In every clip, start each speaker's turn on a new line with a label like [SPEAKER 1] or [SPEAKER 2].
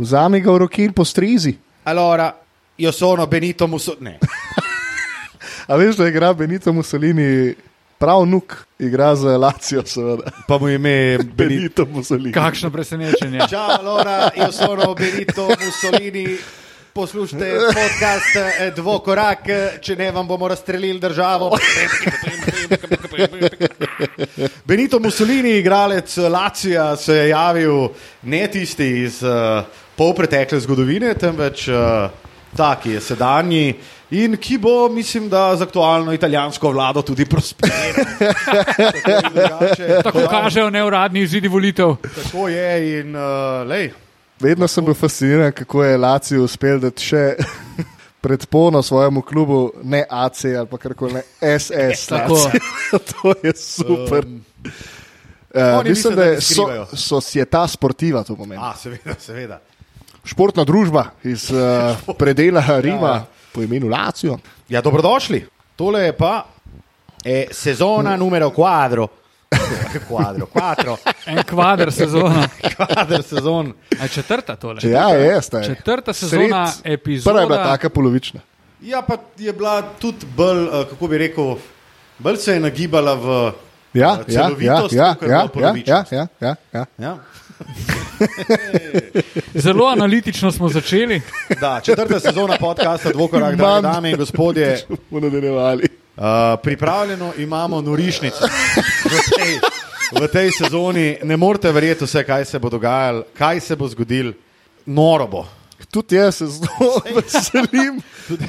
[SPEAKER 1] Vzami ga v roki in postrizi.
[SPEAKER 2] Allora, io sono Benito Mussolini.
[SPEAKER 1] A veš, da igra Benito Mussolini, prav nuk, igra za Lacijo, seveda.
[SPEAKER 2] Pa mu ime Benito.
[SPEAKER 1] Benito Mussolini.
[SPEAKER 3] Kakšno presenečenje.
[SPEAKER 2] Ciao, allora, io sono Benito Mussolini. Poslušajte podcast eh, Dvokorak, če ne vam bomo razstrelili državo. Benito Mussolini, igralec Lacija, se je javil ne tisti iz uh, polpretekle zgodovine, temveč uh, ta, ki je sedanji in ki bo, mislim, da z aktualno italijansko vlado tudi prosperiral. Tako drugače.
[SPEAKER 3] Tako kažejo neuradni izidi volitev.
[SPEAKER 2] Tako je in uh, lej.
[SPEAKER 1] Vedno sem bil fasciniran, kako je Lacijo uspel dati še predpono svojemu klubu, ne AC ali pa karkoli, ne SS.
[SPEAKER 3] Tako.
[SPEAKER 1] To je super.
[SPEAKER 2] Um,
[SPEAKER 1] Uh,
[SPEAKER 2] oni
[SPEAKER 1] mislim,
[SPEAKER 2] mislim,
[SPEAKER 1] da
[SPEAKER 2] da
[SPEAKER 1] je
[SPEAKER 2] ne
[SPEAKER 1] so,
[SPEAKER 2] skrivajo.
[SPEAKER 1] societa sportiva to pomeni.
[SPEAKER 2] A, seveda, seveda.
[SPEAKER 1] Športna družba iz uh, predela Rima
[SPEAKER 2] Ja.
[SPEAKER 1] po imenu Lacijo.
[SPEAKER 2] Ja, dobrodošli. Tole je pa eh, sezona numero quadro. Quadro, quattro,
[SPEAKER 3] En kvadr sezona.
[SPEAKER 2] quadro sezon.
[SPEAKER 3] A četrta tole?
[SPEAKER 1] Ja, je, sta.
[SPEAKER 3] Četrta sezona
[SPEAKER 1] Sred-
[SPEAKER 3] epizoda.
[SPEAKER 1] Prva je bila taka polovična.
[SPEAKER 2] Ja, pa je bila tudi bolj, eh, kako bi rekel, bolj se je nagibala v
[SPEAKER 1] Ja,
[SPEAKER 2] eh,
[SPEAKER 1] ja, ja,
[SPEAKER 2] celovitost,
[SPEAKER 1] ja, ja,
[SPEAKER 2] v
[SPEAKER 1] ja, ja,
[SPEAKER 2] polovičnost.
[SPEAKER 1] ja, ja, ja.
[SPEAKER 3] Zelo analitično smo začeli.
[SPEAKER 2] Da, četrta sezona podcasta Dvokorak, drage dame in gospodje.
[SPEAKER 1] Bomo nadaljevali.
[SPEAKER 2] Uh, pripravljeno imamo norišnico. V tej, v tej sezoni ne morete verjeti vse, kaj se bo dogajalo, kaj se bo zgodilo. Noro bo.
[SPEAKER 1] Tudi jaz se zelo veselim,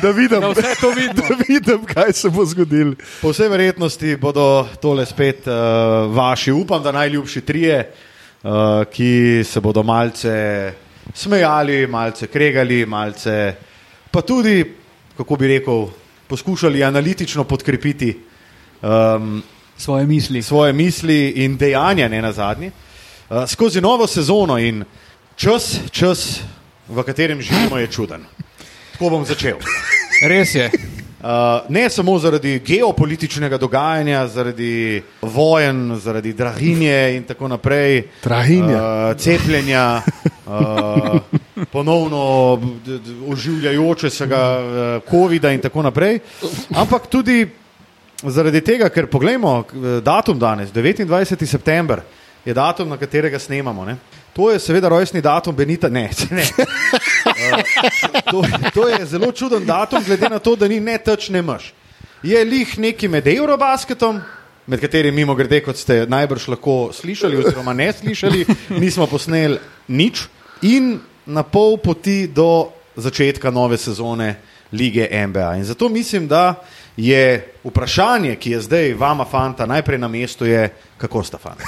[SPEAKER 1] da vidim,
[SPEAKER 3] Da vse to vidimo.
[SPEAKER 1] da vidim, kaj se bo zgodilo.
[SPEAKER 2] Po vsej verjetnosti bodo tole spet uh, vaši, upam, da najljubši trije, uh, ki se bodo malce smejali, malce kregali, malce pa tudi, kako bi rekel, poskušali analitično podkrepiti um,
[SPEAKER 3] Svoje misli.
[SPEAKER 2] svoje misli in dejanja, ne na zadnje, uh, skozi novo sezono in čas, čas, v katerem živimo, je čuden. Tako bom začel.
[SPEAKER 3] Res je.
[SPEAKER 2] Uh, ne samo zaradi geopolitičnega dogajanja, zaradi vojen, zaradi draginje in tako naprej,
[SPEAKER 1] Draginja.
[SPEAKER 2] uh, cepljenja, uh, ponovno oživljajoče se ga uh, COVID-a in tako naprej, ampak tudi zaradi tega, ker poglejmo datum danes, 29. september je datum, na katerega snemamo. Ne? To je seveda rojstni datum Benita. Ne, ne. To, to je zelo čuden datum, glede na to, da ni ne teč, ne maš. Je lih neki med Eurobasketom, med katerim mimo grede, kot ste najbrž lahko slišali, oziroma ne slišali, nismo posneli nič, in na pol poti do začetka nove sezone lige NBA. In zato mislim, da je vprašanje, ki je zdaj vama, fanta, najprej na mestu, je, kako sta fanta.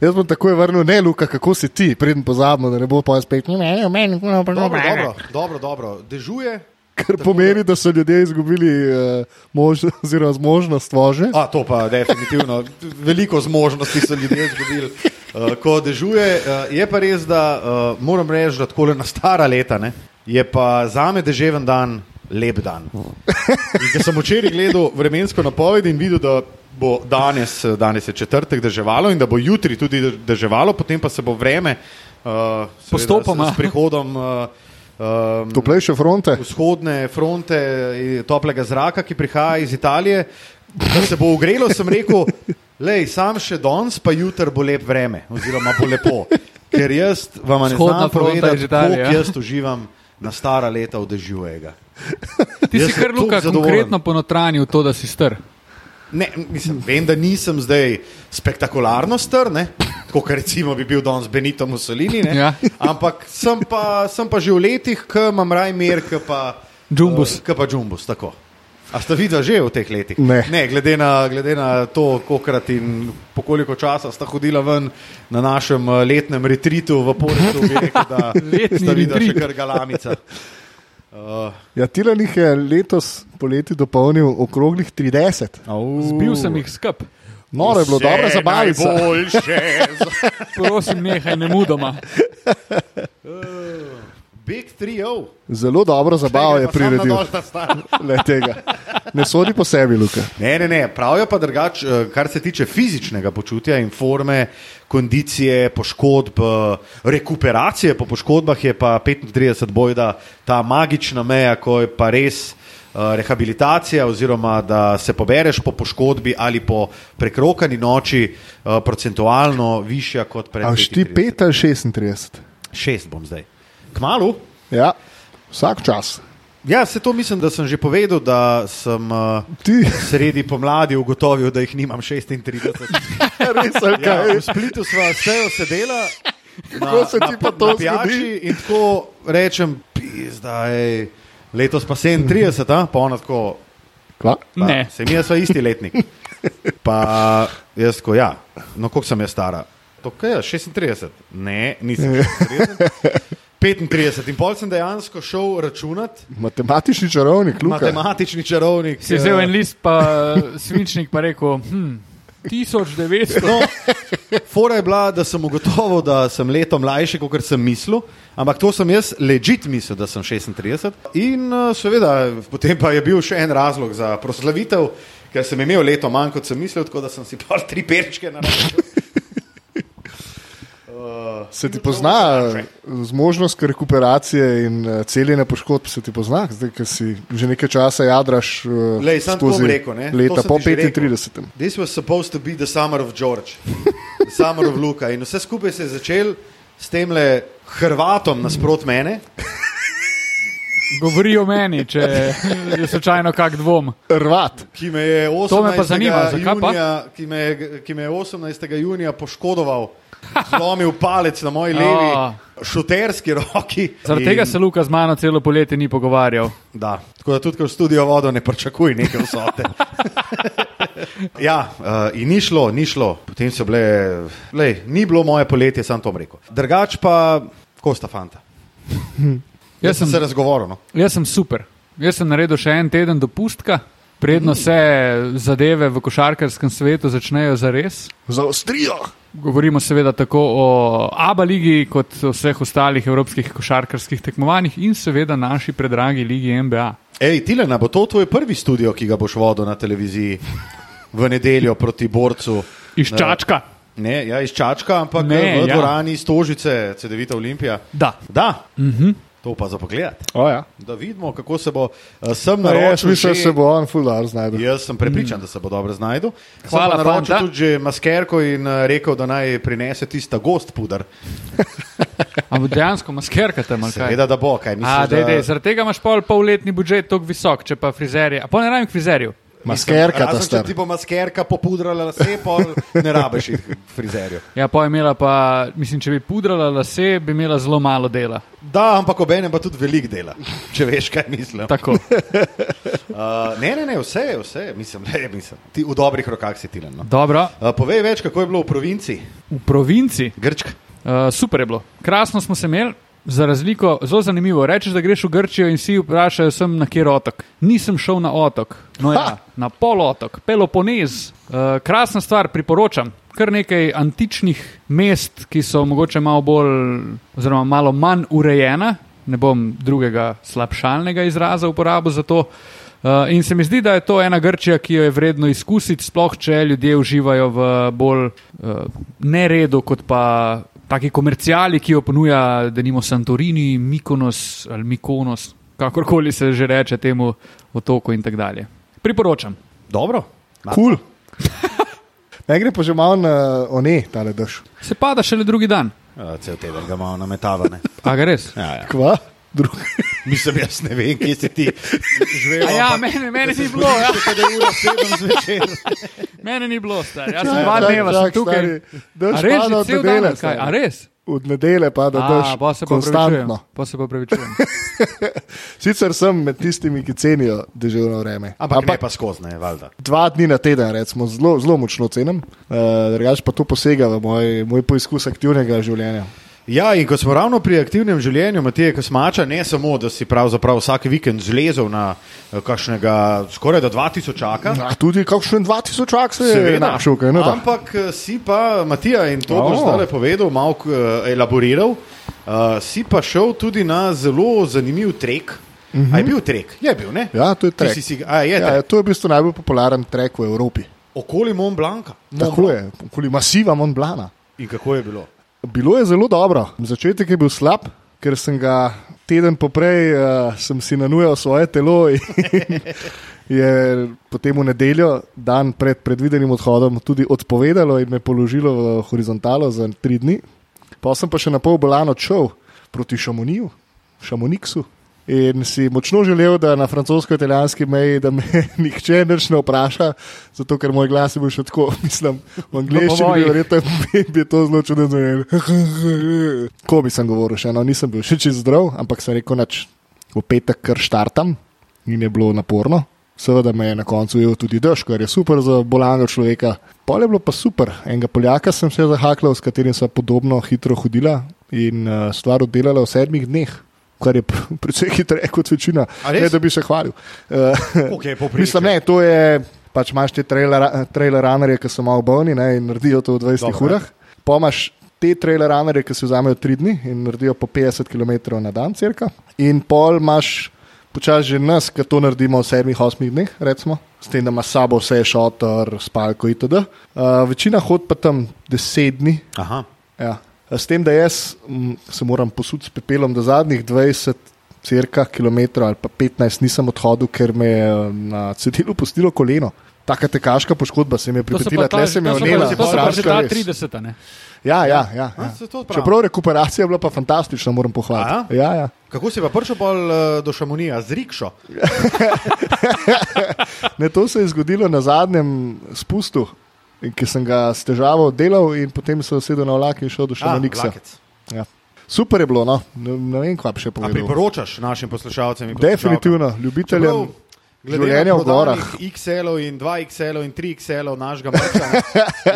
[SPEAKER 1] Jaz bom takoj vrnil, ne, Luka, kako si ti, preden pozabimo, da ne bo pa spet. Ne, ne, meni, no,
[SPEAKER 2] Dobro, dobro, dobro, dobro. dežuje.
[SPEAKER 1] Kar pomeni, da so ljudje izgubili uh, možnost, oziroma zmožnost vožnje.
[SPEAKER 2] To pa definitivno. Veliko zmožnosti so ljudje izgubili, uh, ko dežuje. Uh, je pa res, da uh, moram reči, da tako na stara leta ne, je pa za me deževen dan lep dan. In ko sem včeraj gledal vremensko napoved in videl, da bo danes, danes je četrtek deževalo in da bo jutri tudi deževalo, potem pa se bo vreme uh,
[SPEAKER 3] Postopoma.
[SPEAKER 2] s, prihodom. Uh, um,
[SPEAKER 1] Toplejše fronte.
[SPEAKER 2] vzhodne fronte toplega zraka, ki prihaja iz Italije. Da se bo ugrelo, sem rekel, lej, sam še danes, pa jutri bo lep vreme, oziroma bo lepo. Ker jaz vam ne
[SPEAKER 3] Vzhodna
[SPEAKER 2] znam povedati, koliko
[SPEAKER 3] ja.
[SPEAKER 2] jaz uživam na stara leta v dežjujega.
[SPEAKER 3] Ti
[SPEAKER 2] Jaz
[SPEAKER 3] si kar luka konkretno ponotranil to, da si str.
[SPEAKER 2] Ne, mislim, vem, da nisem zdaj spektakularno strn, kot recimo bi bil danes Benito Mussolini, ne,
[SPEAKER 3] Ja.
[SPEAKER 2] ampak sem pa, sem pa že v letih, ki imam raj mir, ki pa
[SPEAKER 3] Džumbus.
[SPEAKER 2] eh, Ki pa džumbus, tako. A ste videli že v teh letih?
[SPEAKER 1] Ne.
[SPEAKER 2] ne glede, na, glede na to, kolikrat in po koliko časa sta hodila ven na našem eh, letnem retritu v Poritu, bi rekel, da sta videla še
[SPEAKER 3] retreat.
[SPEAKER 2] kar galamica. Uh,
[SPEAKER 1] Ja, Tilanih je letos poleti dopolnil okroglih 30.
[SPEAKER 3] Zbil sem jih skup.
[SPEAKER 1] Noro je bilo, dobra zabavica.
[SPEAKER 2] Najboljše.
[SPEAKER 3] Prosim, nehaj ne mudoma.
[SPEAKER 2] Big 3-0.
[SPEAKER 1] Zelo dobro zabavo je priredil. Le tega. Ne sodi po sebi, Luka.
[SPEAKER 2] Ne, ne, ne. Pravijo pa drugač, eh, kar se tiče fizičnega počutja in forme, kondicije, poškodb, eh, rekuperacije po poškodbah, je pa 35 bojda ta magična meja, ko je pa res eh, rehabilitacija, oziroma da se pobereš po poškodbi ali po prekrokani noči, procentualno višja kot pred
[SPEAKER 1] A šti
[SPEAKER 2] 35.
[SPEAKER 1] 5 ali 36?
[SPEAKER 2] Šest bom zdaj. Kmalu?
[SPEAKER 1] Ja, vsak čas.
[SPEAKER 2] Ja, se to mislim, da sem že povedal, da sem uh,
[SPEAKER 1] Ti,
[SPEAKER 2] sredi pomladi ugotovil, da jih nimam 36.
[SPEAKER 1] res,
[SPEAKER 2] Ja,
[SPEAKER 1] kaj?
[SPEAKER 2] v Splitu smo vse sedela.
[SPEAKER 1] Kako se ti pa to
[SPEAKER 2] na pijači In tako rečem, zdaj, letos pa 37, a? pa ona tako.
[SPEAKER 1] Kva?
[SPEAKER 2] Pa,
[SPEAKER 3] Ne.
[SPEAKER 2] Se mi je sva isti letnik. Pa jaz, ko ja, no koliko sem jaz stara? To kaj je, 36? Ne, nisem 36. 35 in pol sem dejansko šel računati,
[SPEAKER 1] Matematični čarovnik, Luka.
[SPEAKER 2] matematični čarovnik.
[SPEAKER 3] Si vzel
[SPEAKER 2] eh,
[SPEAKER 3] en list, pa svinčnik, pa rekel, hm, 1900.
[SPEAKER 2] No, fora je bila, da sem ugotovil, da sem leto mlajši, kot sem mislil, ampak to sem jaz ležit mislil, da sem 36. In uh, seveda, potem pa je bil še en razlog za proslavitev, ker sem imel leto manj, kot sem mislil, tako da sem si pa tri perčke naredil. Uh,
[SPEAKER 1] Se ti pozna zmožnost rekuperacije in eh, celjenja poškodb, se ti pozna, zdaj, ker si že nekaj časa jadraš eh,
[SPEAKER 2] Lej, sam bom rekel, ne, to
[SPEAKER 1] leta po
[SPEAKER 2] ti že rekel.
[SPEAKER 1] 35.
[SPEAKER 2] This was supposed to be the summer of George, the summer of Luka. In vse skupaj se je začel s tem le Hrvatom nasprot mene.
[SPEAKER 3] Govori o meni, če je slučajno kak dvom.
[SPEAKER 1] Rvat.
[SPEAKER 2] ki me je 18.
[SPEAKER 3] To me zanima, zakaj pa?
[SPEAKER 2] junija, ki me, je- ki me je 18. junija poškodoval, zlomil palec na moji levi šuterski roki.
[SPEAKER 3] Zaradi
[SPEAKER 2] In-
[SPEAKER 3] tega se Luka z mano celo poletje ni pogovarjal.
[SPEAKER 2] Da, tako da tudi, ko v studio vodo ne pričakuj neke vsote. ja, uh, in ni šlo, ni šlo. Potem so bile, lej, ni bilo moje poletje, sam to rekel. Drugač pa, kosta fanta.
[SPEAKER 3] Jaz sem,
[SPEAKER 2] se razgovoril. No.
[SPEAKER 3] jaz sem super. Jaz sem naredil še en teden dopustka, predno se zadeve v košarkarskem svetu začnejo zares.
[SPEAKER 1] Za Avstrijo.
[SPEAKER 3] Govorimo seveda tako o ABA ligi, kot o vseh ostalih evropskih košarkarskih tekmovanjih in seveda naši predragi ligi NBA.
[SPEAKER 2] Ej, Tilena, bo to tvoj prvi studio, ki ga boš vodil na televiziji v nedeljo proti borcu?
[SPEAKER 3] Iz Čačka.
[SPEAKER 2] Ne, ja, iz Čačka, ampak
[SPEAKER 3] Ne,
[SPEAKER 2] v
[SPEAKER 3] ja.
[SPEAKER 2] dvorani Stožice, CD-vita Olimpija.
[SPEAKER 3] Da.
[SPEAKER 2] Da,
[SPEAKER 3] -huh.
[SPEAKER 2] To pa za pogled.
[SPEAKER 1] O, ja.
[SPEAKER 2] Da vidimo, kako se bo uh, sem
[SPEAKER 1] No, jaz
[SPEAKER 2] naročil.
[SPEAKER 1] mislim, da
[SPEAKER 2] že-
[SPEAKER 1] se bo on fuldar znašel.
[SPEAKER 2] Jaz sem prepričan, da se bo dobro znašel.
[SPEAKER 3] Hvala,
[SPEAKER 2] naročil
[SPEAKER 3] fanta.
[SPEAKER 2] tudi že maskerko in uh, rekel, da naj prinese tista gost pudar.
[SPEAKER 3] Ampak dejansko maskerka tam ali kaj?
[SPEAKER 2] Seveda, da bo, kaj misliš.
[SPEAKER 3] A, dej,
[SPEAKER 2] da-
[SPEAKER 3] dej, zaradi tega imaš pol polletni budžet tako visok, če pa frizerje. A pa ne rabim k frizerju.
[SPEAKER 1] Maskerka ta
[SPEAKER 2] Razen, če ti bo maskerka popudrala lase, pol ne rabiš frizerju.
[SPEAKER 3] Ja, pa je imela pa, mislim, če bi pudrala lase, bi imela zelo malo dela.
[SPEAKER 2] Da, ampak obenem pa tudi velik dela, če veš, kaj mislim.
[SPEAKER 3] Tako.
[SPEAKER 2] Uh, ne, ne, ne, vse, vse, mislim, le, mislim. Ti v dobrih rokah si tilen. No.
[SPEAKER 3] Dobro,
[SPEAKER 2] Uh, povej več, kako je bilo v provinci,
[SPEAKER 3] v provinci.
[SPEAKER 2] Grčka.
[SPEAKER 3] Uh, super je bilo. Krasno smo se imeli. Za razliko, zelo zanimivo. Rečeš, da greš v Grčijo in si vprašajo, sem na kjer otok. Nisem šel na otok, no ja, na polotok, Peloponez. Uh, krasna stvar, priporočam. Kar nekaj antičnih mest, ki so mogoče malo bolj, oziroma malo manj urejena. Ne bom drugega slabšalnega izraza uporabil za to. Uh, in se mi zdi, da je to ena Grčija, ki jo je vredno izkusiti, sploh če ljudje uživajo v bolj uh, neredu, kot pa taki komercijali, ki jo ponuja, da nimo Santorini, Mikonos ali Mikonos, kakorkoli se že reče temu otoku in tako dalje. Priporočam.
[SPEAKER 2] Dobro.
[SPEAKER 1] Kul. Ne gre pa že malo na one, tale daš.
[SPEAKER 3] Se pada šele drugi dan.
[SPEAKER 2] Uh, cel teden ga imamo nametavane.
[SPEAKER 3] A ga res?
[SPEAKER 2] Ja, ja.
[SPEAKER 1] Kva? Drug.
[SPEAKER 2] Mislim, jaz ne vem, kje si ti živel.
[SPEAKER 3] A ja,
[SPEAKER 2] ampak-
[SPEAKER 3] mene, mene ni bilo, ja. Mene ni bilo, star. Jaz sem dva dneva sem tukaj.
[SPEAKER 1] Daš
[SPEAKER 3] A res, že
[SPEAKER 1] od nedele.
[SPEAKER 3] kaj? A res?
[SPEAKER 1] Od nedele pa da daš
[SPEAKER 3] A, pa se
[SPEAKER 1] konstantno.
[SPEAKER 3] Pa se pa upravičujem.
[SPEAKER 1] Sicer sem med tistimi, ki cenijo deževno vreme.
[SPEAKER 2] Ampak, Ampak ne pa skozi, ne, valjda.
[SPEAKER 1] Dva dni na teden, recimo, zelo, zelo močno cenim, uh, drugač pa to posega v moj, moj poizkus aktivnega življenja.
[SPEAKER 2] Ja, in ko smo ravno pri aktivnem življenju, Matija Kosmača, ne samo, da si pravzaprav vsak vikend zlezel na eh, kakšnega skoraj da 2000 čaka.
[SPEAKER 1] A tudi kakšen 2000 čak se je našel, kaj ne da.
[SPEAKER 2] Ampak eh, si pa, Matija, in to boš zdaj povedal, malo uh, elaboriral, uh, si pa šel tudi na zelo zanimiv trek. Uh -huh. A je bil trek? Je bil, ne?
[SPEAKER 1] Ja, to je
[SPEAKER 2] Ti
[SPEAKER 1] trek.
[SPEAKER 2] Si, si, a, je
[SPEAKER 1] Ja,
[SPEAKER 2] trek.
[SPEAKER 1] to je v bistvu najbolj popularen trek v Evropi.
[SPEAKER 2] Okoli Mont Blanca. Mont
[SPEAKER 1] Tako
[SPEAKER 2] Blanc.
[SPEAKER 1] je, okoli masiva Montblana.
[SPEAKER 2] In kako je bilo?
[SPEAKER 1] Bilo je zelo dobro. Začetek je bil slab, ker sem ga teden poprej uh, si nanujal svoje telo in je potem v nedeljo, dan pred predvidenim odhodom, tudi odpovedalo in me položilo v horizontalo za tri dni. Pa sem pa še na pol bolan odšel proti Šamoniju, Šamoniksu. In si močno želel, da na francosko-italijanski meji, da me nihče več ne vpraša, zato ker moj glas je bil še tako, mislim, v angleščini,
[SPEAKER 3] povojih.
[SPEAKER 1] bi verjetno bi je to zelo čudno zvenelo. Ko bi sem govoril, še eno, nisem bil še čez zdrav, ampak sem rekel, nač v petek kar štartam in je bilo naporno. Seveda me je na koncu ujel tudi dež, kar je super za bolanega človeka. Pol je bilo pa super. Enega Poljaka sem se zahaklal, s katerim sem podobno hitro hodila in uh, stvar oddelala v sedmih dneh. Kar je pr- precej hitreje kot večina, ne da bi se hvalil.
[SPEAKER 2] Povprečje?
[SPEAKER 1] Mislim, ne, to je pač imaš te trailer, trailer runnerje, ki so malo bolni ne, in naredijo to v 20
[SPEAKER 2] Dobro,
[SPEAKER 1] urah. Pa imaš te trailer runnerje, ki si vzamejo 3 dni in naredijo po 50 km na dan, cirka. In pol imaš počasi že nas, ki to naredimo v 7-8 dneh, recimo. S tem, da ima sabo vse šotor, spalko itd. Uh, večina hod pa tam 10 dni.
[SPEAKER 2] Aha.
[SPEAKER 1] Ja. S tem, da jaz m, se moram posuditi s pepelom, da zadnjih 20 cirka, km ali pa 15 nisem odhodil, ker me je na cedilu pustilo koleno. Taka tekaška poškodba se mi je pripetila, tle se mi je vnela.
[SPEAKER 3] to so pa že ta
[SPEAKER 1] res.
[SPEAKER 3] 30. ne?
[SPEAKER 1] Ja, ja, ja.
[SPEAKER 2] A,
[SPEAKER 1] ja.
[SPEAKER 2] to pravi.
[SPEAKER 1] Čeprav rekuperacija je bila pa fantastična, moram pohvaliti. Ja, ja.
[SPEAKER 2] Kako si pa prišel pol, uh, do Šamonija z rikšo?
[SPEAKER 1] Ne, to se je zgodilo na zadnjem spustu, ki sem ga s težavo delal, in potem sem sedel na vlak in šel do Šamoniksa.
[SPEAKER 2] vlakec.
[SPEAKER 1] Ja. Super je bilo, no. ne, ne vem, kaj bi še
[SPEAKER 2] A
[SPEAKER 1] povedal.
[SPEAKER 2] priporočaš našim poslušalcem? in
[SPEAKER 1] Definitivno, ljubiteljem
[SPEAKER 2] na
[SPEAKER 1] v gorah.
[SPEAKER 2] XL-ov in 2XL-ov in 3XL-ov našega mrča,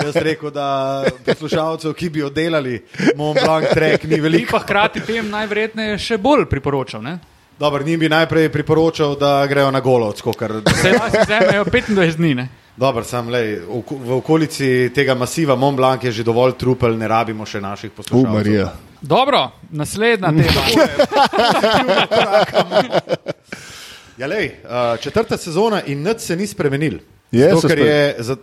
[SPEAKER 2] jaz rekel, da poslušalcev, ki bi oddelali Mont Blanc trek, ni
[SPEAKER 3] Ti
[SPEAKER 2] veliko.
[SPEAKER 3] pa hkrati tem najverjetneje še bolj priporočal. Ne?
[SPEAKER 2] Dobro, njim bi najprej priporočal, da grejo na golovsko, ker
[SPEAKER 3] Se lahko vzmejo 25 dni. Ne?
[SPEAKER 2] Dobro, sam lej, v, okolici tega masiva Mont Blanc je že dovolj trupel, ne rabimo še naših poslušalcev.
[SPEAKER 1] Marija.
[SPEAKER 3] Dobro, naslednja tema.
[SPEAKER 2] Ja, lej, uh, četrta sezona in nič se ni spremenil.
[SPEAKER 1] Je
[SPEAKER 2] Zato,
[SPEAKER 1] spre-
[SPEAKER 2] je za,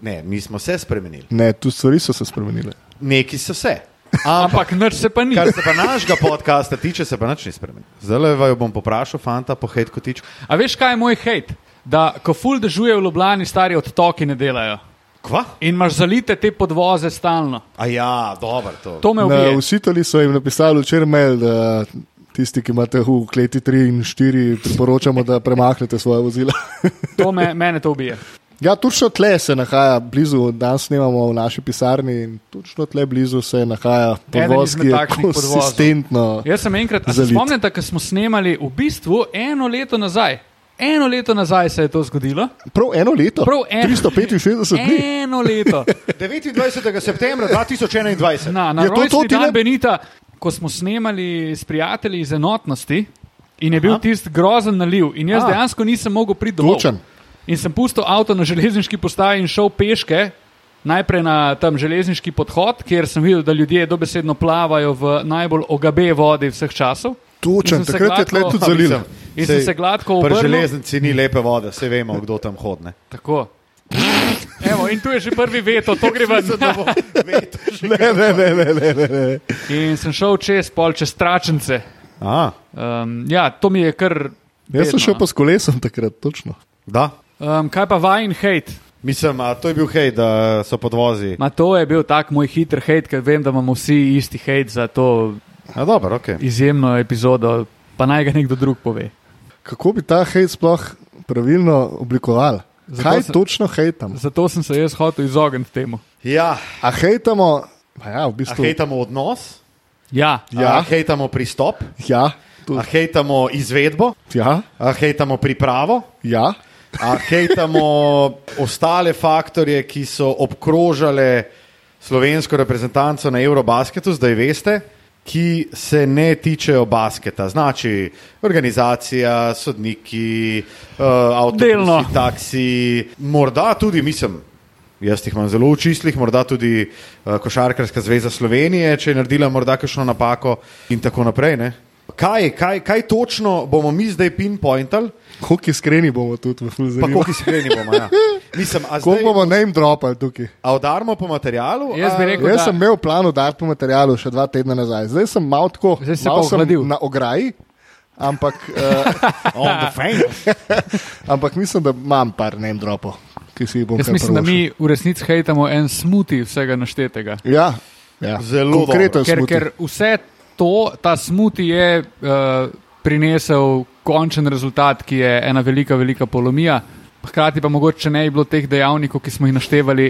[SPEAKER 2] ne, mi smo se spremenili.
[SPEAKER 1] Ne, tu stvari so se spremenile.
[SPEAKER 2] Neki so se. Ampak,
[SPEAKER 3] Ampak nič se pa ni.
[SPEAKER 2] kar se pa našega podcasta tiče, se pa nič ni spremenil. Zdaj vaju bom poprašal, fanta, po hejt kotičku.
[SPEAKER 3] A veš, kaj je moj hejt? Da, ko ful dežuje v Ljubljani, stari odtoki ne delajo.
[SPEAKER 2] Kva?
[SPEAKER 3] In imaš zalite te podvoze stalno.
[SPEAKER 2] A ja, dobro to.
[SPEAKER 3] To me
[SPEAKER 1] Na
[SPEAKER 3] ubije.
[SPEAKER 1] usiteli so jim napisali včeraj mail, da tisti, ki imate v kleti 3 in 4, priporočamo, da premaknete svoje vozila.
[SPEAKER 3] To me, mene to ubije.
[SPEAKER 1] ja, točno tle se nahaja, blizu, danes snemamo v naši pisarni in točno tle blizu se nahaja podvoz, ki je
[SPEAKER 3] takšnih podvozov.
[SPEAKER 1] konsistentno.
[SPEAKER 3] Jaz sem enkrat, se spomnite, ko smo snemali v bistvu eno leto nazaj. Eno leto nazaj se je to zgodilo.
[SPEAKER 1] Prav eno leto,
[SPEAKER 3] Prav eno-
[SPEAKER 1] 365 dni.
[SPEAKER 3] Eno leto.
[SPEAKER 2] 29. septembra 2021.
[SPEAKER 3] Na, na
[SPEAKER 1] Je to to,
[SPEAKER 3] dan
[SPEAKER 1] ne-
[SPEAKER 3] Benita, ko smo snemali s prijatelji iz enotnosti in je bil
[SPEAKER 2] Aha.
[SPEAKER 3] tisti grozen naliv, in jaz
[SPEAKER 2] A.
[SPEAKER 3] dejansko nisem mogel priti domov.
[SPEAKER 1] Točen.
[SPEAKER 3] In sem pustil avto na železniški postaji in šel peške. Najprej na tam železniški podhod, kjer sem videl, da ljudje dobesedno plavajo v najbolj ogabe vodi vseh časov.
[SPEAKER 1] Točen, takrat je tle tudi zalil.
[SPEAKER 3] In sem se gladko
[SPEAKER 2] Pri
[SPEAKER 3] obrnil.
[SPEAKER 2] železnici ni lepe vode, vse vemo, kdo tam hodne.
[SPEAKER 3] Tako. Evo, in tu je že prvi veto, to gre ven.
[SPEAKER 1] Ne, ne, ne, ne, ne, ne, ne.
[SPEAKER 3] In sem šel čez pol, čez tračence.
[SPEAKER 2] A,
[SPEAKER 3] Um, ja, to mi je kar.
[SPEAKER 1] Jaz sem
[SPEAKER 3] bedno,
[SPEAKER 1] šel
[SPEAKER 3] no.
[SPEAKER 1] pa s kolesom takrat, točno.
[SPEAKER 2] da.
[SPEAKER 3] Um, kaj pa vajen hate?
[SPEAKER 2] Mislim, a to je bil hej, da so podvozi.
[SPEAKER 3] Ma to je bil tak moj hiter hate, ker vem, da imamo vsi isti hate za to
[SPEAKER 2] A, dobro, ok.
[SPEAKER 3] izjemno epizodo, pa naj ga nekdo drug pove.
[SPEAKER 1] Kako bi ta hejt sploh pravilno oblikoval?
[SPEAKER 3] Zato
[SPEAKER 1] Kaj
[SPEAKER 3] sem-
[SPEAKER 1] točno hejtam?
[SPEAKER 3] Zato sem se jaz hotel izogniti temu.
[SPEAKER 2] Ja,
[SPEAKER 1] A hejtamo, a ja, v
[SPEAKER 2] a
[SPEAKER 1] bistvu.
[SPEAKER 2] hejtamo odnos,
[SPEAKER 3] Ja,
[SPEAKER 1] Ja.
[SPEAKER 2] a hejtamo pristop,
[SPEAKER 1] Ja,
[SPEAKER 2] a
[SPEAKER 1] tu,
[SPEAKER 2] hejtamo izvedbo,
[SPEAKER 1] ja,
[SPEAKER 2] a hejtamo pripravo,
[SPEAKER 1] ja.
[SPEAKER 2] a hejtamo ostale faktorje, ki so obkrožale slovensko reprezentanco na Eurobasketu, zdaj veste, ki se ne tičejo basketa. Znači organizacija, sodniki, uh,
[SPEAKER 3] Delno.
[SPEAKER 2] avtobusi, taksi, morda tudi, mislim, jaz jih imam zelo v čislih, morda tudi uh, Košarkarska zveza Slovenije, če je naredila morda kakšno napako in tako naprej. Ne? Kaj, kaj, kaj točno bomo mi zdaj pinpointali,
[SPEAKER 1] Koliko iskreni bomo tudi v
[SPEAKER 2] pa
[SPEAKER 1] Fulzerju?
[SPEAKER 2] koliko iskreni bomo. Ja. Mislim, a
[SPEAKER 1] Koliko
[SPEAKER 2] zdaj
[SPEAKER 1] bomo name dropali tukaj?
[SPEAKER 2] a udarimo po materialu?
[SPEAKER 3] Jaz
[SPEAKER 2] a-
[SPEAKER 3] rekel,
[SPEAKER 1] Jaz sem imel plan udati po materialu še dva tedna nazaj. Zdaj sem malo tako,
[SPEAKER 3] Zdaj si
[SPEAKER 1] malo
[SPEAKER 3] pa
[SPEAKER 1] sem
[SPEAKER 3] ohladil.
[SPEAKER 1] na ograji, ampak, uh,
[SPEAKER 2] On the fence.
[SPEAKER 1] ampak mislim, da imam par name dropov, ki si jih bom kar
[SPEAKER 3] mislim, da mi v resnici hejtamo en smuti vsega naštetega.
[SPEAKER 1] Ja, ja.
[SPEAKER 2] Zelo
[SPEAKER 1] konkreten
[SPEAKER 3] Ker,
[SPEAKER 1] smuti.
[SPEAKER 3] ker vse to, ta smuti je uh, prinesel končen rezultat, ki je ena velika, velika polomija. Hkrati pa mogoče, če ne bi bilo teh dejavnikov, ki smo jih naštevali,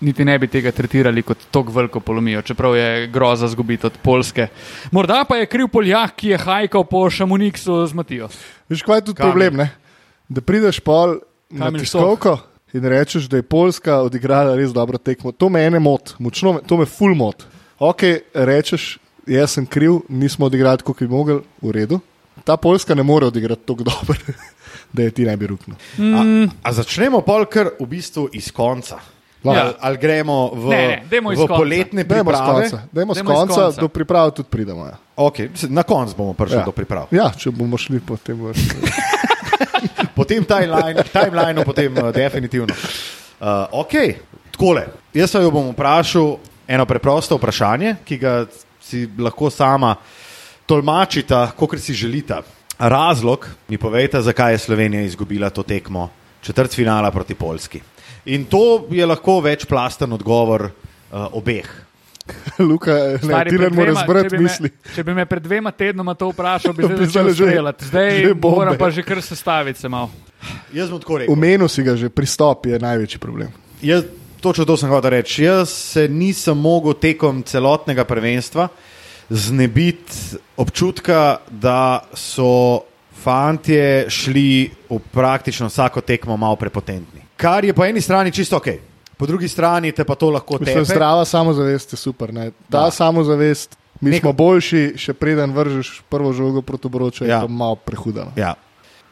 [SPEAKER 3] niti ne bi tega tretirali kot tako veliko polomijo, čeprav je groza zgubiti od Polske. Morda pa je kriv Poljak, ki je hajkal po Šamoniksu z Matijo.
[SPEAKER 1] Veš, kaj je tudi
[SPEAKER 2] Kamil.
[SPEAKER 1] problem? Ne? Da prideš pol na
[SPEAKER 3] Kamil
[SPEAKER 1] tiskovko in rečeš, da je Poljska odigrala res dobro tekmo. To me ene mot, močno, me- to me full mot. Ok, rečeš, jaz sem kriv, nismo odigrali tako, kot bi mogli, v redu. Ta Poljska ne more odigrati tako dobro, da je ti ne bi ruknil.
[SPEAKER 2] A, a začnemo pol kar v bistvu iz konca.
[SPEAKER 1] Ja.
[SPEAKER 2] Ali, ali gremo v,
[SPEAKER 3] Ne, ne,
[SPEAKER 2] v
[SPEAKER 3] konca.
[SPEAKER 2] poletne priprave?
[SPEAKER 1] dajmo z konca, do priprav tudi pridemo. Ja.
[SPEAKER 2] Okay, na koncu bomo prišli
[SPEAKER 1] Ja.
[SPEAKER 2] do priprav.
[SPEAKER 1] ja, če bomo šli po tem vrstu.
[SPEAKER 2] Potem timeline, timeline potem uh, definitivno. Uh, ok, takole. Jaz se jo bom vprašal eno preprosto vprašanje, ki ga si lahko sama tolmačita, kot si želita. Razlog, mi povejte, zakaj je Slovenija izgubila to tekmo četrt finala proti Poljski. In to je lahko večplasten odgovor uh, obeh.
[SPEAKER 1] Luka, ne,
[SPEAKER 3] Stari,
[SPEAKER 1] ti ne moreš zbrati
[SPEAKER 3] če bi me-
[SPEAKER 1] misli.
[SPEAKER 3] Če bi me pred dvema tednoma to vprašal, bi zdaj začel
[SPEAKER 1] že-
[SPEAKER 3] streljati. Zdaj
[SPEAKER 1] že
[SPEAKER 3] moram pa že kar sestaviti se malo.
[SPEAKER 2] Jaz bom tako rekel.
[SPEAKER 1] Umenil si ga že, pristop je največji problem.
[SPEAKER 2] Jaz, točno to sem hotel reči. Jaz se nisem mogel tekom celotnega prvenstva znebiti občutka, da so fantje šli v praktično vsako tekmo malo prepotentni. Kar je po eni strani čisto ok, po drugi strani te pa to lahko tepe.
[SPEAKER 1] zdrava samozavest je super. Ne? Ta
[SPEAKER 2] Da.
[SPEAKER 1] samozavest, mi
[SPEAKER 2] Neko-
[SPEAKER 1] smo boljši, še preden vržeš prvo žogo proti obroču, je
[SPEAKER 2] Ja.
[SPEAKER 1] pa malo prehuda. no.
[SPEAKER 2] Ja.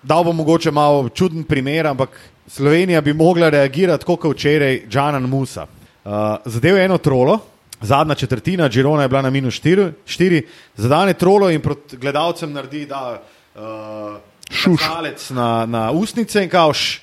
[SPEAKER 2] Dal bom mogoče malo čuden primer, ampak Slovenija bi mogla reagirati kot včeraj Džanan Musa. Uh, zadev je eno trolo, zadnja četrtina, Girona je bila na minus 4, zadane trolo in proti gledalcem naredi, da uh,
[SPEAKER 1] Šuš.
[SPEAKER 2] šalec na, na usnice in kauš.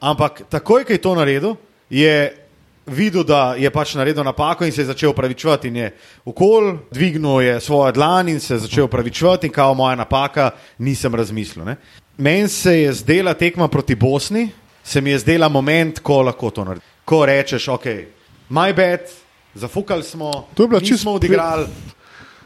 [SPEAKER 2] Ampak takoj, ko je to naredil, je videl, da je pač naredil napako in se je začel upravičevati. Je okol, dvignil je svojo dlan in se je začel upravičevati, in kao moja napaka, nisem razmislil. ne. Meni se je zdela tekma proti Bosni, se mi je zdela moment, ko lahko to narediš. Ko rečeš, ok, my bad, zafukali smo,
[SPEAKER 1] To je
[SPEAKER 2] nismo
[SPEAKER 1] čisto-
[SPEAKER 2] odigrali.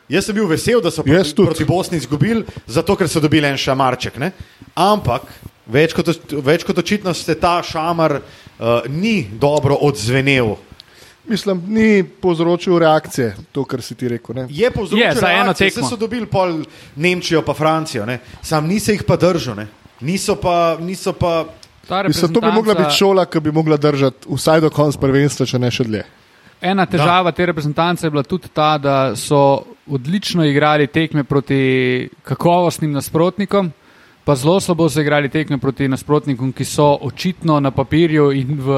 [SPEAKER 2] Jaz sem bil vesel, da so proti, proti Bosni izgubili, zato ker so dobili en šamarček. Ne? Ampak več kot, več kot očitno se ta šamar uh, ni dobro odzvenel.
[SPEAKER 1] Mislim, ni povzročil reakcije, to, kar si ti rekel. Ne?
[SPEAKER 2] Je povzročil
[SPEAKER 3] Je, za eno
[SPEAKER 2] reakcije,
[SPEAKER 3] tekmo.
[SPEAKER 2] saj so dobili pol Nemčijo pa Francijo, ne? sam niso jih pa držal, ne? niso pa. Niso pa
[SPEAKER 1] Mislim, to bi mogla biti šola, ki bi mogla držati vsaj do konca prvenstva, če ne še dlje.
[SPEAKER 3] Ena težava te reprezentance je bila tudi ta, da so odlično igrali tekme proti kakovostnim nasprotnikom, pa zelo slabo so igrali tekme proti nasprotnikom, ki so očitno na papirju in v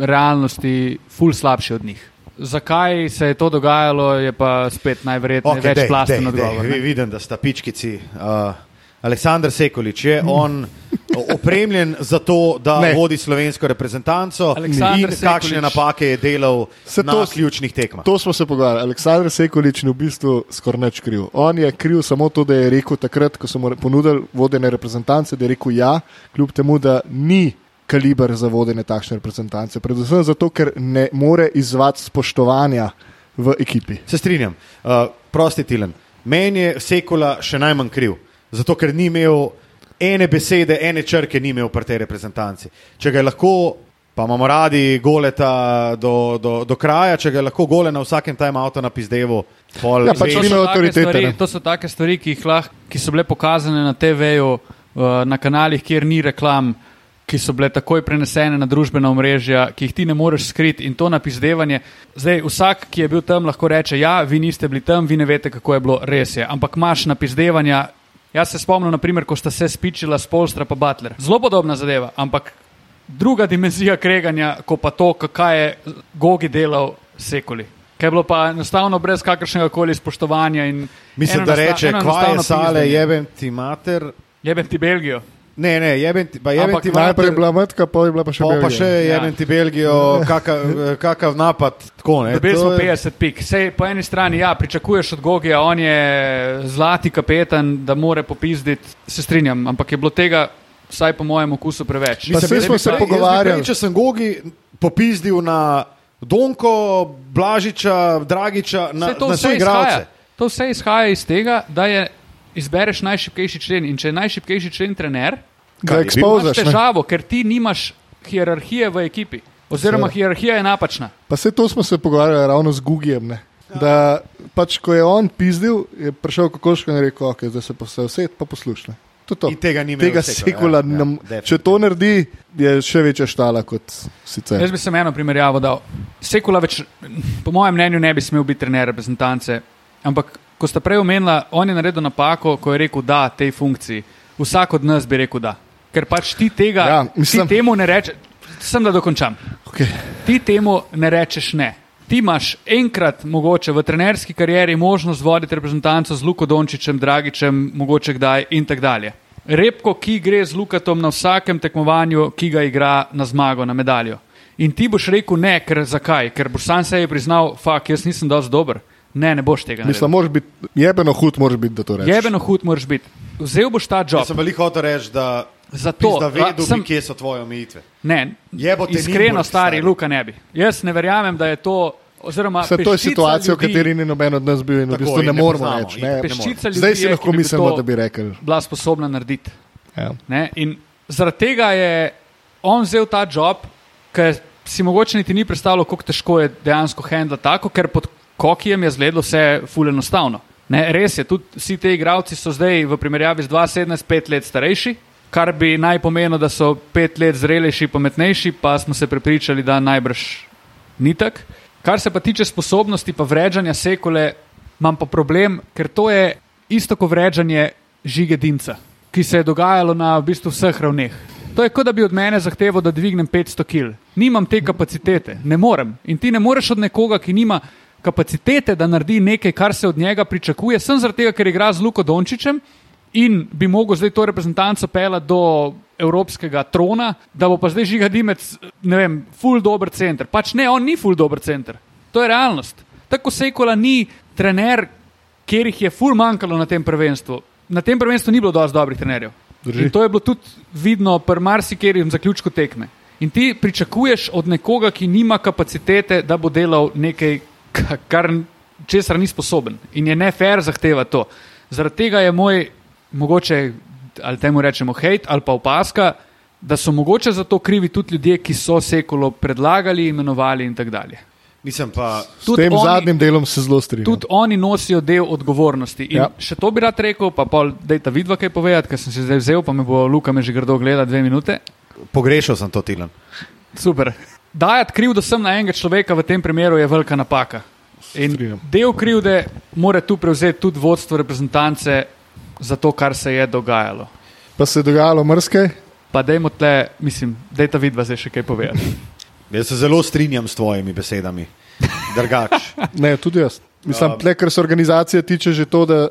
[SPEAKER 3] realnosti ful slabši od njih. Zakaj se je to dogajalo, je pa spet najverjetneje okay, več plasten odgovor.
[SPEAKER 2] Vi,
[SPEAKER 3] ne.
[SPEAKER 2] vidim, da sta pičkici. Uh, Aleksandr Sekolič je on opremljen za to, da
[SPEAKER 1] Ne.
[SPEAKER 2] vodi slovensko reprezentanco
[SPEAKER 3] Aleksandar
[SPEAKER 2] in kakšne
[SPEAKER 3] Sekulič.
[SPEAKER 2] napake je delal
[SPEAKER 1] Se
[SPEAKER 2] na
[SPEAKER 1] to-
[SPEAKER 2] ključnih tekmah.
[SPEAKER 1] To smo se pogovarjali. Aleksandr Sekolič ni v bistvu skoraj nič kriv. On je kriv samo to, da je rekel takrat, ko so mu ponudili vodenje reprezentance, da je rekel ja, kljub temu, da ni kaliber za vodenje takšne reprezentance. Predvsem zato, ker ne more izvati spoštovanja v ekipi.
[SPEAKER 2] Se strinjam. Uh, prosti Tilen. Meni je Sekula še najmanj kriv, zato ker ni imel ene besede, ene črke, ni imel pri tej reprezentanci. Če ga je lahko, pa imamo radi goleta do, do, do kraja, če ga je lahko gole na vsakem timeoutu na pizdevu, pol
[SPEAKER 1] Ja, pač
[SPEAKER 3] To so stvari-. To so take stvari, ki, jih lahko, ki so bile pokazane na TV-ju, uh, na kanalih, kjer ni reklam, ki so bile takoj prenesene na družbena omrežja, ki jih ti ne moreš skriti in to napizdevanje. Zdaj, vsak, ki je bil tam, lahko reče: Ja, vi niste bili tam, vi ne veste, kako je bilo, res je. Ampak imaš napizdevanja. Jaz se spomnim, naprimer, ko sta se spičila s Polstra pa Butler. Zelo podobna zadeva, ampak druga dimenzija kreganja, ko pa to, kaj je Gogi delal Sekoli. Kaj je bilo pa enostavno brez kakršnega koli spoštovanja. in
[SPEAKER 2] Mislim, da reče, kva je sale, jebem ti mater.
[SPEAKER 3] Jebem ti Belgijo.
[SPEAKER 2] Ne, ne, jebem ti,
[SPEAKER 3] Ampak
[SPEAKER 2] ti
[SPEAKER 1] Najprej je bila matka, pa je bila pa še
[SPEAKER 2] Pa, pa
[SPEAKER 1] Belgija.
[SPEAKER 2] še jebem
[SPEAKER 3] Ja.
[SPEAKER 2] ti Belgijo, kakav, kakav napad. Tako, ne,
[SPEAKER 3] Dobili
[SPEAKER 2] to
[SPEAKER 3] smo
[SPEAKER 2] je-
[SPEAKER 3] 50 pik. Sej po eni strani, ja, pričakuješ od Gogija, on je zlati kapetan, da more popizditi, se strinjam, ampak je bilo tega, vsaj po mojem okusu, preveč.
[SPEAKER 1] Pa
[SPEAKER 2] jaz
[SPEAKER 1] smo se
[SPEAKER 2] prej-
[SPEAKER 1] pogovarjali.
[SPEAKER 2] Prej, če sem Gogi popizdil na Donko, Blažiča, Dragiča, na, na
[SPEAKER 3] vse
[SPEAKER 2] vse igralce.
[SPEAKER 3] izhaja, to vse izhaja iz tega, da je izbereš najšipkejši člen. In če je najšipkejši člen trener,
[SPEAKER 1] Ga ekspozaš.
[SPEAKER 3] imaš težavo, ker ti nimaš hierarhije v ekipi. Oziroma,
[SPEAKER 1] Seveda.
[SPEAKER 3] hierarhija je napačna.
[SPEAKER 1] Pa se to smo se pogovarjali ravno z Gugijem. Ne? Da pač, ko je on pizdil, je prišel kokoško in rekel, okay, zdaj se pa vse vse pa poslušaj. To to.
[SPEAKER 2] In tega ni imel
[SPEAKER 1] Tega
[SPEAKER 2] Sekula, ja, ja,
[SPEAKER 1] nam-
[SPEAKER 2] definitivno.
[SPEAKER 1] če to naredi, je še večja štala kot sicer.
[SPEAKER 3] Jaz bi se eno primerjavo dal. Sekula več, po mojem mnenju, ne bi smel biti trener reprezentance. Ampak, ko sta prej omenila, on je naredil napako, ko je rekel da tej funkciji. Vsak od nas bi rekel da. Ker pač ti tega,
[SPEAKER 1] Ja, mislim-
[SPEAKER 3] ti temu ne rečeš, sem da dokončam.
[SPEAKER 1] Okay.
[SPEAKER 3] Ti temu ne rečeš ne. Ti imaš enkrat, mogoče v trenerski karieri, možnost voditi reprezentanco z Luko Dončićem, Dragičem, mogoče kdaj in tako dalje. Repko, ki gre z Lukatom na vsakem tekmovanju, ki ga igra na zmago, na medaljo. In ti boš rekel ne, ker zakaj? Ker boš sam sebi priznal, fakt, jaz nisem dovolj dober. Ne, ne boš tega.
[SPEAKER 1] Mislim, moraš biti jebeno hud, moraš biti, da to rečeš.
[SPEAKER 3] Jebeno hud moraš biti. Vzel boš ta
[SPEAKER 2] Jaz
[SPEAKER 3] job.
[SPEAKER 2] sem veliko hotel reči, da,
[SPEAKER 3] Zato,
[SPEAKER 2] da
[SPEAKER 3] a,
[SPEAKER 2] vedel,
[SPEAKER 3] sem-
[SPEAKER 2] bi, kje so tvoje omejitve.
[SPEAKER 3] Ne,
[SPEAKER 2] Jebote
[SPEAKER 3] iskreno,
[SPEAKER 2] Nimburg,
[SPEAKER 3] stari
[SPEAKER 2] stari.
[SPEAKER 3] Luka ne bi. Jaz ne verjamem, da je to. Oziroma,
[SPEAKER 1] Vse to je situacija, v
[SPEAKER 3] ljudi-
[SPEAKER 1] kateri ni noben od nas bil in v
[SPEAKER 2] Tako,
[SPEAKER 1] bistvu
[SPEAKER 2] in
[SPEAKER 1] ne
[SPEAKER 2] ne
[SPEAKER 1] moremo reči. Ne.
[SPEAKER 3] Peščica ljudi
[SPEAKER 1] Zdaj si lahko
[SPEAKER 3] bi
[SPEAKER 1] mislimo,
[SPEAKER 3] to
[SPEAKER 1] da bi rekli.
[SPEAKER 3] bila sposobna narediti.
[SPEAKER 1] Ja.
[SPEAKER 3] Ne? In zaradi tega je on vzel ta job, ker si mogoče niti ni predstavljal, kako težko je dejansko handla tako, ker pod kokijem je zgledalo vse ful enostavno. Ne, res je, tudi vsi ti igravci so zdaj v primerjavi z 2017 pet let starejši, kar bi naj pomenilo, da so pet let zrelejši, pametnejši, pa smo se prepričali, da najbrž ni tako. Kar se pa tiče sposobnosti pa vređanja sekule, imam pa problem, ker to je isto kot vređanje žige Dinca, ki se je dogajalo na v bistvu vseh ravneh. To je kot da bi od mene zahteval, da dvignem 500 kg. Nimam te kapacitete, ne morem. In ti ne moreš od nekoga, ki nima kapacitete, da naredi nekaj, kar se od njega pričakuje, sem zaradi tega, ker igra z Luko Dončićem in bi mogel zdaj to reprezentanco pelati do evropskega trona, da bo pa zdaj žiga Dimec, ne vem, full dober center. Pač ne, on ni full dober center. To je realnost. Tako Sekola ni trener, kjer jih je full manjkalo na tem prvenstvu. Na tem prvenstvu ni bilo dosti dobrih trenerjev.
[SPEAKER 1] Drži.
[SPEAKER 3] In to je bilo tudi vidno pri marsikerjem zaključku tekme. In ti pričakuješ od nekoga, ki nima kapacitete, da bo delal nekaj, ka- kar česar ni sposoben. In je ne fair zahteva to. Zaradi tega je moj, mogoče, ali temu rečemo hate ali pa opaska, da so mogoče za to krivi tudi ljudje, ki so sekulo predlagali, imenovali in tako dalje.
[SPEAKER 2] Nisem pa.
[SPEAKER 1] S
[SPEAKER 3] Tudi
[SPEAKER 1] tem
[SPEAKER 3] oni-
[SPEAKER 1] zadnjim delom se zelo strinjam.
[SPEAKER 3] Tudi oni nosijo del odgovornosti. In
[SPEAKER 1] Ja.
[SPEAKER 3] še to bi rad rekel, pa pol, dajte vidva kaj povedati, ker sem se zdaj vzel, pa me bo Luka me že grdo gleda dve minute.
[SPEAKER 2] Pogrešal sem to Tilan.
[SPEAKER 3] Super. Dajati krivdo sem na enega človeka v tem primeru je velika napaka. In del krivde mora tu prevzeti tudi vodstvo reprezentance za to, kar se je dogajalo.
[SPEAKER 1] Pa se je dogajalo mrske.
[SPEAKER 3] Pa dajmo tle, mislim, dajte vidva zdaj še kaj povedati.
[SPEAKER 2] Jaz se zelo strinjam s tvojimi besedami. Drugač.
[SPEAKER 1] Ne, tudi jaz. Mislim,
[SPEAKER 2] Ja.
[SPEAKER 1] tle, kar se organizacije tiče, že to, da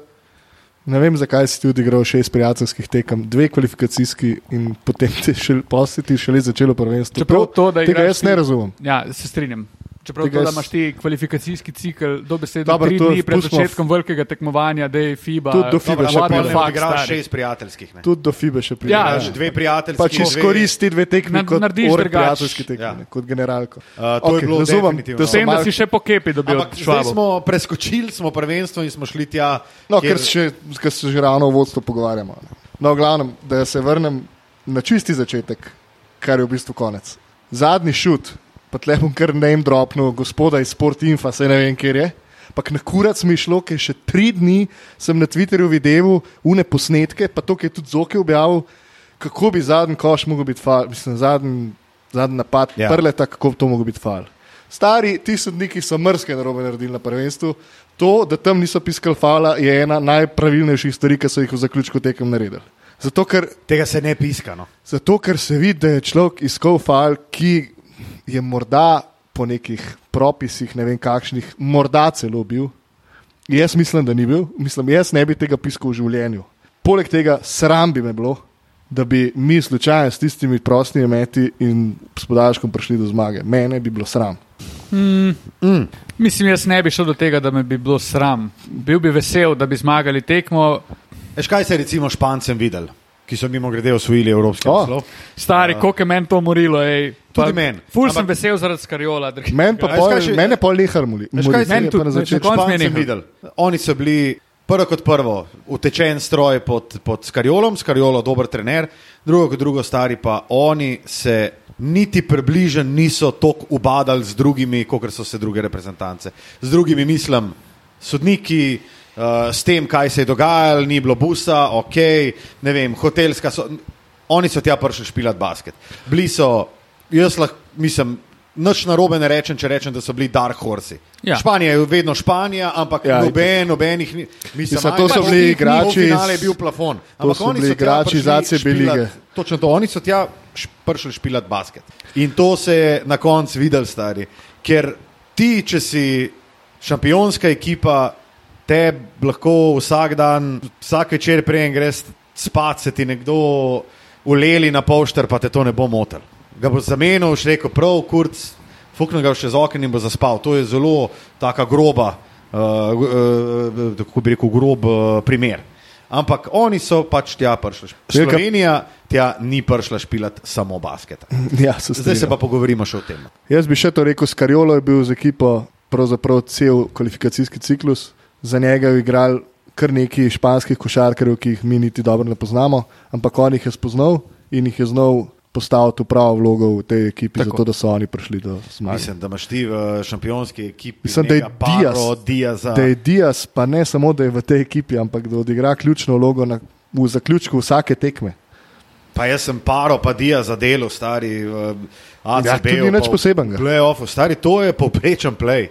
[SPEAKER 1] ne vem, zakaj si ti odigral šest prijateljskih tekem, dve kvalifikacijski in potem ti še šele začelo prvenstvo.
[SPEAKER 3] Čeprav to, da
[SPEAKER 1] tega
[SPEAKER 3] igraš
[SPEAKER 1] jaz
[SPEAKER 3] ti-
[SPEAKER 1] ne razumem.
[SPEAKER 3] Ja, se strinjam. Čeprav
[SPEAKER 1] Tega
[SPEAKER 3] to, da imaš ti kvalifikacijski cikl dobesedno
[SPEAKER 1] Dobro,
[SPEAKER 3] tri
[SPEAKER 1] to
[SPEAKER 3] dni pred začetkom velikega tekmovanja, da je FIBA.
[SPEAKER 1] Tudi do FIBE
[SPEAKER 2] Dobro,
[SPEAKER 1] še pride.
[SPEAKER 3] fuck,
[SPEAKER 2] igraš šest prijateljskih.
[SPEAKER 1] Tudi do FIBE še pride.
[SPEAKER 3] Ja,
[SPEAKER 2] Igraš dve prijateljski.
[SPEAKER 1] Pač
[SPEAKER 2] dve-
[SPEAKER 1] izkoristi dve tekmi
[SPEAKER 3] Na-
[SPEAKER 1] kot
[SPEAKER 3] narediš
[SPEAKER 1] prijateljski tekmi,
[SPEAKER 2] Ja.
[SPEAKER 1] kot generalko.
[SPEAKER 2] Uh, to je
[SPEAKER 1] Okej,
[SPEAKER 2] bilo
[SPEAKER 1] razumem,
[SPEAKER 2] definitivno.
[SPEAKER 1] da
[SPEAKER 3] S
[SPEAKER 1] so
[SPEAKER 3] tem, da si še po kepi dobil
[SPEAKER 2] Ampak zdaj smo preskočili smo prvenstvo in smo šli tja.
[SPEAKER 1] No,
[SPEAKER 2] kjer-
[SPEAKER 1] ker, še, ker se že ravno v vodstvu pogovarjamo. No, v glavnem, da se vrnem na čisti začetek, kar je v bistvu konec. Zadnji šut, pa tle bom kar name dropnil, gospoda iz Sportinfa, se ne vem, kjer je. Pak na kurac mi je šlo, ker še tri dni sem na Twitterju videl une posnetke, pa to, ki je tudi Zoki objavil, kako bi zadnji koš mogel biti fal, mislim, zadnji, zadnji napad,
[SPEAKER 2] Ja.
[SPEAKER 1] prleta, kako bi to mogel biti fal. Stari, ti sodniki so mrske narobe naredili na prvenstvu. To, da tam niso piskali fala, je ena najpravilnejših stvari, ki so jih v zaključku tekem naredili. Zato ker,
[SPEAKER 2] Tega se ne piska. No.
[SPEAKER 1] zato, ker se vidi, da je človek iskal fal, ki je morda po nekih propisih, ne vem kakšnih, morda celo bil. Jaz mislim, da ni bil, mislim, jaz ne bi tega piskal v življenju. Poleg tega, sram bi me bilo, da bi mi slučajno s tistimi prostimi meti in s podaljškom prišli do zmage. Mene bi bilo sram.
[SPEAKER 3] Mm. Mm. Mislim, jaz ne bi šel do tega, da me bi bilo sram. Bil bi vesel, da bi zmagali tekmo.
[SPEAKER 2] Eš, kaj se je recimo Špancem videl, ki so mimo grede osvojili Evropski
[SPEAKER 1] O.
[SPEAKER 2] naslov?
[SPEAKER 3] Stari, koliko je meni to morilo. Ej.
[SPEAKER 2] Tudi meni.
[SPEAKER 3] Ful sem vesel zaradi skarjola.
[SPEAKER 1] Men pa pol,
[SPEAKER 2] še-
[SPEAKER 1] mene pol
[SPEAKER 2] kaj se-
[SPEAKER 3] Meni tudi,
[SPEAKER 1] na začetku.
[SPEAKER 2] Špancem
[SPEAKER 3] nehal.
[SPEAKER 2] videl. Oni so bili prvo kot prvo utečen stroj pod, pod Skarjolom, Skarjolo dober trener, drugo kot drugo stari pa oni se niti približno niso tako ubadali z drugimi, kot so se druge reprezentance. Z drugimi mislim, sodniki. Uh, s tem, kaj se je dogajalo, ni bilo busa, ok, ne vem, hotelska. So, oni so tja prišli špilati basket. Bili so, jaz lahko, mislim, nič narobe ne rečem, če rečem, da so bili dark horsi.
[SPEAKER 3] Ja.
[SPEAKER 2] Španija je vedno Španija, ampak
[SPEAKER 1] Ja,
[SPEAKER 2] noben, nobenih ni. Mislim,
[SPEAKER 1] Mislim, to so bili igrači
[SPEAKER 2] polfinale je bil plafon. Ampak
[SPEAKER 1] so
[SPEAKER 2] oni
[SPEAKER 1] bili
[SPEAKER 2] so
[SPEAKER 1] igrači ACB
[SPEAKER 2] špilat-
[SPEAKER 1] lige.
[SPEAKER 2] Točno to, oni so tja prišli špilati basket. In to se je na koncu videl, stari. Ker ti, če si šampionska ekipa, te lahko vsak dan, vsak večer prej greš spat, se ti nekdo uleli na polšter, pa te to ne bo motil. Ga bo zamenil, še rekel, prav, kurc, fuknil ga še z oknem in bo zaspal. To je zelo taka groba, uh, uh, kako bi rekel, grob uh, primer. Ampak oni so pač tja prišli. Slovenija tja ni prišla špilati samo basketa.
[SPEAKER 1] Ja, se
[SPEAKER 2] Zdaj se pa pogovorimo še o tem.
[SPEAKER 1] Jaz bi še to rekel, Skarjolo je bil z ekipo pravzaprav cel kvalifikacijski ciklus. Za njega je igral kar nekaj španskih košarkarjev, ki jih mi niti dobro ne poznamo, ampak on jih je spoznal in jih je znal postaviti v pravo vlogo v tej ekipi,
[SPEAKER 3] Tako.
[SPEAKER 1] zato da so oni prišli do zmage.
[SPEAKER 2] Mislim, da imaš ti v šampionski ekipi
[SPEAKER 1] Mislim, da je Diaz,
[SPEAKER 2] Diaza.
[SPEAKER 1] da je Diaz, pa ne samo, da je v tej ekipi, ampak da odigra ključno vlogo na, v zaključku vsake tekme.
[SPEAKER 2] Pa jaz sem paro, pa Dija za delo, stari. Uh,
[SPEAKER 1] Ja, tudi ni nič posebenega.
[SPEAKER 2] Playoff, stari, to je povprečen play.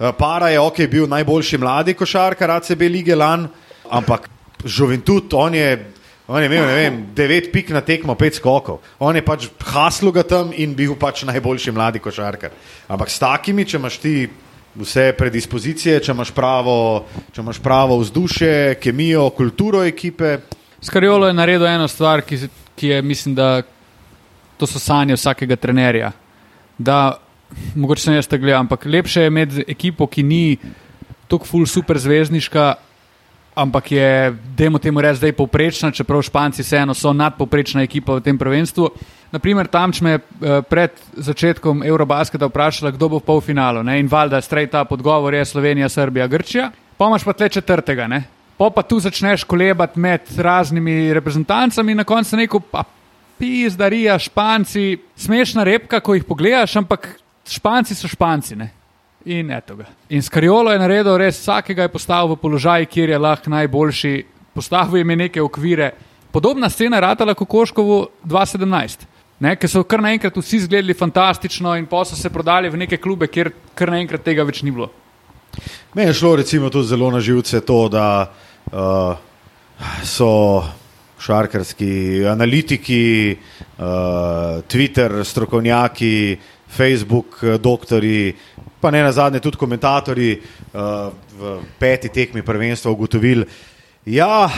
[SPEAKER 2] Uh, para je ok, bil najboljši mladi košarkar ACB lige lan, ampak Juventud, on je, on je imel, vem, devet pik na tekmo, pet skokov. On je pač haslo ga tam in bil pač najboljši mladi košarkar. Ampak s takimi, če imaš ti vse predispozicije, če imaš pravo, če imaš pravo vzdušje, kemijo, kulturo ekipe,
[SPEAKER 3] Skarjolo je naredil eno stvar, ki, ki je, mislim, da to so sanje vsakega trenerja. Da, mogoče sem jaz to gledal, ampak lepše je imeti ekipo, ki ni tako ful super zvezdniška, ampak je, dajmo temu reči, zdaj povprečna, čeprav Španci vseeno so nadpovprečna ekipa v tem prvenstvu. Naprimer, tam če me eh, pred začetkom Eurobasketa vprašala, kdo bo v polfinalu ne? in valjda straight up odgovor je Slovenija, Srbija, Grčija, pa imaš pa tle četrtega. Ne? Po pa tu začneš kolebati med raznimi reprezentancami in na koncu neko, pa pizdarija, španci, smešna repka, ko jih pogledaš, ampak španci so španci. Ne? In eto ga. In Skariolo je naredil res vsakega, je postavil v položaj, kjer je lahko najboljši, postavil jim je neke okvire. Podobna scena je ratala Kokoškovu 2017. Ne, ker so kar naenkrat vsi izgledali fantastično, in pa so se prodali v neke klube, kjer kar naenkrat tega več ni bilo.
[SPEAKER 2] Meni je šlo recimo tudi zelo na živce to, da uh, so šarkarski analitiki, uh, Twitter strokovnjaki, Facebook eh, doktori, pa ne na zadnje tudi komentatorji uh, v peti tekmi prvenstva ugotovili, ja,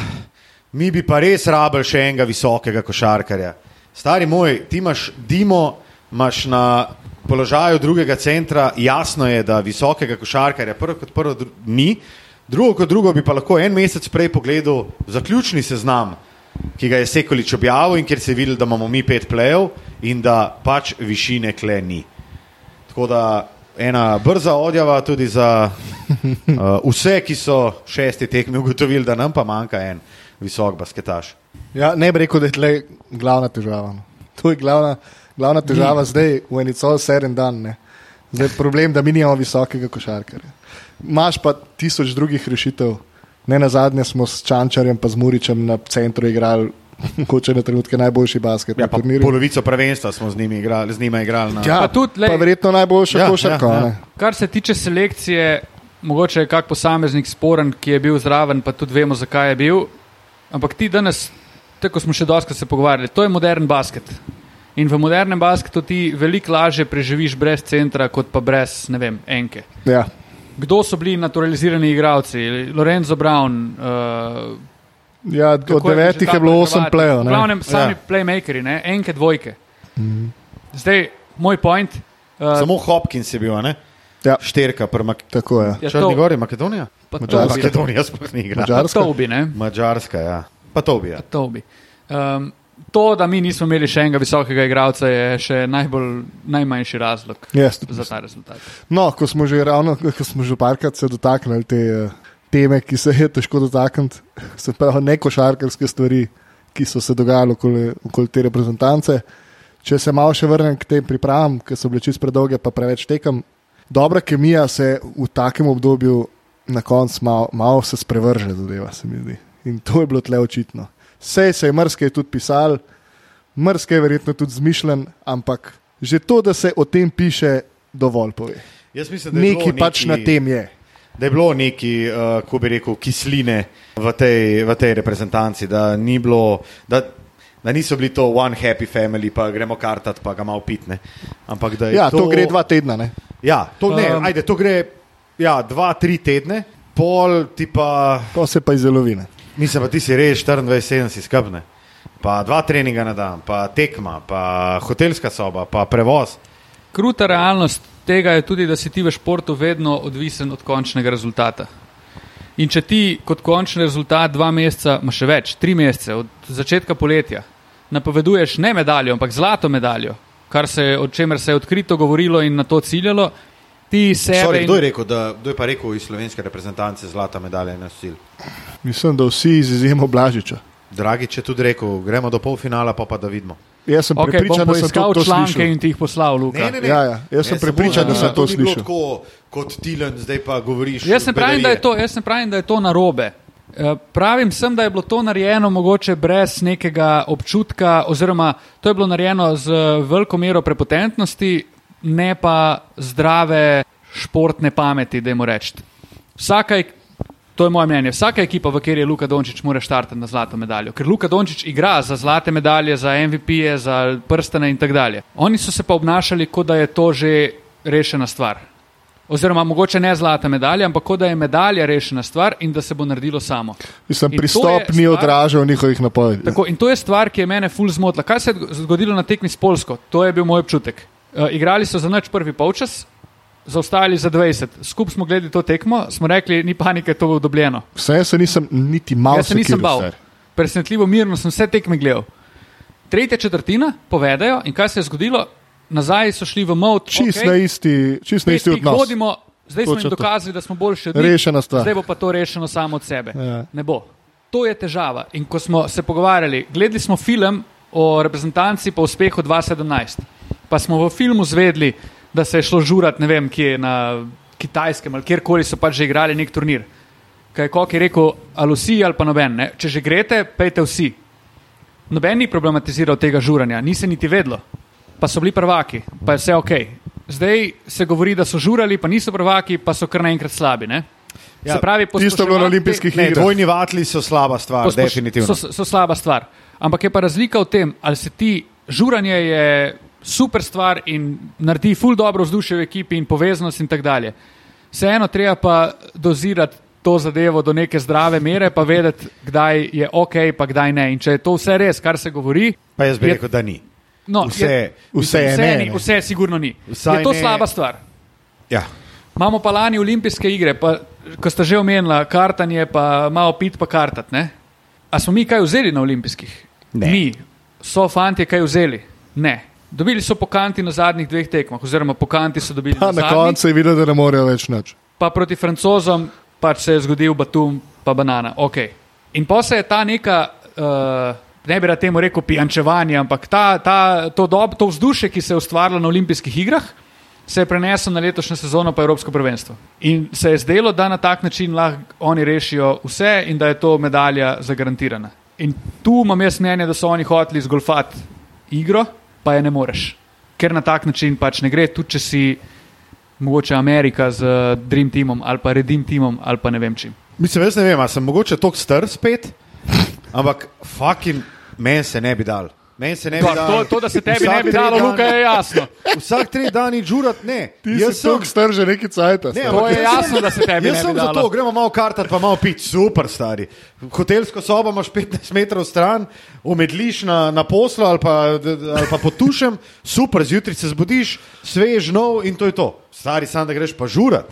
[SPEAKER 2] mi bi pa res rabili še enega visokega košarkarja. Stari moj, ti imaš Dimo, imaš na položaju drugega centra, jasno je, da visokega košarkarja prvo kot prvo dru ni, drugo kot drugo bi pa lahko en mesec prej pogledal zaključni seznam, ki ga je Sekolič objavil in kjer se je videl, da imamo mi pet plejev in da pač višine kle ni. Tako da ena brza odjava tudi za uh, vse, ki so šesti tekmi ugotovili, da nam pa manjka en visok basketaš.
[SPEAKER 1] Ja, ne bi rekel, da je tle glavna težava. no. To je glavna, glavna težava zdaj, v eni cel seren dan. Ne. Zdaj je problem, da mi nimamo visokega košarkarja. Imaš pa tisoč drugih rešitev. Ne na zadnje smo s Čančarjem pa z Muričem na centru igrali, mogoče na trenutke najboljši basket.
[SPEAKER 2] Ja, polovico prvenstva smo z njimi igrali, z njima igrali na
[SPEAKER 1] ja,
[SPEAKER 3] Pa tudi, lej-
[SPEAKER 1] pa verjetno najboljša
[SPEAKER 2] Ja,
[SPEAKER 1] ja, košarka.
[SPEAKER 2] ja,
[SPEAKER 1] Ja.
[SPEAKER 3] Kar se tiče selekcije, mogoče je kak posameznik sporen, ki je bil zraven, pa tudi vemo, zakaj je bil. Ampak ti danes, tako smo še dosti se pogovarjali, to je modern basket. In v modernem basketu ti veliko lažje preživiš brez centra, kot pa brez, ne vem, enke.
[SPEAKER 1] Ja.
[SPEAKER 3] Kdo so bili naturalizirani igralci? Lorenzo Brown. Uh,
[SPEAKER 1] Ja, od
[SPEAKER 3] je
[SPEAKER 1] devetih
[SPEAKER 3] že
[SPEAKER 1] je bilo osem plejev.
[SPEAKER 3] Glavnem sami
[SPEAKER 2] Ja.
[SPEAKER 3] ja. playmakeri, ne? enke, dvojke. Mm. Zdaj, moj point. Uh,
[SPEAKER 2] Samo Hopkins je bil, a ne?
[SPEAKER 1] Ja,
[SPEAKER 2] Šterka, prva
[SPEAKER 1] tako je.
[SPEAKER 3] je
[SPEAKER 2] Črni Gori, Makedonija?
[SPEAKER 3] pa to,
[SPEAKER 1] Madžarska.
[SPEAKER 2] Makedonija sploh ni igrala.
[SPEAKER 1] Madžarska.
[SPEAKER 3] to bi, ne?
[SPEAKER 2] Mačarska, ja. Pa to bi. Ja.
[SPEAKER 3] To, bi. Um, to, da mi nismo imeli še enega visokega igralca, je še najbolj, najmanjši razlog
[SPEAKER 1] Yes.
[SPEAKER 3] za ta rezultat.
[SPEAKER 1] No, ko smo že ravno, ko smo že parkrat se dotaknili te eh, teme, ki se je težko dotakniti, se pravi ne košarkarske stvari, ki so se dogajale okoli, okoli te reprezentance. Če se malo še vrnem k tem pripravam, ki so bile čist predolge, pa preveč tekam. Dobra kemija se v takem obdobju na koncu malo, malo se sprevrže, zadeva se mi zdi. In to je bilo tle očitno. Sej se je mrske tudi pisal, mrske je verjetno tudi zmišljen, ampak že to, da se o tem piše, dovolj pove.
[SPEAKER 2] Jaz mislim, da je
[SPEAKER 1] Nekaj pač na tem je.
[SPEAKER 2] Da je bilo neki, uh, ko bi rekel, kisline v tej, v tej reprezentanci, da, ni bilo, da, da niso bili to one happy family, pa gremo kartat, pa ga malo pitne. Ampak da je
[SPEAKER 1] Ja, to,
[SPEAKER 2] to
[SPEAKER 1] to gre dva tedna. Ne?
[SPEAKER 2] Ja, to, ne,
[SPEAKER 3] Um,
[SPEAKER 2] ajde, to gre ja, dva, tri tedne, pol ti pa,
[SPEAKER 1] To se pa izdelovine.
[SPEAKER 2] Mislim, pa ti si res 24-7 si skrbne. Pa dva treninga na dan, pa tekma, pa hotelska soba, pa prevoz.
[SPEAKER 3] Kruta realnost tega je tudi, da si ti v športu vedno odvisen od končnega rezultata. In če ti kot končni rezultat dva meseca, ma še več, tri mesece od začetka poletja, napoveduješ ne medaljo, ampak zlato medaljo, kar se, je- o čemer se je odkrito govorilo in na to ciljalo, ti sebe.
[SPEAKER 2] Sorry,
[SPEAKER 3] in-
[SPEAKER 2] kdo, je rekel, da, kdo je pa rekel iz slovenske reprezentance zlata medalja na sil?
[SPEAKER 1] Mislim, da vsi iz izjemo Blažiča.
[SPEAKER 2] Dragi, če tudi rekel, gremo do polfinala, pa pa da vidimo.
[SPEAKER 1] Jaz sem
[SPEAKER 3] Ok,
[SPEAKER 1] prepričan, da sem to
[SPEAKER 3] članke
[SPEAKER 1] slišal.
[SPEAKER 3] in ti jih poslal, Luka.
[SPEAKER 1] Ja, ja, jaz sem prepričan, da sem to
[SPEAKER 2] to
[SPEAKER 1] slišal.
[SPEAKER 2] tako kot Tilen, zdaj pa govoriš.
[SPEAKER 3] Jaz ne pravim, da je
[SPEAKER 2] bedarije.
[SPEAKER 3] to, jaz ne pravim, da je to narobe. Eh, Pravim sem, da je bilo to narejeno mogoče brez nekega občutka, oziroma to je bilo narejeno z veliko mero prepotentnosti, ne pa zdrave športne pameti, da jim rečem. Vsaka, to je moje mnenje, vsaka ekipa, v kateri je Luka Dončić, mora štartati na zlato medaljo. Ker Luka Dončić igra za zlate medalje, za MVP-je, za prstane in tako dalje. Oni so se pa obnašali, kot da je to že rešena stvar. Oziroma, mogoče ne zlata medalja, ampak kot da je medalja rešena stvar in da se bo naredilo samo.
[SPEAKER 1] Mislim,
[SPEAKER 3] In to
[SPEAKER 1] pristop ni
[SPEAKER 3] stvar-
[SPEAKER 1] odražal njihovih napovedi.
[SPEAKER 3] Tako, in to je stvar, ki je mene ful zmotila. Kaj se je zgodilo na tekmi s Polsko? To je bil moj občutek. Uh, igrali so za noč prvi polčas, zaostajali za 20. Skupaj smo gledali to tekmo, smo rekli, ni panike, to bo dobljeno.
[SPEAKER 1] Vse se nisem niti malo
[SPEAKER 3] Jaz se nisem bal.
[SPEAKER 1] star.
[SPEAKER 3] Presenetljivo mirno sem vse tekme gledal. Tretja četrtina, povedajo, in kaj se je zgodilo? Nazaj so šli v mod.
[SPEAKER 1] Čist
[SPEAKER 3] okej,
[SPEAKER 1] na isti, čist na isti odnos.
[SPEAKER 3] Vodimo, zdaj smo
[SPEAKER 1] Točno
[SPEAKER 3] jim
[SPEAKER 1] to.
[SPEAKER 3] dokazali, da smo boljši od njih.
[SPEAKER 1] Rešena stvar.
[SPEAKER 3] Zdaj bo pa to rešeno samo od sebe.
[SPEAKER 1] Ja.
[SPEAKER 3] Ne bo. To je težava. In ko smo se pogovarjali, gledali smo film o reprezentanci po uspehu 2017, pa smo v filmu zvedli, da se je šlo žurat, ne vem, kje na kitajskem ali kjerkoli so pač že igrali nek turnir. Kaj je Kok je rekel, ali vsi ali pa noben. Ne? Če že greste, pejte vsi. Noben ni problematiziral tega žuranja, ni se niti vedlo, pa so bili prvaki, pa je vse ok. Zdaj se govori, da so žurali, pa niso prvaki, pa so kar naenkrat slabi. Ne?
[SPEAKER 2] Ja,
[SPEAKER 3] Se pravi,
[SPEAKER 1] Tisto je bilo na olimpijskih igrah.
[SPEAKER 2] dvojni vatli so slaba stvar, definitivno.
[SPEAKER 3] So, so slaba stvar. Ampak je pa razlika v tem, ali se ti žuranje je super stvar in naredi ful dobro vzdušje v ekipi in povezanost in tako dalje. Vseeno treba pa dozirati to zadevo do neke zdrave mere, pa vedeti, kdaj je ok, pa kdaj ne. In če je to vse res, kar se govori,
[SPEAKER 2] Pa jaz bi
[SPEAKER 3] je-
[SPEAKER 2] rekel, da ni.
[SPEAKER 3] no,
[SPEAKER 2] Vse-
[SPEAKER 3] je,
[SPEAKER 1] vse je
[SPEAKER 3] vse,
[SPEAKER 1] ne,
[SPEAKER 3] ni,
[SPEAKER 1] ne.
[SPEAKER 3] vse sigurno ni.
[SPEAKER 2] Vsaj
[SPEAKER 3] je to
[SPEAKER 2] ne-
[SPEAKER 3] slaba stvar.
[SPEAKER 2] Ja.
[SPEAKER 3] Imamo pa lani olimpijske igre, pa, ko ste že omenili, kartanje, pa malo pit, pa kartat. Ne? A smo mi kaj vzeli na olimpijskih?
[SPEAKER 2] Ne.
[SPEAKER 3] Mi, so fanti kaj vzeli? Ne. Dobili so pokanti na zadnjih dveh tekmah, oziroma pokanti so dobili
[SPEAKER 1] Pa
[SPEAKER 3] na,
[SPEAKER 1] na
[SPEAKER 3] zadnjih,
[SPEAKER 1] koncu je videl, da ne morejo več nič.
[SPEAKER 3] pa proti francozom pač se je zgodil Batum, pa banana. Okay. In pa se je ta neka, uh, ne bi rad temu rekel pijančevanje, ampak ta, ta, to, dob, to vzdušje, ki se je ustvarilo na olimpijskih igrah, se je preneslo na letošnjo sezono pa Evropsko prvenstvo. In se je zdelo, da na tak način lahko oni rešijo vse in da je to medalja zagarantirana. In tu imam jaz mnenje, da so oni hoteli zgolfati igro, pa je ne moreš. Ker na tak način pač ne gre, tudi če si mogoče Amerika z eh, Dream Teamom ali pa Redim Teamom ali pa ne vem čim.
[SPEAKER 2] Mislim, jaz ne vem, ali sem mogoče tok star spet, ampak fucking meni se ne bi dal. Meni se ne bi
[SPEAKER 3] To,
[SPEAKER 2] dalo.
[SPEAKER 3] to, to, da se tebi ne bi dalo,
[SPEAKER 2] dni-
[SPEAKER 3] Luka, je jasno.
[SPEAKER 2] Vsak tri dani žurat, ne.
[SPEAKER 1] Ti
[SPEAKER 2] Jaz sem-
[SPEAKER 1] tako star že neki cajt.
[SPEAKER 2] Ne,
[SPEAKER 3] To je
[SPEAKER 2] jaz
[SPEAKER 3] jasno, da se tebi
[SPEAKER 2] Jaz
[SPEAKER 3] ne bi
[SPEAKER 2] sem za
[SPEAKER 3] dalo.
[SPEAKER 2] to, gremo malo kartat, pa malo piti, super stari. Hotelsko sobo imaš 15 metrov stran, umedliš na, na poslu ali pa, ali pa potušem, super, zjutraj se zbudiš, svež, nov in to je to. Stari sam, da greš pa žurat,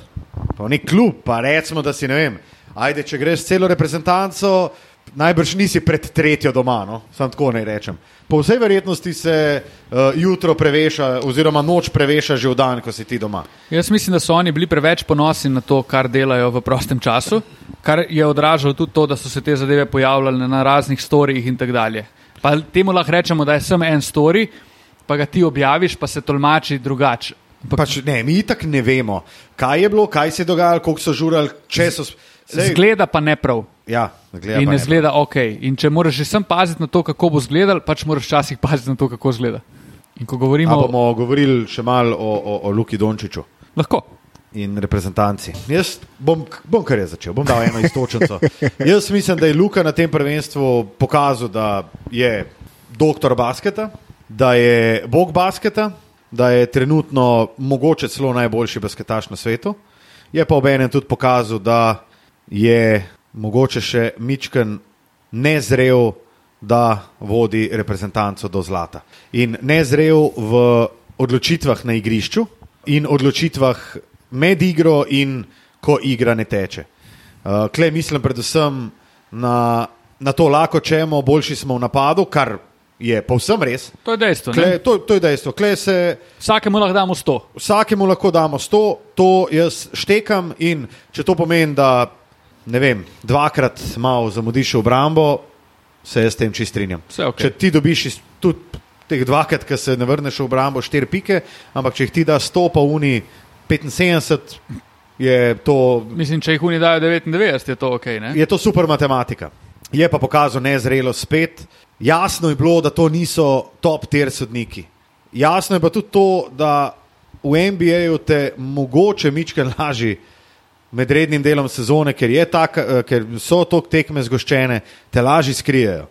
[SPEAKER 2] pa nek klub, pa recimo, da si ne vem. Ajde, če greš celo reprezentanco, najbrž nisi pred tretjo doma, no? sam tako ne rečem. Po vsej verjetnosti se uh, jutro preveša, oziroma noč preveša že v dan, ko si ti doma.
[SPEAKER 3] Jaz mislim, da so oni bili preveč ponosni na to, kar delajo v prostem času, kar je odražalo tudi to, da so se te zadeve pojavljale na raznih storijih in tako dalje. Pa temu lahko rečemo, da je samo en story, pa ga ti objaviš, pa se tolmači drugače. Ampak
[SPEAKER 2] Pač, ne, mi itak ne vemo, kaj je bilo, kaj se je dogajalo, koliko so žurali, če so. Sej,
[SPEAKER 3] Zgleda pa ne prav.
[SPEAKER 2] Ja, zgleda
[SPEAKER 3] In ne zgleda ok. In če moraš že sem paziti na to, kako bo izgledal, pač moraš včasih paziti na to, kako izgleda. In ko
[SPEAKER 2] A
[SPEAKER 3] govorimo,
[SPEAKER 2] bomo govorili še malo o, o, o Luki Dončiću
[SPEAKER 3] lahko.
[SPEAKER 2] in reprezentanci. Jaz bom, bom kar je začel, bom dal eno istočnico. Jaz mislim, da je Luka na tem prvenstvu pokazal, da je doktor basketa, da je bog basketa, da je trenutno mogoče celo najboljši basketaš na svetu. Je pa obenem tudi pokazal, da je mogoče še Mičken nezrel, da vodi reprezentanco do zlata. In nezrel v odločitvah na igrišču in odločitvah med igro in ko igra ne teče. Uh, Klej mislim predvsem na, na to lahko čemo, boljši smo v napadu, kar je povsem res.
[SPEAKER 3] To je dejstvo.
[SPEAKER 2] Kle,
[SPEAKER 3] ne?
[SPEAKER 2] to, to je dejstvo. Klej se
[SPEAKER 3] Vsakemu lahko damo 100.
[SPEAKER 2] vsakemu lahko damo 100, to jaz štekam in če to pomeni, da ne vem, dvakrat malo zamudiš obrambo, se jaz s tem čist strinjam.
[SPEAKER 3] Vse okej.
[SPEAKER 2] Če ti dobiš tudi teh dvakrat, ki se ne vrneš v obrambo, štiri pike, ampak če jih ti da 100 pa uni 75, je to
[SPEAKER 3] Mislim, če jih oni dajo 99, je to ok. Ne?
[SPEAKER 2] je to super matematika. Je pa pokazal nezrelo spet. Jasno je bilo, da to niso top tier sodniki. Jasno je pa tudi to, da v NBA-ju te mogoče mičken laži med rednim delom sezone, ker, je tak, eh, ker so to tekme zgoščene, te laži skrijejo.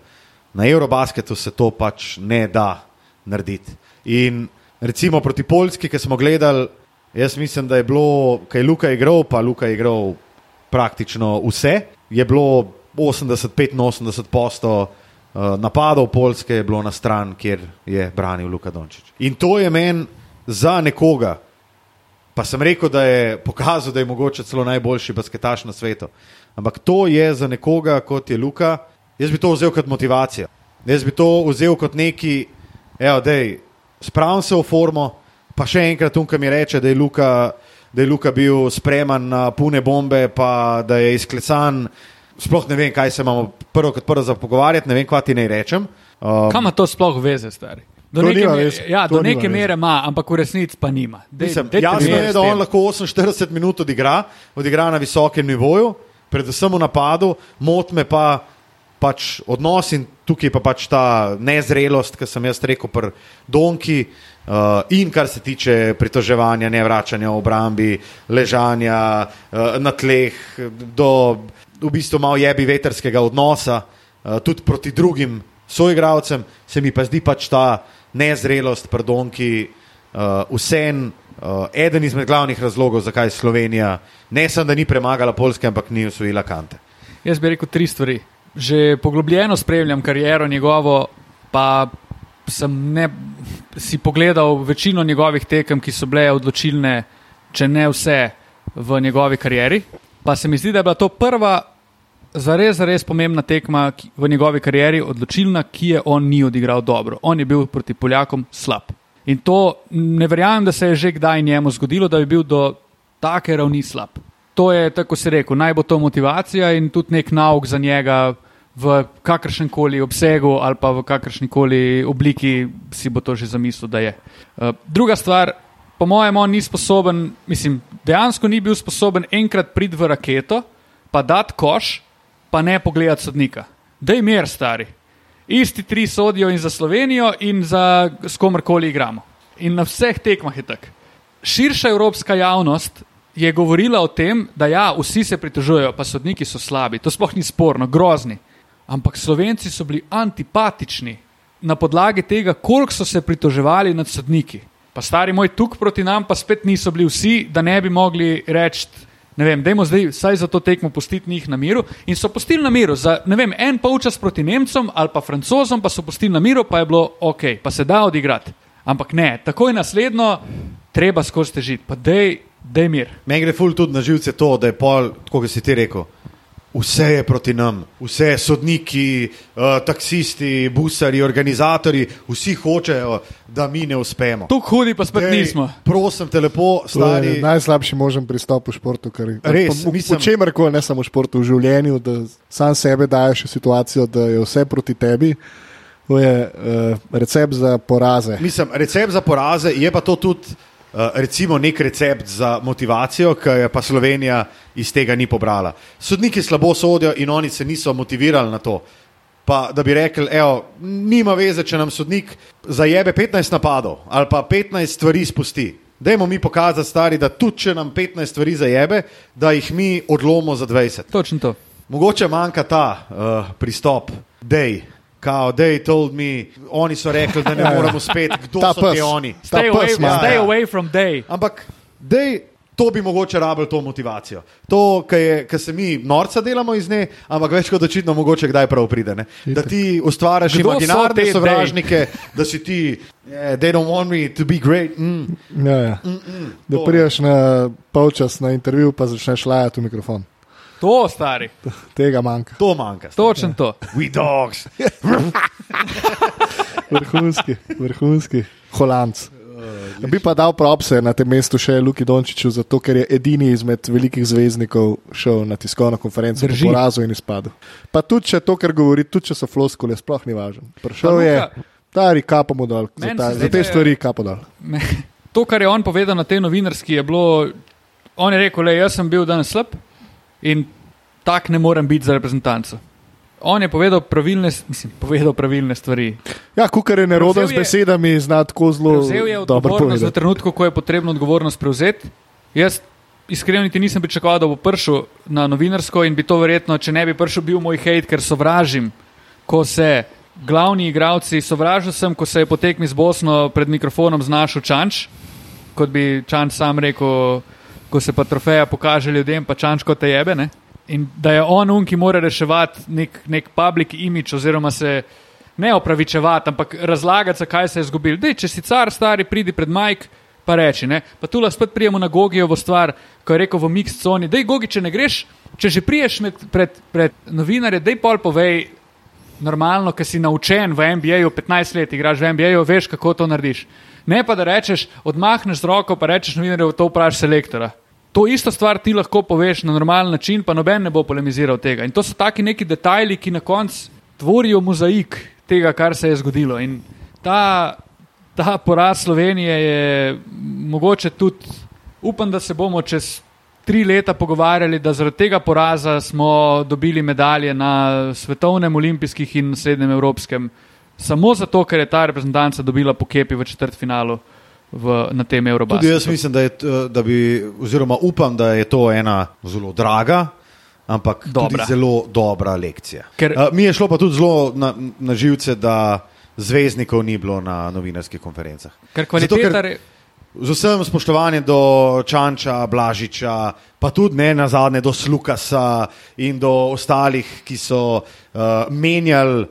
[SPEAKER 2] Na Eurobasketu se to pač ne da narediti. In recimo proti Poljski, ki smo gledali, jaz mislim, da je bilo, kaj je Luka igral, pa Luka je igral praktično vse. Je bilo 80-85 posto uh, napadov Poljske, je bilo na stran, kjer je branil Luka Dončić. In to je meni za nekoga, pa sem rekel, da je pokazal, da je mogoče celo najboljši basketaš na svetu. Ampak to je za nekoga, kot je Luka, jaz bi to vzel kot motivacijo. Jaz bi to vzel kot neki, evo, dej, spravim se v formo, pa še enkrat tukaj mi reče, da je Luka, da je Luka bil spreman na pune bombe, pa da je izklesan. Sploh ne vem, kaj se imamo prvo kot prvo za pogovarjati, ne vem, kva ti naj rečem. Um,
[SPEAKER 3] Kam ima to sploh veze, stari? Do neke,
[SPEAKER 1] nima
[SPEAKER 3] me,
[SPEAKER 1] veze,
[SPEAKER 3] ja, do
[SPEAKER 1] nima
[SPEAKER 3] neke
[SPEAKER 1] veze.
[SPEAKER 3] mere ima, ampak v resnici pa nima. Dej,
[SPEAKER 2] Mislim,
[SPEAKER 3] dejte
[SPEAKER 2] jasno
[SPEAKER 3] mir
[SPEAKER 2] je, da on lahko 48 minut odigra, odigra na visokem nivoju, predvsem v napadu, mot me pa pač odnos in tukaj pa pač ta nezrelost, ki sem jaz rekel, pri Donki. Uh, in kar se tiče pritoževanja, ne vračanja v obrambi, ležanja uh, na tleh, do v bistvu malo jebi veterskega odnosa, uh, tudi proti drugim soigravcem, se mi pa zdi pač ta nezrelost, pardonki, uh, vsem uh, eden izmed glavnih razlogov, zakaj Slovenija ne samo da ni premagala Poljske, ampak ni usvojila kante.
[SPEAKER 3] Jaz bi rekel tri stvari. Že poglobljeno spremljam kariero njegovo, pa sem ne, si pogledal večino njegovih tekem, ki so bile odločilne, če ne vse v njegovi karieri. Pa se mi zdi, da je bila to prva zares, zares pomembna tekma v njegovi karieri, odločilna, ki je on ni odigral dobro. On je bil proti Poljakom slab. In to ne verjamem, da se je že kdaj njemu zgodilo, da bi bil do take ravni slab. To je, tako se rekel, naj bo to motivacija in tudi nek nauk za njega v kakršnem koli obsegu ali pa v kakršni koli obliki si bo to že zamislil, da je. Uh, druga stvar, po mojem, on ni sposoben, mislim, dejansko ni bil sposoben enkrat priti v raketo, pa dati koš, pa ne pogledati sodnika. Dej mir, stari. Isti tri sodijo in za Slovenijo, in za s komerkoli igramo. In na vseh tekmah je tako. Širša evropska javnost je govorila o tem, da ja, vsi se pritožujejo, pa sodniki so slabi. To sploh ni sporno, grozni. Ampak Slovenci so bili antipatični na podlagi tega, koliko so se pritoževali nad sodniki. Pa stari moj tuk proti nam, pa spet niso bili vsi, da ne bi mogli reči, ne vem, dajmo zdaj vsaj za to tekmo pustiti njih na miru. In so pustili na miru, za ne vem, en polčas proti Nemcem ali pa Francozom, pa so pustili na miru, pa je bilo ok, pa se da odigrati. Ampak ne, takoj naslednjo, treba skozi težiti, pa dej, dej mir.
[SPEAKER 2] Meni gre ful tudi na živce to, da je pol, kot si ti rekel. Vse je proti nam, vse sodniki, uh, taksisti, busari, organizatori, vsi hočejo, da mi ne uspemo.
[SPEAKER 3] Tu hudi pa spet
[SPEAKER 2] Dej,
[SPEAKER 3] nismo.
[SPEAKER 2] Prosim, te lepo,
[SPEAKER 1] To je
[SPEAKER 2] stari.
[SPEAKER 1] najslabši možen pristop v športu. Kar,
[SPEAKER 2] Res,
[SPEAKER 1] v, v,
[SPEAKER 2] mislim-
[SPEAKER 1] v čemer koli, ne samo v športu, v življenju, da sam sebe daješ v situacijo, da je vse proti tebi. To je uh, recept za poraze.
[SPEAKER 2] Mislim, recept za poraze je pa to tudi. Uh, recimo nek recept za motivacijo, ki je pa Slovenija iz tega ni pobrala. Sodniki slabo sodijo in oni se niso motivirali na to. Pa da bi rekli, evo, nima veze, če nam sodnik zajebe 15 napadov ali pa 15 stvari spusti. Dajmo mi pokazati, stari, da tudi če nam 15 stvari zajebe, da jih mi odlomo za 20.
[SPEAKER 3] Točno to.
[SPEAKER 2] Mogoče manjka ta uh, pristop, dej. Kao, they told me, oni so rekli, da ne moremo spet, kdo
[SPEAKER 1] Ta
[SPEAKER 2] so
[SPEAKER 1] pes.
[SPEAKER 2] ti oni.
[SPEAKER 1] Ta
[SPEAKER 3] Stay away,
[SPEAKER 1] pes ima.
[SPEAKER 3] stay
[SPEAKER 2] Ja, ja.
[SPEAKER 3] away from day.
[SPEAKER 2] Ampak, dej, to bi mogoče rabili to motivacijo. To, kar se mi norca delamo iz nje, ampak več kot očitno mogoče kdaj prav pride. Ne? Da ti ustvarjaš
[SPEAKER 3] Kdo so
[SPEAKER 2] imaginarne
[SPEAKER 3] te
[SPEAKER 2] sovražnike, da si ti, yeah, they don't want me to be great. Mm.
[SPEAKER 1] Ja, ja. Da
[SPEAKER 2] to.
[SPEAKER 1] priješ na polčas na intervju, pa začneš lajati v mikrofon.
[SPEAKER 3] To, stari.
[SPEAKER 1] Tega manjka.
[SPEAKER 2] To manjka.
[SPEAKER 3] Točno to.
[SPEAKER 2] We dogs.
[SPEAKER 1] Vrhunski, vrhunski, holandc. Bi pa dal propse na tem mestu še Luki Dončiću, zato ker je edini izmed velikih zvezdnikov šel na tiskovno konferenco
[SPEAKER 3] Drži.
[SPEAKER 1] po porazu in izpadu. Pa tudi če to, kar govori, tudi če so floskole, sploh ni važno. Prišel je,
[SPEAKER 3] Luka-
[SPEAKER 1] stari kapo dol, za, ta, za
[SPEAKER 3] da
[SPEAKER 1] te
[SPEAKER 3] je-
[SPEAKER 1] stvari kapo dol.
[SPEAKER 3] To, kar je on povedal na tej novinarski, je bilo, on je rekel, le jaz sem bil danes slab in tak ne morem biti za reprezentanco. On je povedal pravilne, mislim, povedal pravilne stvari.
[SPEAKER 1] Ja, kukar je neroden z
[SPEAKER 3] Prevzel je-
[SPEAKER 1] besedami, zna tako zelo
[SPEAKER 3] Prevzel je odgovornost v trenutku, ko je potrebno odgovornost prevzeti. Jaz iskreno niti nisem pričakoval, da bo prišel na novinarsko in bi to verjetno, če ne bi prišel, bil moj hate, ker sovražim, ko se glavni igravci, sovražil sem, ko se je potekmi z Bosno pred mikrofonom znašel Čanč, kot bi Čanč sam rekel, ko se pa trofeja pokaže ljudem, pa Čanč kot te jebe. Ne? In da je on un, ki mora reševati nek, nek public image oziroma se ne opravičevati, ampak razlagati, zakaj se je zgubil. Dej, če si car stari, pridi pred Mike, pa reči. Ne? Pa tu lahko spet prijemo na Gogijevo stvar, ko je rekel v mix coni. Dej, Gogi, če ne greš, če že priješ med, pred, pred novinarje, dej pol povej normalno, ker si naučen v NBA-ju, 15 let igraš v NBA-ju, veš, kako to narediš. Ne pa da rečeš, odmahneš z roko, pa rečeš novinarju, to vprašaj selektora. To isto stvar ti lahko poveš na normalen način, pa noben ne bo polemiziral tega. In to so taki neki detajli, ki na koncu tvorijo mozaik tega, kar se je zgodilo. In ta, ta poraz Slovenije je mogoče tudi, upam, da se bomo čez tri leta pogovarjali, da zaradi tega poraza smo dobili medalje na svetovnem, olimpijskih in naslednjem evropskem. Samo zato, ker je ta reprezentanca dobila pokepi v četrtfinalu v, na tem Eurobasketu.
[SPEAKER 2] Tudi jaz mislim, da, je, t- da bi, oziroma upam, da je to ena zelo draga, ampak
[SPEAKER 3] Dobra.
[SPEAKER 2] tudi zelo dobra lekcija.
[SPEAKER 3] Ker-
[SPEAKER 2] Uh, mi je šlo pa tudi zelo na, na živce, da zvezdnikov ni bilo na novinarskih konferencah.
[SPEAKER 3] Ker
[SPEAKER 2] Zato, ker- Z vsem spoštovanjem do Čanča, Blažiča, pa tudi ne na zadnje do Slukasa in do ostalih, ki so uh, menjali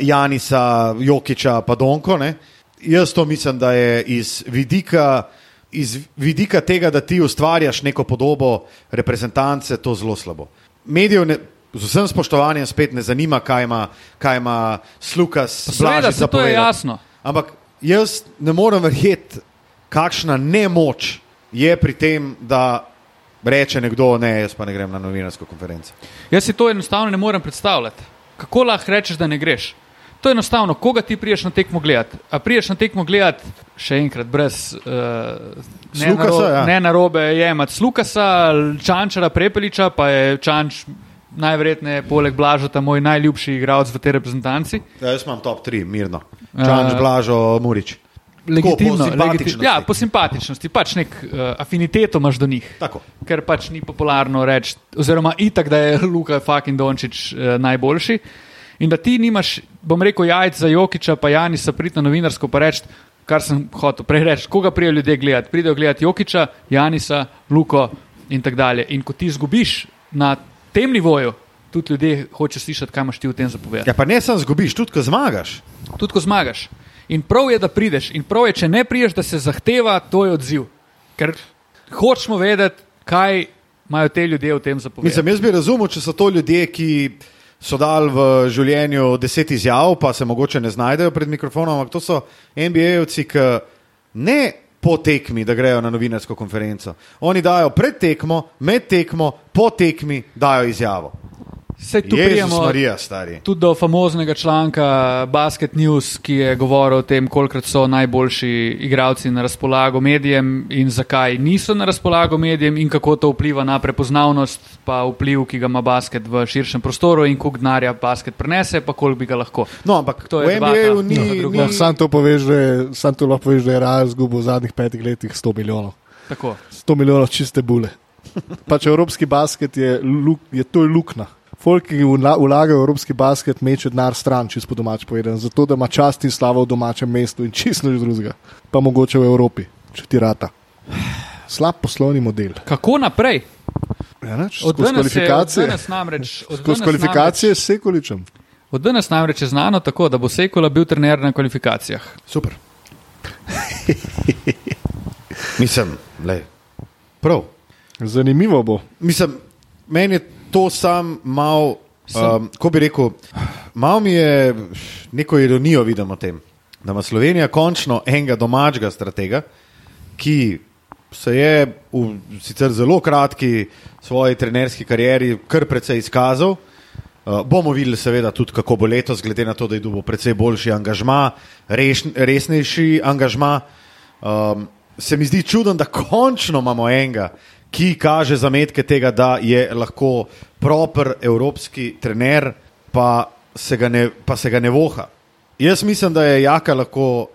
[SPEAKER 2] Janisa, Jokiča, pa Donko. Ne? Jaz to mislim, da je iz vidika, iz vidika tega, da ti ustvarjaš neko podobo reprezentance, to zelo slabo. Medijev ne, z vsem spoštovanjem spet ne zanima, kaj ima, kaj ima Slukas,
[SPEAKER 3] seveda, saj to je jasno.
[SPEAKER 2] Ampak jaz ne morem verjeti, kakšna nemoč je pri tem, da reče nekdo, ne, jaz pa ne grem na novinarsko konferenco.
[SPEAKER 3] Jaz si to enostavno ne morem predstavljati. Kako lahko rečeš, da ne greš? To je enostavno, koga ti priješ na tekmo gledati. A priješ na tekmo gledati, še enkrat, brez uh, ne,
[SPEAKER 2] Slukasa,
[SPEAKER 3] naro,
[SPEAKER 2] ja.
[SPEAKER 3] ne narobe jemati Slukasa, Čančara, Prepeliča, pa je Čanč najverjetneje poleg Blažota moj najljubši igralec v tej reprezentanci.
[SPEAKER 2] Ja, jaz imam top 3, mirno.
[SPEAKER 3] Ja.
[SPEAKER 2] Čanč, Blažo, Murič.
[SPEAKER 3] Legitimno,
[SPEAKER 2] po
[SPEAKER 3] legiti
[SPEAKER 2] simpatičnosti.
[SPEAKER 3] ja, po simpatičnosti, pač nek uh, afiniteto imaš do njih.
[SPEAKER 2] Tako.
[SPEAKER 3] ker pač ni popularno reči, oziroma itak, da je Luka fucking Dončić uh, najboljši. In da ti nimaš, bom rekel, jajc za Jokiča, pa Janisa, pridno novinarsko pa reči, kar sem hotel prej reči, koga prijo ljudje gledati. Pridejo gledati Jokiča, Janisa, Luko in tako dalje. In ko ti izgubiš na tem nivoju, tudi ljudje hočejo slišati, kaj imaš ti v tem zapovedati.
[SPEAKER 2] Ja, pa ne samo zgubiš, tudi ko zmagaš.
[SPEAKER 3] Tudi ko zmagaš. In prav je, da prideš, in prav je, če ne prideš, da se zahteva tvoj odziv. Ker hočemo vedeti, kaj imajo te ljudje v tem zapovedati.
[SPEAKER 2] Mislim, jaz bi razumel, če so to ljudje, ki so dali v življenju deset izjav, pa se mogoče ne znajdejo pred mikrofonom, ampak to so NBA-jevci, ki ne po tekmi, da grejo na novinarsko konferenco. Oni dajo pred tekmo, med tekmo, po tekmi dajo izjavo.
[SPEAKER 3] Se tu prijemo
[SPEAKER 2] Marija, stari.
[SPEAKER 3] tudi do famoznega članka Basket News, ki je govoril o tem, kolikrat so najboljši igralci na razpolago medijem in zakaj niso na razpolago medijem in kako to vpliva na prepoznavnost, pa vpliv, ki ga ima basket v širšem prostoru in koliko denarja basket prenese, pa koliko bi ga lahko.
[SPEAKER 2] No, ampak
[SPEAKER 3] To je
[SPEAKER 2] NBA-ju ni, ni
[SPEAKER 1] Lahko sam to je, sam to lahko poveš, da je Real izgubil v zadnjih petih letih 100 milijonov.
[SPEAKER 3] Tako.
[SPEAKER 1] 100 milijonov čiste bule. Pač evropski basket je, luk, je to je luknja. Folk, ki vla- vlagajo v evropski basket, meče denar stran, čisto po domač povedano, zato da ima čast in slavo v domačem mestu in čisto nič drugega. Pa mogoče v Evropi, če ti rata. Slab poslovni model.
[SPEAKER 3] Kako naprej?
[SPEAKER 1] Ja, neč,
[SPEAKER 3] Od
[SPEAKER 1] skozi
[SPEAKER 3] danes, je, od
[SPEAKER 1] kvalifikacije.
[SPEAKER 3] danes namreč. Od
[SPEAKER 1] Skozi
[SPEAKER 3] danes
[SPEAKER 1] kvalifikacije s Sekoličem.
[SPEAKER 3] Namreč, od danes namreč je znano tako, da bo Sekola bil trener na kvalifikacijah.
[SPEAKER 2] super. Mislim, le. Prav.
[SPEAKER 1] Zanimivo bo.
[SPEAKER 2] Mislim, meni je to sam mal, um, ko bi rekel, mal mi je neko ironijo vidim o tem, da ima Slovenija končno enega domačega stratega, ki se je v sicer zelo kratki svoji trenerski karieri kar precej izkazal. Uh, bomo videli, seveda, tudi kako bo letos, glede na to, da je dobil precej boljši angažma, reš, resnejši angažma. Um, se mi zdi čuden, da končno imamo enega, ki kaže zametke tega, da je lahko proper evropski trener, pa se ga ne, pa se ga ne voha. Jaz mislim, da je Jaka lahko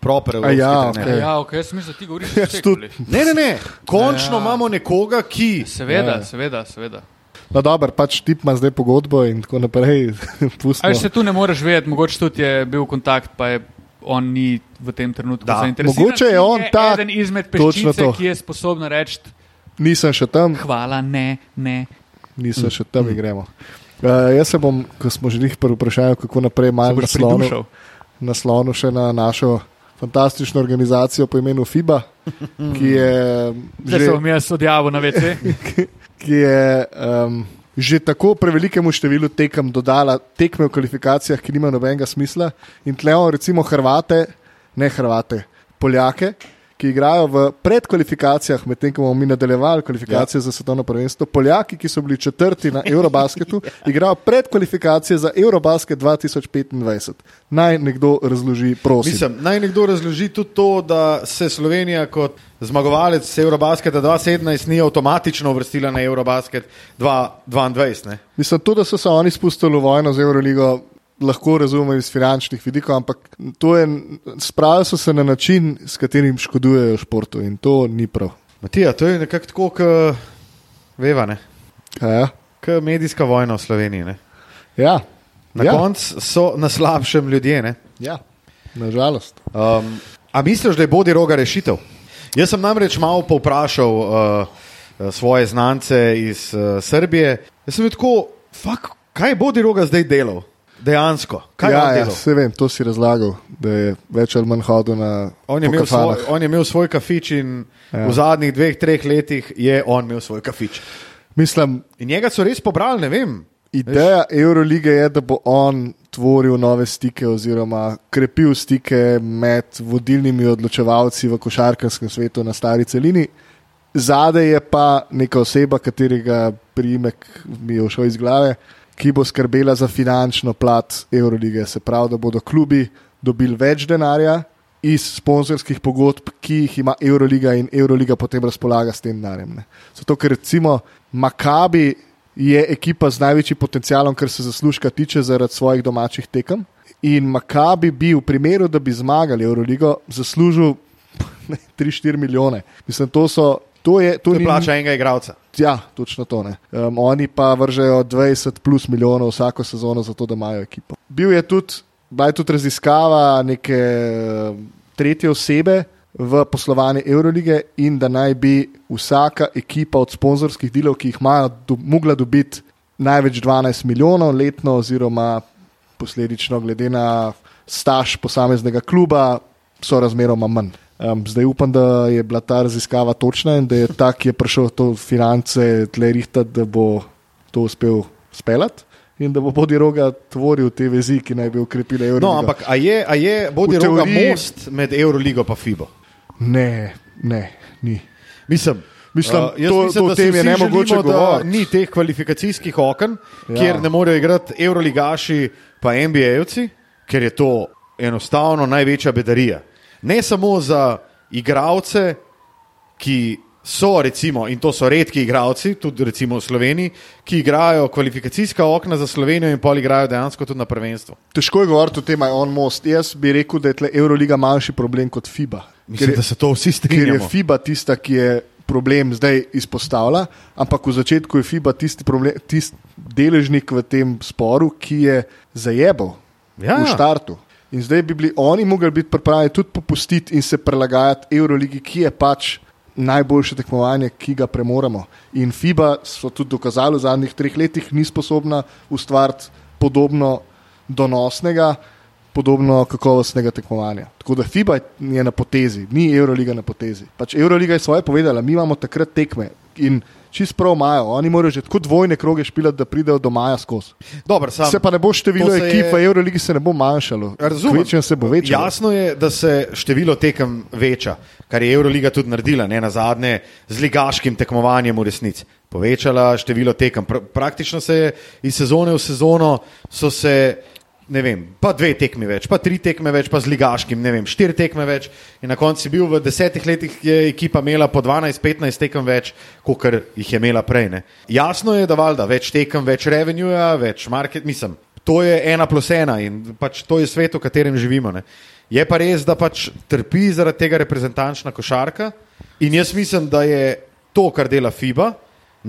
[SPEAKER 2] proper evropski
[SPEAKER 1] ja,
[SPEAKER 2] trener.
[SPEAKER 1] okej.
[SPEAKER 3] Ja, ok, jaz mislim, da ti govoriš o Sekoli.
[SPEAKER 2] Ne, ne, ne. Končno
[SPEAKER 3] Ja.
[SPEAKER 2] imamo nekoga, ki.
[SPEAKER 3] Seveda,
[SPEAKER 1] Ja.
[SPEAKER 3] seveda, seveda.
[SPEAKER 1] No, dobro, pač tip ima zdaj pogodbo in tako naprej.
[SPEAKER 3] Ali se tu ne moreš vedeti, mogoče tudi je bil kontakt, pa je on ni v tem trenutku
[SPEAKER 2] Da.
[SPEAKER 3] zainteresiran.
[SPEAKER 1] Mogoče je on tak,
[SPEAKER 3] eden izmed
[SPEAKER 1] točno
[SPEAKER 3] peščice,
[SPEAKER 1] to.
[SPEAKER 3] ki je sposoben reči:
[SPEAKER 1] Nisem še tam,
[SPEAKER 3] Hvala, ne, ne.
[SPEAKER 1] nisem še tam, in gremo. Uh, jaz se bom, ko smo že pri vprašanju, kako naprej, malo naslonil, naslonil še na našo fantastično organizacijo po imenu FIBA, ki je, že,
[SPEAKER 3] se bom jaz odjavil na WC.
[SPEAKER 1] ki je um, že tako prevelikemu številu tekem dodala tekme v kvalifikacijah, ki nimajo nobenega smisla. In tlemo recimo Hrvate, ne Hrvate, Poljake. Ki igrajo v predkvalifikacijah, medtem ko bomo mi nadaljevali kvalifikacije ja. za svetovno prvenstvo. Poljaki, ki so bili četrti na Eurobasketu, igrajo predkvalifikacije za Eurobasket 2025. Naj nekdo razloži, prosim.
[SPEAKER 2] Mislim, naj nekdo razloži tudi to, da se Slovenija kot zmagovalec Eurobasketa 2017 ni avtomatično uvrstila na Eurobasket 2022. ne.
[SPEAKER 1] Mislim, to, da so se oni spustili v vojno z Euroligo, lahko razumem iz finančnih vidikov, ampak to je, spravili so se na način, s katerim škodujejo športu in to ni prav.
[SPEAKER 2] Matija, to je nekako tako, kot veva, ne?
[SPEAKER 1] Ja,
[SPEAKER 2] Kot medijska vojna v Sloveniji. Ne?
[SPEAKER 1] ja.
[SPEAKER 2] Na
[SPEAKER 1] ja.
[SPEAKER 2] koncu so na slabšem ljudje. Ne?
[SPEAKER 1] ja. nažalost.
[SPEAKER 2] Um, a misliš, da je bodi roga rešitev? Jaz sem namreč malo povprašal uh, svoje znance iz uh, Srbije. Jaz sem bil tako, fuck, kaj bodi roga zdaj delal? Dejansko. Kaj
[SPEAKER 1] Ja, ja, se vem, to si razlagal, da je več ali manj hodil na
[SPEAKER 2] On je, imel svoj,
[SPEAKER 1] kafanah.
[SPEAKER 2] on je imel svoj kafič in
[SPEAKER 1] Ja.
[SPEAKER 2] v zadnjih dveh, treh letih je on imel svoj kafič.
[SPEAKER 1] Mislim,
[SPEAKER 2] In njega so res pobrali, ne vem.
[SPEAKER 1] Ideja Eurolige je, da bo on tvoril nove stike oziroma krepil stike med vodilnimi odločevalci v košarkarskem svetu na stari celini. Zadaj je pa neka oseba, katerega priimek mi je všel iz glave, ki bo skrbela za finančno plat Eurolige. Se pravi, da bodo klubi dobili več denarja iz sponzorskih pogodb, ki jih ima Euroliga in Euroliga potem razpolaga s tem denarjem. ne. Zato, ker recimo Makabi je ekipa z največjim potencialom, kar se zaslužka tiče, zaradi svojih domačih tekem. In Makabi bi v primeru, da bi zmagali Euroligo, zaslužil 3-4 milijone. Mislim, to so, To je, to
[SPEAKER 2] To je
[SPEAKER 1] ni,
[SPEAKER 2] plača enega igralca.
[SPEAKER 1] Ja, točno to. Um, oni pa vržejo 20 plus milijonov vsako sezono za to, da imajo ekipo. Bil je tudi, bila je tudi raziskava neke um, tretje osebe v poslovanju Eurolige in da naj bi vsaka ekipa od sponzorskih delov, ki jih imajo, do, mogla dobiti največ 12 milijonov letno, oziroma posledično, glede na staž posameznega kluba, so razmeroma manj. Um, zdaj upam, da je bila ta raziskava točna in da je ta, ki je prišel to finance tle rihtati, da bo to uspel speljati in da bo bodi roga tvoril te vezi, ki naj bi ukrepile Euroligo.
[SPEAKER 2] No, ampak a je, a je bodi
[SPEAKER 1] V
[SPEAKER 2] roga
[SPEAKER 1] teoriji-
[SPEAKER 2] most med Euroligo in FIBO?
[SPEAKER 1] Ne, ne, ni.
[SPEAKER 2] Mislim,
[SPEAKER 1] Mislim,
[SPEAKER 2] uh,
[SPEAKER 1] to-
[SPEAKER 2] mislim,
[SPEAKER 1] to
[SPEAKER 2] da
[SPEAKER 1] o
[SPEAKER 2] si
[SPEAKER 1] tem je nemogoče
[SPEAKER 2] želimo, da. Ni teh kvalifikacijskih oken,
[SPEAKER 1] Ja.
[SPEAKER 2] kjer ne morejo igrati Euroligaši pa NBA-jevci, ker je to enostavno največja bedarija. Ne samo za igralce, ki so, recimo, in to so redki igralci, tudi recimo v Sloveniji, ki igrajo kvalifikacijska okna za Slovenijo in pol igrajo dejansko tudi na prvenstvo.
[SPEAKER 1] Težko je govoriti o tem, aj on most. Jaz bi rekel, da je tle Euroliga manjši problem kot FIBA.
[SPEAKER 2] Mislim,
[SPEAKER 1] Ker je-
[SPEAKER 2] da se to vsi
[SPEAKER 1] ker je
[SPEAKER 2] strinjamo.
[SPEAKER 1] FIBA tista, ki je problem zdaj izpostavlja, ampak v začetku je FIBA tisti, problem, tisti deležnik v tem sporu, ki je zajebal
[SPEAKER 2] Ja.
[SPEAKER 1] v štartu. In zdaj bi bili oni mogli biti pripravljeni tudi popustiti in se prilagajati Euroligi, ki je pač najboljše tekmovanje, ki ga premoremo. In FIBA so tudi dokazali v zadnjih treh letih, ni sposobna ustvariti podobno donosnega, podobno kakovostnega tekmovanja. Tako da FIBA je na potezi, ni Euroliga na potezi. Pač Euroliga je svoje povedala, mi imamo takrat tekme in čist prav imajo, oni morajo že tako dvojne kroge špilati, da pridejo do maja skozi.
[SPEAKER 2] Dobro, sam,
[SPEAKER 1] Se pa ne bo število ekip v Euroligi se ne bo manjšalo,
[SPEAKER 2] Razumem.
[SPEAKER 1] Kvečjem se bo večalo.
[SPEAKER 2] Jasno je, da se število tekem veča, kar je Euroliga tudi naredila, ne na zadnje, z ligaškim tekmovanjem v resnici. Povečala število tekem. Pra, praktično se je iz sezone v sezono so se. Ne vem, pa dve tekmi več, pa tri tekme več, pa z ligaškim, ne vem, štiri tekme več. In na koncu si bil v desetih letih, je ekipa imela po 12-15 tekem več, kot jih je imela prej. Ne. Jasno je, da valjda več tekem, več revenueja, več market, mislim. To je ena plus ena in pač to je svet, v katerem živimo. Ne. Je pa res, da pač trpi zaradi tega reprezentančna košarka in jaz mislim, da je to, kar dela FIBA,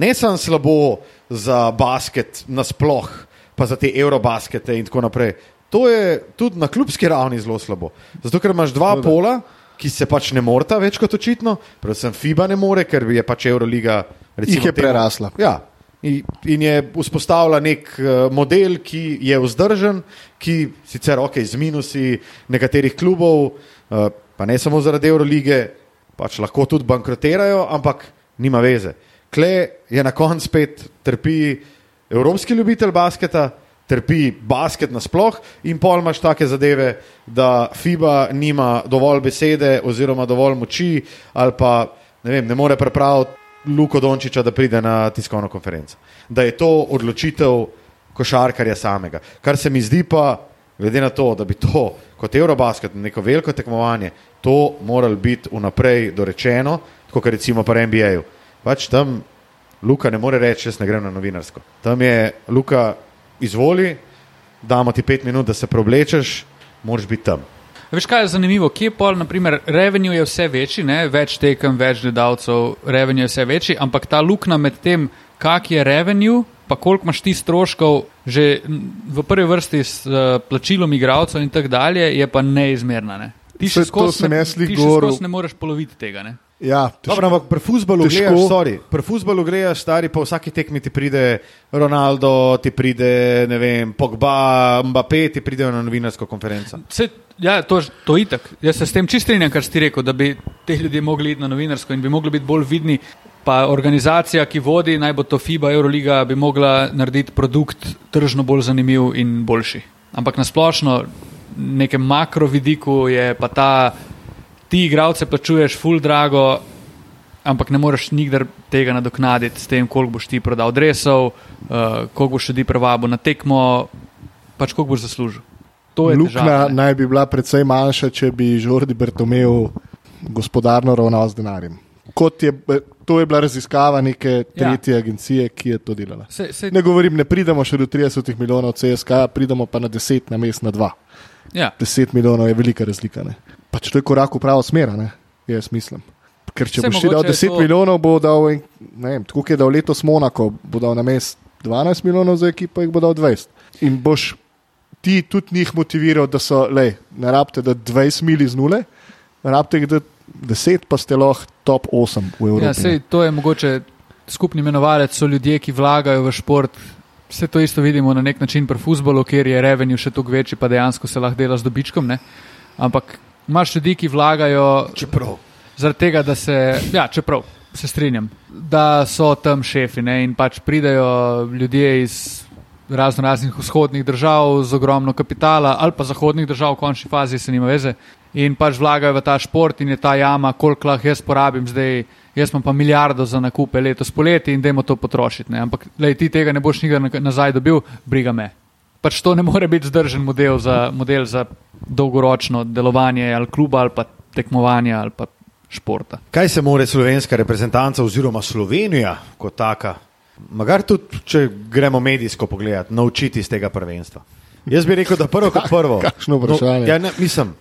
[SPEAKER 2] ne samo slabo za basket nasploh, pa za te eurobaskete in tako naprej. To je tudi na klubski ravni zelo slabo. Zato, ker imaš dva pola, ki se pač ne morata več kot očitno, predvsem FIBA ne more, ker je pač Euroliga. recimo
[SPEAKER 1] Jih je
[SPEAKER 2] temu-
[SPEAKER 1] prerasla.
[SPEAKER 2] Ja. In in je vzpostavila nek eh, model, ki je vzdržen, ki sicer ok, z minusi nekaterih klubov, eh, pa ne samo zaradi Eurolige, pač lahko tudi bankrotirajo, ampak nima veze. Kle je na koncu spet trpi evropski ljubitelj basketa, trpi basket nasploh in pol imaš take zadeve, da FIBA nima dovolj besede oziroma dovolj moči ali pa ne, vem, ne more pripraviti Luko Dončiča, da pride na tiskovno konferenco. Da je to odločitev košarkarja samega. Kar se mi zdi pa, glede na to, da bi to kot Eurobasket, neko veliko tekmovanje, to moralo biti vnaprej dorečeno, tako kot recimo pa NBA-ju. Pač tam Luka ne more reči, jaz ne grem na novinarsko. Tam je Luka, izvoli, damo ti pet minut, da se preoblečeš, moraš biti tam.
[SPEAKER 3] Veš, kaj je zanimivo? Kje pol, naprimer, revenue je vse večji, ne? več tekem, več gledalcev, revenue je vse večji, ampak ta luknja med tem, kak je revenue, pa koliko imaš ti stroškov, že v prvi vrsti s uh, plačilom igralcev in tako dalje, je pa neizmerna. Ne? Ti še
[SPEAKER 1] to
[SPEAKER 3] skozi ne, še
[SPEAKER 1] govoril.
[SPEAKER 3] skozi ne moreš poloviti tega. Ne?
[SPEAKER 1] Ja, težko.
[SPEAKER 2] Dobro, ampak pri futbalu gledaš, sorry, pri futbalu gledaš, stari, po vsaki tekmi ti pride Ronaldo, ti pride, ne vem, Pogba, Mbappé, ti pridejo na novinarsko konferenco.
[SPEAKER 3] Se, ja, to, to je itak. Jaz se s tem čistrinjam, kar si rekel, da bi te ljudje mogli iti na novinarsko in bi mogli biti bolj vidni. Pa organizacija, ki vodi, naj bo to FIBA, Euroliga, bi mogla narediti produkt tržno bolj zanimiv in boljši. Ampak na splošno, v nekem makro vidiku je pa ta, ti igralce plačuješ full drago, ampak ne moreš nikdar tega nadoknaditi s tem, koliko boš ti prodal dresov, uh, koliko boš ljudi prevabil na tekmo, pač koliko boš zaslužil.
[SPEAKER 1] Luknja
[SPEAKER 3] težava,
[SPEAKER 1] naj bi bila precej manjša, če bi Žordi Bertomeu gospodarno ravnal z denarjem. Kot Je, to je bila raziskava neke tretje ja. agencije, ki je to delala.
[SPEAKER 3] Se, se,
[SPEAKER 1] Ne govorim, ne pridemo še do 30 milijonov CSK, pridemo pa na 10 na mest na 2.
[SPEAKER 3] ja.
[SPEAKER 1] 10 milijonov je velika razlika. Ne? Pač to je korak v pravo smer, ne? jaz mislim. Ker če
[SPEAKER 3] Saj
[SPEAKER 1] boš ti dal
[SPEAKER 3] mogoče je
[SPEAKER 1] 10
[SPEAKER 3] to-
[SPEAKER 1] milijonov, bo dal, en- ne vem, tako je dal letos Monako, bo dal na mest 12 milijonov za ekipo, jih bo dal 20. In boš ti tudi njih motiviral, da so, lej, ne rabite da 20 mili z nule, rabite da 10, pa ste lahko top 8 v Evropi.
[SPEAKER 3] Ja, sej, to je mogoče skupni imenovalec, so ljudje, ki vlagajo v šport. Vse to isto vidimo na nek način pri futbolu, kjer je revenue še toliko večji, pa dejansko se lahko dela z dobičkom. Ne? Ampak imaš ljudi, ki vlagajo
[SPEAKER 2] Čeprav.
[SPEAKER 3] zaradi tega, da se, ja, čeprav se strinjam, da so tam šefi ne? in pač pridejo ljudje iz razno raznih vzhodnih držav z ogromno kapitala ali pa zahodnih držav, v končni fazi se nima veze. In pač vlagajo v ta šport in je ta jama, koliko lahko jaz porabim zdaj. Jaz imam pa milijardo za nakupe letos poleti in dajmo to potrošiti. Ne? Ampak lej, ti tega ne boš nikdar na- nazaj dobil, briga me. Pač to ne more biti zdržen model za, model za dolgoročno delovanje ali kluba ali pa tekmovanja ali pa športa.
[SPEAKER 2] Kaj se more slovenska reprezentanca oziroma Slovenija kot taka, magar tudi, če gremo medijsko pogledati, naučiti iz tega prvenstva? Jaz bi rekel, da prvo kot prvo.
[SPEAKER 1] kakšno vprašanje.
[SPEAKER 2] No, ja, ne, mislim,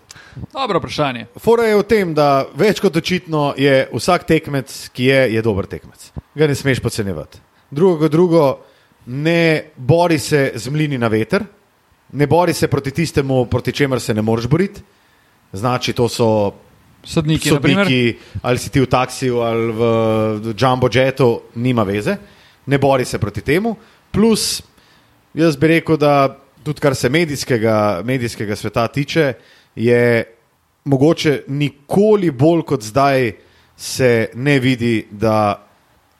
[SPEAKER 3] Dobro vprašanje.
[SPEAKER 2] Fora je v tem, da več kot očitno je vsak tekmec, ki je, je dober tekmec. Ga ne smeš podcenjevati. Drugo drugo, ne bori se z mlini na veter, ne bori se proti tistemu, proti čemer se ne moreš boriti. Znači, to so
[SPEAKER 3] Sodniki,
[SPEAKER 2] sodniki, ali si ti v taksiju ali v jumbo jetu, nima veze, ne bori se proti temu. Plus, jaz bi rekel, da tudi kar se medijskega, medijskega sveta tiče, je mogoče nikoli bolj kot zdaj se ne vidi, da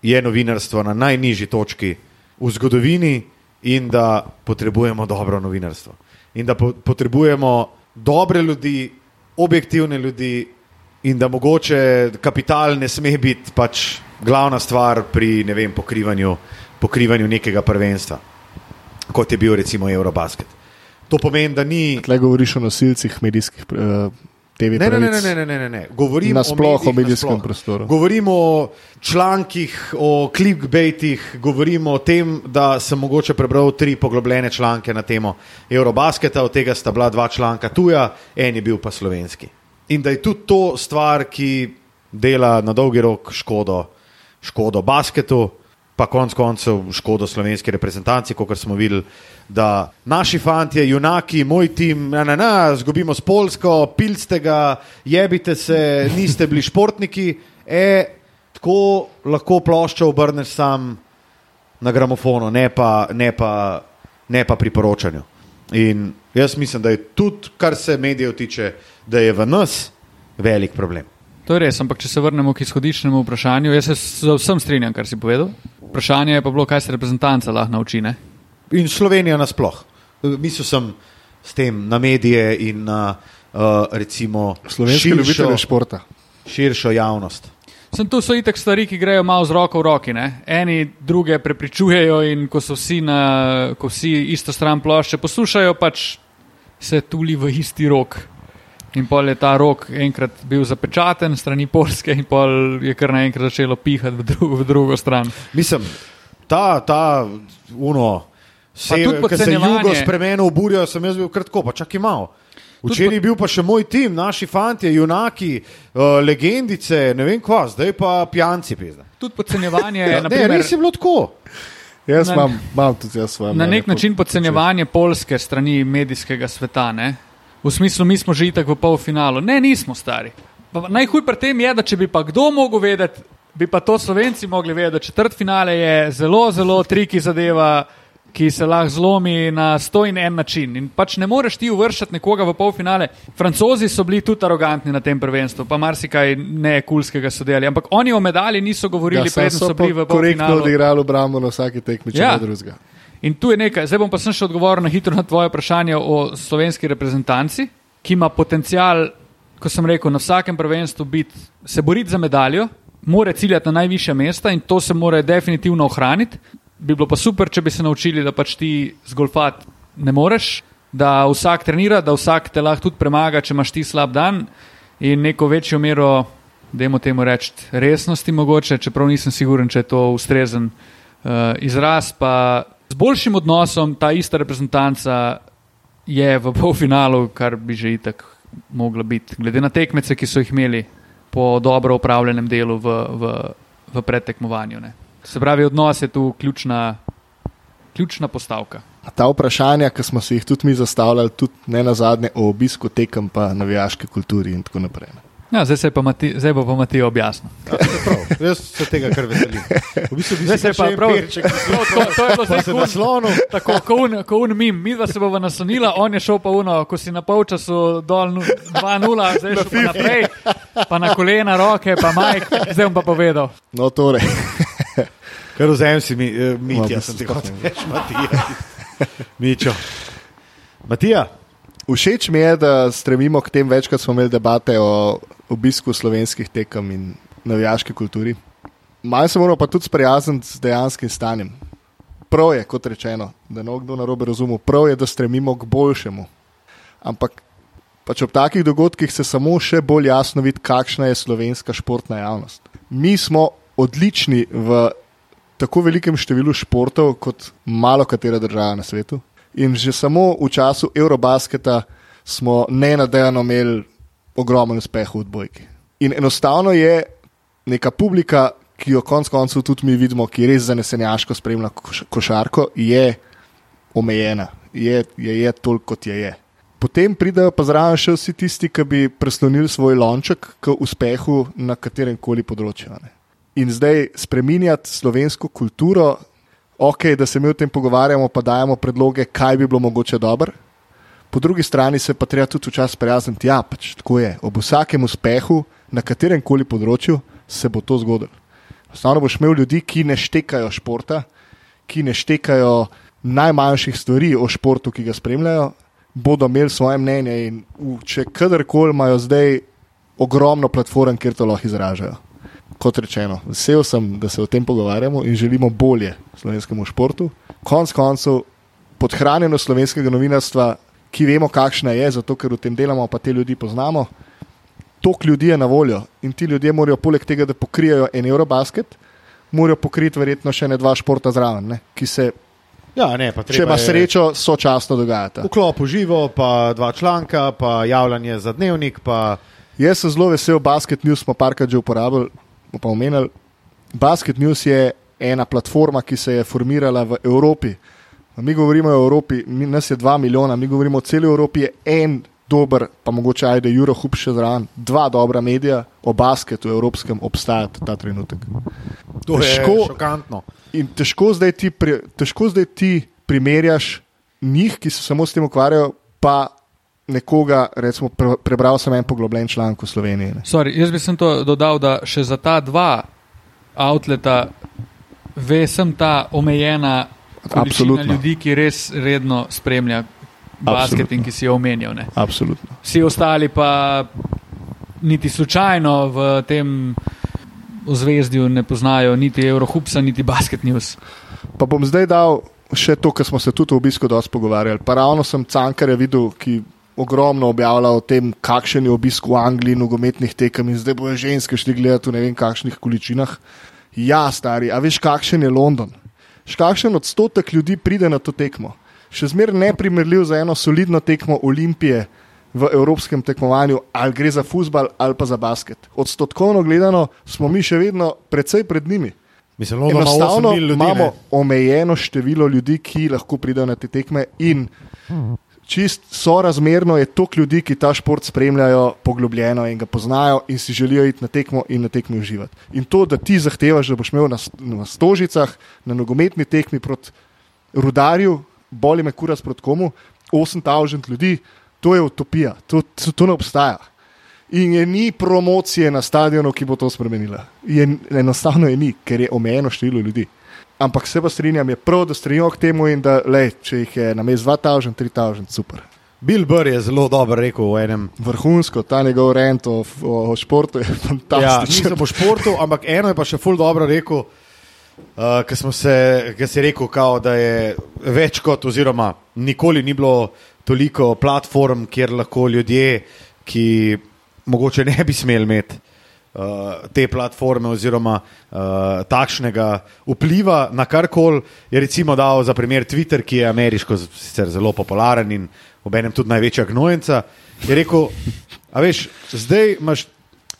[SPEAKER 2] je novinarstvo na najnižji točki v zgodovini in da potrebujemo dobro novinarstvo. In da po, potrebujemo dobre ljudi, objektivne ljudi, in da mogoče kapital ne sme biti pač glavna stvar pri vem, pokrivanju, pokrivanju nekega prvenstva, kot je bil recimo Eurobasket. To pomeni, da ni.
[SPEAKER 1] Tle govoriš o nosilcih medijskih uh, TV
[SPEAKER 2] Ne, ne, ne, ne, ne, ne, ne, ne. Govorim
[SPEAKER 1] Nasploh o
[SPEAKER 2] medijih
[SPEAKER 1] medijskem
[SPEAKER 2] nasploh.
[SPEAKER 1] prostoru.
[SPEAKER 2] Govorimo o člankih, o clickbaitih, govorimo o tem, da sem mogoče prebral tri poglobljene članke na temo Eurobasketa, od tega sta bila dva članka tuja, en je bil pa slovenski. In da je tudi to stvar, ki dela na dolgi rok škodo, škodo basketu, pa konec koncev škodo slovenski reprezentanci, kot smo videli, da naši fanti, junaki, moj tim, na, na, na, zgubimo s Polsko, pilste ga, jebite se, niste bili športniki. E, tako lahko ploščo obrneš sam na gramofonu, ne pa, ne pa, ne pa pri poročanju. In jaz mislim, da je tudi, kar se medijev tiče, da je v nas velik problem.
[SPEAKER 3] To je res, ampak če se vrnemo k izhodiščnemu vprašanju, jaz se z vsem strinjam, kar si povedal. Vprašanje je pa bilo, kaj se reprezentanca lahko nauči. Ne?
[SPEAKER 2] In Slovenija nasploh. Mislil sem s tem na medije in na uh, recimo
[SPEAKER 1] Slovenski
[SPEAKER 2] širšo,
[SPEAKER 1] ljubitelji športa.
[SPEAKER 2] širšo javnost.
[SPEAKER 3] Sem tu so itek stvari, ki grejo malo z roko v roki. Ne? Eni druge prepričujejo in ko so vsi, na, ko vsi isto stran plošče poslušajo, pač se tuli v isti rok. In pol je ta rok enkrat bil zapečaten strani Polske in pol je kar naenkrat začelo pihati v drugo, v drugo stran.
[SPEAKER 2] Mislim, ta, ta uno, se,
[SPEAKER 3] tudi
[SPEAKER 2] ki se
[SPEAKER 3] podcenjevanje.
[SPEAKER 2] jugo spremenil, burijo, sem jaz bil kratko, pa čakaj malo. Včeraj je bil pa še moj tim, naši fanti, junaki, uh, legendice, ne vem kva, zdaj pa pijanci. Pizda.
[SPEAKER 3] Tudi podcenjevanje,
[SPEAKER 2] Ja, ne,
[SPEAKER 3] naprimer,
[SPEAKER 2] res je bilo tako.
[SPEAKER 1] Jaz imam, imam tudi jaz svoje.
[SPEAKER 3] Na nek način podcenjevanje polske strani medijskega sveta. Ne? V smislu, mi smo že itak v polfinalu. Ne, nismo stari. Pa Najhuj pri tem je, da če bi pa kdo mogel vedeti, bi pa to slovenci mogli vedeti. Četrt finale je zelo, zelo triki zadeva, ki se lahko zlomi na sto in en način. In pač ne moreš ti uvrščati nekoga v polfinale. Francozi so bili tudi arogantni na tem prvenstvu, pa marsikaj nekulskega so delali. Ampak oni o medalji niso govorili,
[SPEAKER 1] Ja,
[SPEAKER 3] preden so,
[SPEAKER 1] so
[SPEAKER 3] bili v
[SPEAKER 1] korektno
[SPEAKER 3] polfinalu.
[SPEAKER 1] odigrali obrambo na vsaki tekmi, če
[SPEAKER 3] Ja.
[SPEAKER 1] ne drugega.
[SPEAKER 3] In tu je nekaj, zdaj bom pa sem še odgovoril na hitro na tvoje vprašanje o slovenski reprezentanci, ki ima potencial, ko sem rekel, na vsakem prvenstvu biti, se boriti za medaljo, mora ciljati na najviše mesta in to se mora definitivno ohraniti. Bi bilo pa super, če bi se naučili, da pač ti zgolfati ne moreš, da vsak trenira, da vsak te lahko tudi premaga, če imaš ti slab dan in neko večjo mero, dajmo temu reči, resnosti mogoče, čeprav nisem siguren, če je to ustrezen uh, izraz, pa z boljšim odnosom ta ista reprezentanca je v polfinalu, kar bi že itak mogla biti. Glede na tekmece, ki so jih imeli po dobro upravljenem delu v, v, v predtekmovanju. Ne. Se pravi, odnos je tu ključna, ključna postavka.
[SPEAKER 1] Ta vprašanja, ki smo si jih tudi mi zastavljali, tudi ne na zadnje o obisku tekem, pa navijaški kulturi in tako naprej. ne.
[SPEAKER 3] Ja, zdaj, se je pa Mati, zdaj bo pa Matija objasnil.
[SPEAKER 2] Ja, prav, jaz se tega kar veselim. V bistvu bi
[SPEAKER 3] Zdaj se pa prav-
[SPEAKER 2] perček
[SPEAKER 3] To, to, to je bilo zdaj
[SPEAKER 2] se
[SPEAKER 3] kun,
[SPEAKER 2] naslonil.
[SPEAKER 3] tako, ko un, ko un mim, mi dva se bova naslonila, on je šel pa uno, ko si na polčasu dol nu- 2-0, zdaj je šel pa naprej, pa na kolena, roke, pa majk, zdaj bom pa povedal.
[SPEAKER 1] No, torej,
[SPEAKER 2] Kar vzem si mi, uh, Mitja,
[SPEAKER 1] Ma,
[SPEAKER 2] sem ti hotel reči, Matija. Mičo. Matija,
[SPEAKER 1] všeč mi je, da stremimo k tem, večkrat smo imeli debate o obisku slovenskih tekem in navijaški kulturi. Malo se moramo pa tudi sprijazniti z dejanskim stanjem. Prav je, kot rečeno, da ne bo kdo narobe razumel, prav je, da stremimo k boljšemu. Ampak pač ob takih dogodkih se samo še bolj jasno vidi, kakšna je slovenska športna javnost. Mi smo odlični v tako velikem številu športov, kot malo katera država na svetu. In že samo v času Eurobasketa smo nenadejano imeli ogromen uspeh v odbojki. In enostavno je neka publika, ki jo konec koncev tudi mi vidimo, ki res zanesenjaško spremlja koš košarko, je omejena, je, je, je toliko, kot je. je. Potem pridejo pa zraven še vsi tisti, ki bi preslonili svoj lonček k uspehu na katerem koli področju. ne. In zdaj spremenjati slovensko kulturo, ok, da se mi o tem pogovarjamo, pa dajemo predloge, kaj bi bilo mogoče dobro. Po drugi strani se pa treba tudi včasih sprijazniti, ja, pač tako je. Ob vsakem uspehu na katerem koli področju se bo to zgodilo. Enostavno boš imel ljudi, ki ne štekajo športa, ki ne štekajo najmanjših stvari o športu, ki ga spremljajo, bodo imeli svoje mnenje in če kadarkoli imajo zdaj ogromno platform, kjer to lahko izražajo. Kot rečeno, vesel sem, da se o tem pogovarjamo in želimo bolje slovenskemu športu. Konec koncev, podhranjenost slovenskega novinarstva, ki vemo, kakšna je, zato ker v tem delamo, pa te ljudi poznamo. Tok ljudi je na voljo in ti ljudje morajo, poleg tega, da pokrijejo en Eurobasket, morajo pokriti verjetno še ne dva športa zraven, ne, ki se,
[SPEAKER 2] ja, ne,
[SPEAKER 1] če ima srečo, sočasno dogajata.
[SPEAKER 2] Vklop v živo, pa dva članka, pa javljanje za dnevnik. Pa...
[SPEAKER 1] Jaz sem zelo vesel, Basket News smo parkrat že uporabili, smo pa omenili. Basket News je ena platforma, ki se je formirala v Evropi. Mi govorimo o Evropi, mi, nas je dva milijona, mi govorimo o celi Evropi, je en dober, pa mogoče ajde Eurohub še zraven, dva dobra medija o basketu evropskem obstajata ta trenutek.
[SPEAKER 2] To
[SPEAKER 1] Težko-
[SPEAKER 2] je šokantno.
[SPEAKER 1] In težko zdaj ti, pri, težko zdaj ti primerjaš njih, ki se samo s tem ukvarjajo, pa nekoga, recimo, pre, prebral sem en poglobljen članek v Sloveniji. Ne.
[SPEAKER 3] Sorry, jaz bi sem to dodal, da še za ta dva outleta ve sem ta omejena
[SPEAKER 1] Absolutno.
[SPEAKER 3] ljudi, ki res redno spremlja basket in ki si jo omenjal. Ne.
[SPEAKER 1] Absolutno.
[SPEAKER 3] Vsi ostali pa niti slučajno v tem ozvezdju ne poznajo niti Eurohupsa, niti Basket News.
[SPEAKER 1] Pa bom zdaj dal še to, kar smo se tudi v obisku dosti pogovarjali. Pa ravno sem Cankarja videl, ki ogromno objavlja o tem, kakšen je obisk v Angliji, nogometnih tekem in zdaj bojo ženske šli gledati v ne vem kakšnih količinah. Ja, stari, a veš, kakšen je London? Še kakšen odstotek ljudi pride na to tekmo? Še zmeraj neprimerljiv za eno solidno tekmo Olimpije v evropskem tekmovanju, ali gre za futbal ali pa za basket. Odstotkovno gledano smo mi še vedno precej pred njimi.
[SPEAKER 2] Mislim, London ima 8
[SPEAKER 1] Enostavno
[SPEAKER 2] mil ljudi.
[SPEAKER 1] imamo
[SPEAKER 2] ne.
[SPEAKER 1] omejeno število ljudi, ki lahko pridejo na te tekme, in čist sorazmerno je toliko ljudi, ki ta šport spremljajo poglobljeno in ga poznajo in si želijo iti na tekmo in na tekmi uživati. In to, da ti zahtevaš, da boš imel na, na stožicah, na nogometni tekmi proti rudarju, boli me kuras proti komu, 8000 ljudi, to je utopija, to, to, to ne obstaja. In je ni promocije na stadionu, ki bo to spremenila. Je, enostavno je ni, ker je omejeno število ljudi. Ampak se pa strinjam, je prav, da stremijo k temu in da, lej, če jih je na mestu 2000, 3000, super.
[SPEAKER 2] Bill Burr je zelo dobro rekel v enem.
[SPEAKER 1] Vrhunsko, ta njegov rent o, o, o športu je
[SPEAKER 2] Ja,
[SPEAKER 1] fantastičen.
[SPEAKER 2] nisem o športu, ampak eno je pa še ful dobro rekel, uh, se, ker si rekel, kao, da je več kot, oziroma nikoli ni bilo toliko platform, kjer lahko ljudje, ki mogoče ne bi smeli imeti. Uh, te platforme, oziroma uh, takšnega vpliva na karkoli, je recimo dal za primer Twitter, ki je ameriško zelo popularen in obenem tudi največja gnojenca. Je rekel, a veš, zdaj imaš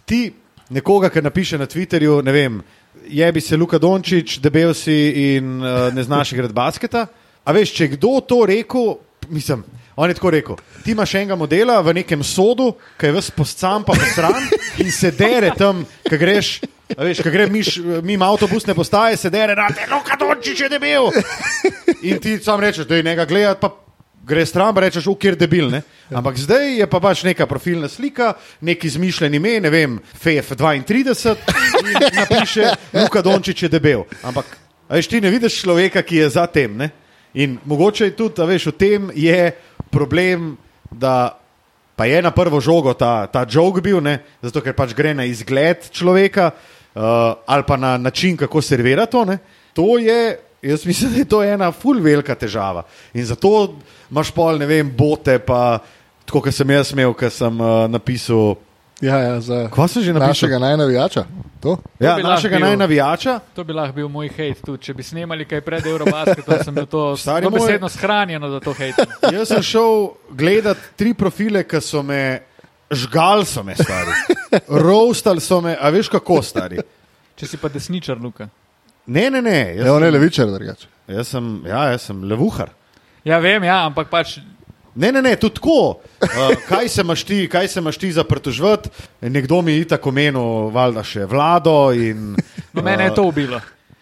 [SPEAKER 2] ti nekoga, ki napiše na Twitterju, ne vem, je bi se Luka Dončić, debel si in uh, ne znaš igrati basketa. A veš, če kdo to rekel, mislim. On je tako rekel: ti imaš enega modela v nekem sodu, ki je vse poscam pa posran in se dere tam, ki greš. Veš, ko gre miš, mimo avtobusne postaje, se dere, da te loka dončič je debel. In ti sam rečeš, da je njega gledati, pa gre stran, pa rečeš, ukjer debil. Ne? Ampak zdaj je pa pač neka profilna slika, neki izmišljen ime, ne vem, FF32 in napiše, Luka Dončić je debel. Ampak, veš, ti ne vidiš človeka, ki je za tem. Ne? In mogoče je tudi, a veš, v tem je problem, da pa je na prvo žogo ta, ta jog bil, ne? zato ker pač gre na izgled človeka uh, ali pa na način, kako servira to. Ne? To je, jaz mislim, da je to ena ful velika težava. In zato imaš pol, ne vem, bote, pa tako, kot sem jaz imel, ker sem uh, napisal.
[SPEAKER 1] Ja, ja, za
[SPEAKER 2] Kva sem že napisal?
[SPEAKER 1] našega najnavijača. To?
[SPEAKER 2] Ja,
[SPEAKER 3] lahko
[SPEAKER 2] našega
[SPEAKER 3] bil.
[SPEAKER 2] najnavijača.
[SPEAKER 3] To bi lahko bil moj hate tudi, če bi snemali kaj pred Eurobasketom, sem bil to
[SPEAKER 2] Stari
[SPEAKER 3] besedno shranjeno, da to hate.
[SPEAKER 2] Jaz sem šel gledat tri profile, ki so me žgal, so me stari. Roastal so me, a veš kako stari.
[SPEAKER 3] Če si pa desničar, Luka.
[SPEAKER 2] Ne, ne, ne. Jaz,
[SPEAKER 1] je
[SPEAKER 2] sem,
[SPEAKER 1] levičar, drugače.
[SPEAKER 2] jaz, sem, ja, jaz sem levuhar.
[SPEAKER 3] Ja, vem, ja, ampak pač
[SPEAKER 2] Ne, ne, ne, tudi tako. Uh, kaj se imaš ti, kaj se imaš ti za pritožvati? Nekdo mi je tako menil, valjda še vlado. In,
[SPEAKER 3] no, mene je to ubilo.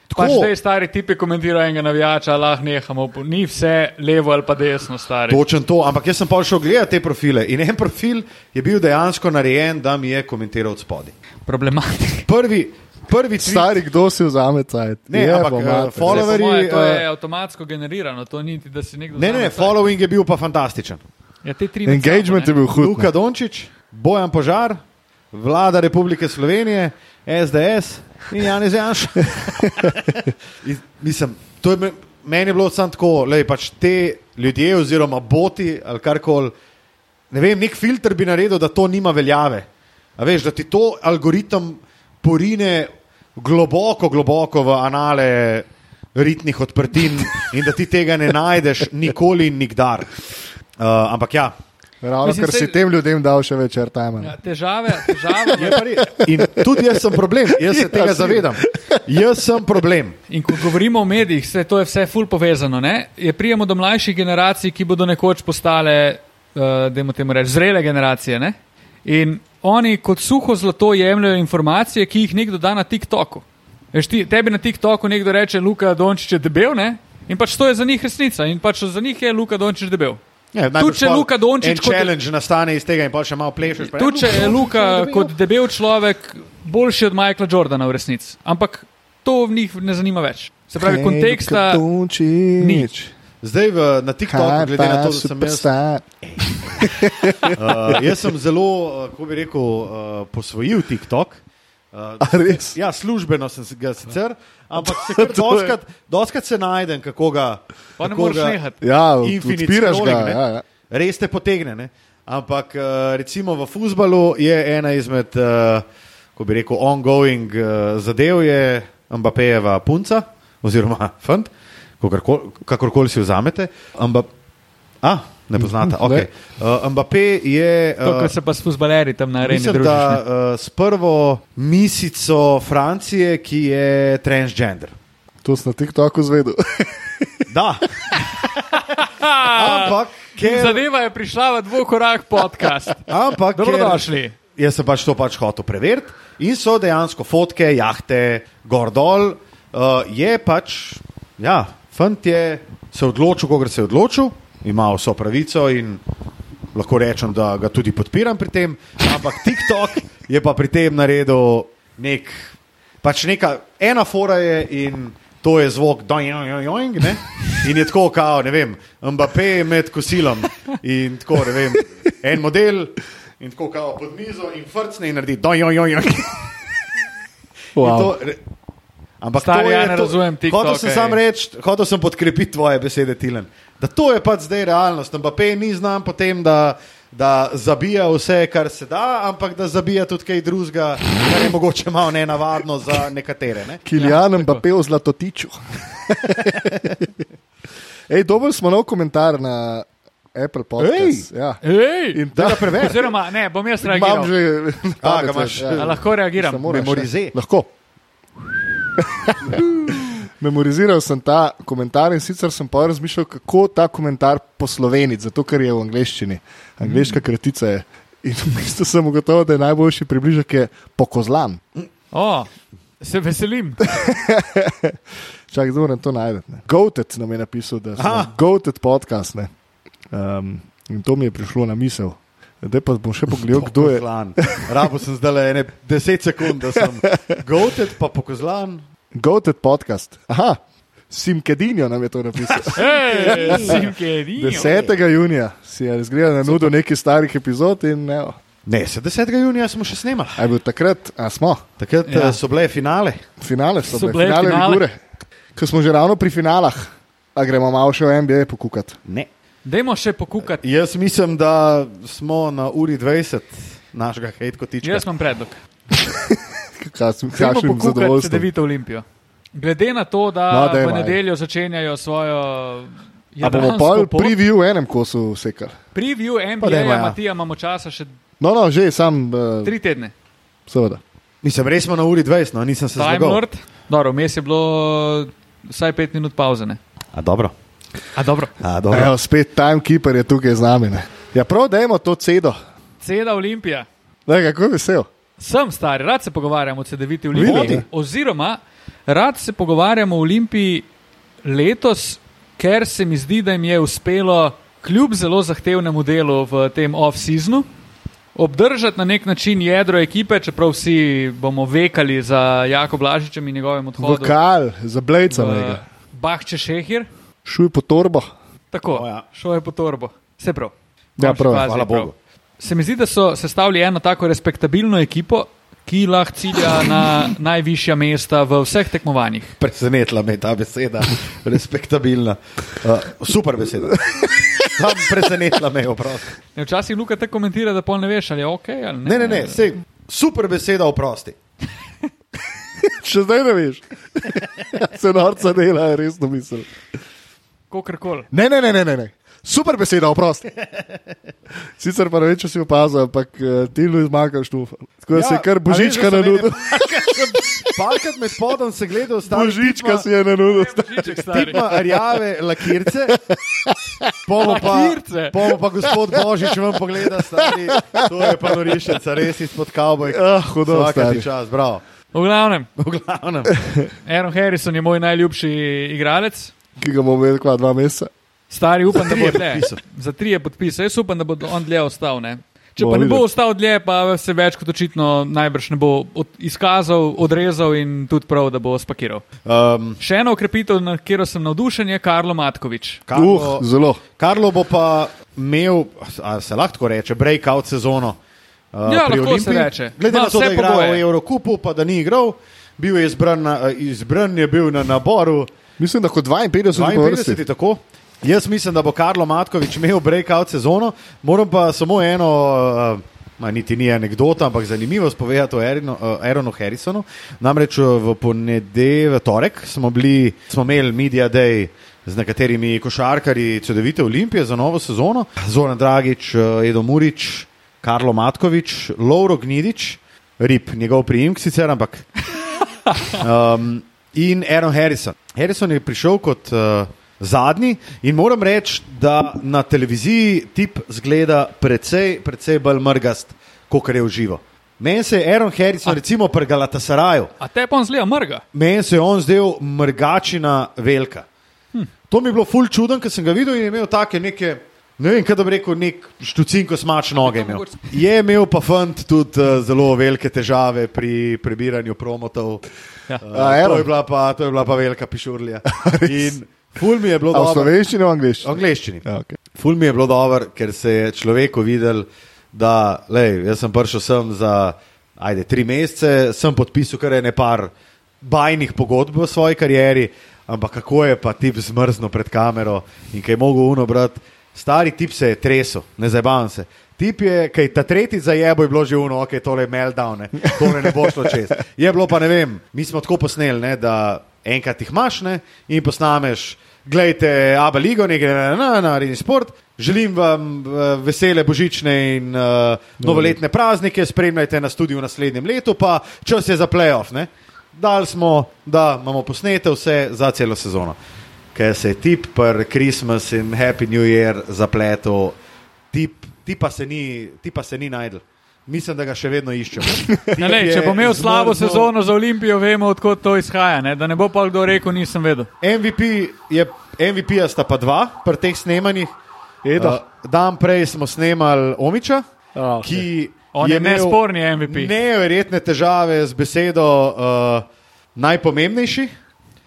[SPEAKER 2] Tako.
[SPEAKER 3] Pač zdaj stari tipi komentirajo enega navijača, lahko nehamo. Ni vse levo ali pa desno, stari.
[SPEAKER 2] Točen to, ampak jaz sem pa šel gledati te profile in en profil je bil dejansko narejen, da mi je komentiral od spodaj.
[SPEAKER 3] Problematika.
[SPEAKER 2] Prvi, prvi tweet,
[SPEAKER 1] Stari, kdo si vzame cajt?
[SPEAKER 2] Ne,
[SPEAKER 1] Jebo,
[SPEAKER 2] ampak, eh,
[SPEAKER 1] mater.
[SPEAKER 2] follow-
[SPEAKER 3] Zdaj, po moje, to je
[SPEAKER 2] eh,
[SPEAKER 3] avtomatsko generirano, to ni, da si nekdo.
[SPEAKER 2] ne, ne, ne, following je bil pa fantastičen.
[SPEAKER 3] Ja,
[SPEAKER 1] Engagement je bil hud.
[SPEAKER 2] Luka Dončić, Bojan Požar, vlada Republike Slovenije, SDS in Janez Janš. In, mislim, to je me- meni je bilo samo tako, da pač te ljudje oziroma boti ali karkoli, ne vem, nek filter bi naredil, da to nima veljave. A veš, da ti to algoritem porine globoko, globoko v anale ritnih odprtin in da ti tega ne najdeš nikoli in nikdar. Uh, ampak ja,
[SPEAKER 1] Ravno,
[SPEAKER 3] Mislim,
[SPEAKER 1] ker si tem ljudem dal še več airtime.
[SPEAKER 3] Ja, težave, težave
[SPEAKER 2] Je pa. In tudi jaz sem problem, jaz se
[SPEAKER 1] Ja,
[SPEAKER 2] tega
[SPEAKER 1] si.
[SPEAKER 2] zavedam. Jaz sem problem.
[SPEAKER 3] In ko govorimo o medijih, se to je vse ful povezano. Ne? Je prijemo do mlajših generacij, ki bodo nekoč postale, uh, da temu reči, zrele generacije. Ne? In oni kot suho zlato jemljajo informacije, ki jih nekdo da na TikToku. Veš, ti, tebi na TikToku nekdo reče, Luka Dončić je debel, ne? in pač to je za njih resnica. In pač za njih je Luka Dončić debel.
[SPEAKER 2] Ja,
[SPEAKER 3] Tudi če Luka Dončić kot-
[SPEAKER 2] challenge nastane iz tega in pa še malo plešeš. pa, ja,
[SPEAKER 3] Tudi če je Luka kot debel človek boljši od Michaela Jordana v resnici. Ampak to v njih ne zanima več. Se pravi, konteksta. ni.
[SPEAKER 2] Zdaj v, na TikToku, glede na to, da sem jaz, uh, jaz sem zelo, uh, kako bi rekel, uh, posvojil TikTok. Uh,
[SPEAKER 1] res?
[SPEAKER 2] Ja, službeno sem se ga sicer, ampak se doskrat, doskrat se najdem, kako ga.
[SPEAKER 3] Pa ne
[SPEAKER 2] kako
[SPEAKER 3] moreš
[SPEAKER 2] ga-
[SPEAKER 3] nehati.
[SPEAKER 1] Ja,
[SPEAKER 2] Infinite
[SPEAKER 1] odpiraš ga. Ja, ja.
[SPEAKER 2] res te potegne. Ne? Ampak uh, recimo v futbalu je ena izmed, uh, ko bi rekel, ongoing uh, zadev, je Mbappejeva punca oziroma fant, kakorkoli, kakorkoli si vzamete. Mbap A, ne poznate. Okay. Uh, Mbappé je.
[SPEAKER 3] To,
[SPEAKER 2] Uh,
[SPEAKER 3] kar se pa s fuzbaleri tam na areni
[SPEAKER 2] Mislim,
[SPEAKER 3] družiš.
[SPEAKER 2] da uh, s prvo misico Francije, ki je transgender.
[SPEAKER 1] To sem na TikToku zvedel.
[SPEAKER 2] Da. Ampak, ker,
[SPEAKER 3] zadeva je prišla v dvokorak podcast.
[SPEAKER 2] ampak ker,
[SPEAKER 3] Dobrodošli.
[SPEAKER 2] Jaz sem pač to pač hotel preveriti in so dejansko fotke, jahte, gor dol. Uh, je pač, ja, fant je se odločil, koga se je odločil, ima vso pravico in lahko rečem, da ga tudi podpiram pri tem. Ampak TikTok je pa pri tem naredil nek, pač neka, ena fora je in to je zvok dojing, ne? In je tako, kao, ne vem, Mbappé med kosilom in tako, ne vem, en model. In tako kao pod mizo in frcne in naredi dojojojoj.
[SPEAKER 1] Wow.
[SPEAKER 2] To, re- ampak
[SPEAKER 3] Stari,
[SPEAKER 2] to je,
[SPEAKER 3] ja ne
[SPEAKER 2] to-
[SPEAKER 3] razumem TikToka,
[SPEAKER 2] Hotel sem
[SPEAKER 3] ej.
[SPEAKER 2] sam reči, hotel sem podkrepiti tvoje besede, Tilen. Da to je pač zdaj realnost. Mbappé ni znan po tem, da, da zabija vse, kar se da, ampak da zabija tudi kaj drugega, kar je mogoče malo nenavadno za nekatere. Ne?
[SPEAKER 1] Kiljanem pa pel zlatotiču. Ej, dober smo nov komentar na Apple podcast. Ja.
[SPEAKER 3] Ej!
[SPEAKER 1] In ta
[SPEAKER 2] preveč.
[SPEAKER 3] Oziroma, ne, bom jaz
[SPEAKER 1] imam
[SPEAKER 3] reagiral.
[SPEAKER 1] že
[SPEAKER 2] A, ga imaš,
[SPEAKER 1] ja.
[SPEAKER 3] lahko reagiram?
[SPEAKER 2] Memorize.
[SPEAKER 1] ja. Lahko. Memoriziral sem ta komentar in sicer sem pa razmišljal, kako ta komentar posloveniti, zato ker je v angleščini. Angliška kratica je. In v bistvu sem ugotovil, da je najboljši približek je pokozlan.
[SPEAKER 3] O, se veselim.
[SPEAKER 1] Čakaj, zdaj moram to najti. ne. Goated nam je napisal, da
[SPEAKER 2] Aha.
[SPEAKER 1] Goated podcast. ne. Um, in to mi je prišlo na misel. Zdaj pa bom še pogledal, kdo je.
[SPEAKER 2] Rabo sem zdaj le ene 10 sekund, da sem goated, pa pokozlan.
[SPEAKER 1] Goated podcast. Aha, Simkedinjo nam je to napisal.
[SPEAKER 3] Hej, simke,
[SPEAKER 1] 10. junija si je razgledal na nudo nekaj starih epizod in.
[SPEAKER 2] Ne, se 10. junija smo še snemali.
[SPEAKER 1] A je bil takrat, a smo,
[SPEAKER 2] Takrat
[SPEAKER 3] Ja.
[SPEAKER 2] ja. so bile finale.
[SPEAKER 1] finale so,
[SPEAKER 3] So
[SPEAKER 1] bile, finale,
[SPEAKER 3] finale.
[SPEAKER 1] finale. Ko smo že ravno pri finalah, a gremo malo še v NBA pokukati.
[SPEAKER 2] Ne.
[SPEAKER 3] Dajmo še pokukati.
[SPEAKER 2] Jaz mislim, da smo na uri 20 našega hejtkotička.
[SPEAKER 3] Jaz imam predlog.
[SPEAKER 1] Kakšnim
[SPEAKER 3] pokukati
[SPEAKER 1] zadovoljstvom.
[SPEAKER 3] CD-vito Olimpijo. Glede na to, da
[SPEAKER 1] No, dajmo,
[SPEAKER 3] v nedeljo začenjajo svojo.
[SPEAKER 1] A bomo pa preview v enem kosu sekal.
[SPEAKER 3] Preview NBA,
[SPEAKER 2] ja.
[SPEAKER 3] Matija, imamo časa še
[SPEAKER 1] No, no, že sam, uh,
[SPEAKER 3] tri tedne.
[SPEAKER 1] seveda.
[SPEAKER 2] Mislim, res smo na uri 20, no, nisem se.
[SPEAKER 3] Lord. Dobro, vmes je bilo vsaj pet minut pauze. Ne?
[SPEAKER 2] A dobro.
[SPEAKER 3] A dobro.
[SPEAKER 2] A, dobro.
[SPEAKER 1] Evo, spet timekeeper je tukaj z nami. Ne. Ja, prav, da imamo to cedo.
[SPEAKER 3] Ceda Olimpija.
[SPEAKER 1] Da, kako je vesel.
[SPEAKER 3] Sem star, rad se pogovarjam o CD-viti. Olimpiji. Oziroma, rad se pogovarjam o Olimpiji letos, ker se mi zdi, da jim je uspelo, kljub zelo zahtevnemu delu v tem off-seasonu, obdržati na nek način jedro ekipe, čeprav vsi bomo vekali za Jako Blažičem in njegovim odhodom.
[SPEAKER 1] Vokal, za mega.
[SPEAKER 3] Bahče Šehir.
[SPEAKER 1] Šuj po torbo.
[SPEAKER 3] Tako,
[SPEAKER 2] O, ja.
[SPEAKER 3] šel je po torbo. Vse prav.
[SPEAKER 1] Ja, prav,
[SPEAKER 3] fazi je
[SPEAKER 2] hvala Bogu.
[SPEAKER 3] Se mi zdi, da so sestavili eno tako respektabilno ekipo, ki lahko cilja na najvišja mesta v vseh tekmovanjih.
[SPEAKER 2] Presenetila me je ta beseda, respektabilna. Uh, super beseda. Tam presenetila me je oprosti.
[SPEAKER 3] Ne, Včasih Luka tako komentira, da pol ne veš, ali je ok ali ne.
[SPEAKER 2] Ne, ne, ne, sej, super beseda oprosti.
[SPEAKER 1] Še zdaj ne veš. Se norca dela, resno mislim.
[SPEAKER 3] Kakorkoli.
[SPEAKER 1] Ne, ne, ne, ne, ne. ne. Super beseda, oprosti. Sicer pa vem, če si opazil, ampak uh, ti lu izmagaš tu. Tako da ja, se je kar božička na nudo.
[SPEAKER 2] Parkrat med spodom se gleda, ostali
[SPEAKER 1] Božička si je na
[SPEAKER 3] stari.
[SPEAKER 2] Tipma rjave lakirce, pomo pa, pomo pa gospod Božič vam pogleda, stari, to je pa norišnica, res izpod kavboj.
[SPEAKER 1] Ah, hudo,
[SPEAKER 2] Vsaka
[SPEAKER 1] stari.
[SPEAKER 2] ti čas, bravo.
[SPEAKER 3] V glavnem,
[SPEAKER 2] V glavnem.
[SPEAKER 3] Aaron Harrison je moj najljubši igralec.
[SPEAKER 1] Ki ga bomo imeli dva meseca.
[SPEAKER 3] Stari, upam, da bo
[SPEAKER 2] je
[SPEAKER 3] dlje. Za tri je podpisal. Jaz upam, da bo on dlje ostal. Ne? Če
[SPEAKER 1] Bomo
[SPEAKER 3] pa ne bo ostal dlje, pa se več kot očitno najbrž ne bo od, izkazal, odrezal in tudi prav, da bo spakiral.
[SPEAKER 2] Um,
[SPEAKER 3] Še ena ukrepitev, na katero sem navdušen, je Karlo Matkovič.
[SPEAKER 2] Karlo,
[SPEAKER 1] Uh, zelo.
[SPEAKER 2] Karlo bo pa imel, se lahko tako reče, breakout sezono. Uh,
[SPEAKER 3] Ja,
[SPEAKER 2] pri
[SPEAKER 3] lahko se
[SPEAKER 2] Olimpiji.
[SPEAKER 3] reče.
[SPEAKER 2] Glede
[SPEAKER 3] Ima
[SPEAKER 2] na to, da je igral v Evrokupu, pa da ni igral, bil je izbran, na, izbran je bil na naboru
[SPEAKER 1] Mislim, da kot 52 po vrsti.
[SPEAKER 2] 52. Tako. Jaz mislim, da bo Karlo Matkovič imel breakout sezono. Moram pa samo eno, uh, ma, niti ni anekdota, ampak zanimivost povedati o Aaronu uh, Aaronu Harrisonu. Namreč uh, v ponedeljek, torek smo, bili, smo imeli Media Day z nekaterimi košarkarji Cedevite Olimpije za novo sezono. Zoran Dragič, uh, Edo Murič, Karlo Matkovič, Lauro Gnidič, Rip, njegov priimek sicer, ampak um, in Aaron Harrison. Harrison je prišel kot uh, zadnji in moram reči, da na televiziji tip zgleda precej, precej bolj mrgast, kot je v živo. Meni se je Aaron Harrison, recimo pri Galatasaraju,
[SPEAKER 3] A te pa on zlija mrga.
[SPEAKER 2] meni se je on zdel mrgačina velika. Hm. To mi je bilo ful čuden, ker sem ga videl in imel take neke. Ne vem, kaj bi rekel, nek štucinko smač noge. Imel. Je imel pa fant tudi uh, zelo velike težave pri prebiranju promotov.
[SPEAKER 3] Ja.
[SPEAKER 2] Uh, to, je bila pa, to je bila pa velika pišurlja. In ful mi je bilo
[SPEAKER 1] A v
[SPEAKER 2] dobro.
[SPEAKER 1] slovenščini v
[SPEAKER 2] V
[SPEAKER 1] angliščini?
[SPEAKER 2] angleščini.
[SPEAKER 1] Ja, okay.
[SPEAKER 2] Ful mi je bilo dobro, ker se je človeku videl, da lej, jaz sem prišel sem za ajde, tri mesece, sem podpisal kar ene par bajnih pogodb v svoji karieri, ampak kako je pa tip zmrzno pred kamero in kaj je mogel uno brati. Stari tip se je tresel, ne zabavam se. Tip je, kaj ta tretji zajebo je bilo že uno, ok, tole je meltdown, ne, tole ne bo šlo čez. Je bilo pa ne vem, mi smo tako posneli, ne, da enkrat jih imaš ne, in posnameš Glejte, Abu Leigo, nekaj na, na, na Areni Sport. Želim vam uh, vesele božične in uh, novoletne praznike, spremljajte nas tudi v naslednjem letu, pa čas je za playoff. Ne? Dali smo, da imamo posnete vse za celo sezono. Ker se je tip per Christmas in Happy New Year zapletel, tip, ti pa se ni, ti pa se ni najdel. Mislim, da ga še vedno iščemo.
[SPEAKER 3] Ne, ne,
[SPEAKER 2] Tip
[SPEAKER 3] če
[SPEAKER 2] je
[SPEAKER 3] bo imel slabo
[SPEAKER 2] zmrznil.
[SPEAKER 3] sezono za Olimpijo, vemo, odkot to izhaja. Ne? Da ne bo pa kdo rekel, nisem vedel.
[SPEAKER 2] MVP je, MVP-ja sta pa dva pri teh snemanjih.
[SPEAKER 1] Edo.
[SPEAKER 2] Uh, dan prej smo snemali Omiča,
[SPEAKER 1] A,
[SPEAKER 2] ki
[SPEAKER 3] On je
[SPEAKER 2] imel
[SPEAKER 3] nesporni MVP.
[SPEAKER 2] Neverjetne težave z besedo uh, najpomembnejši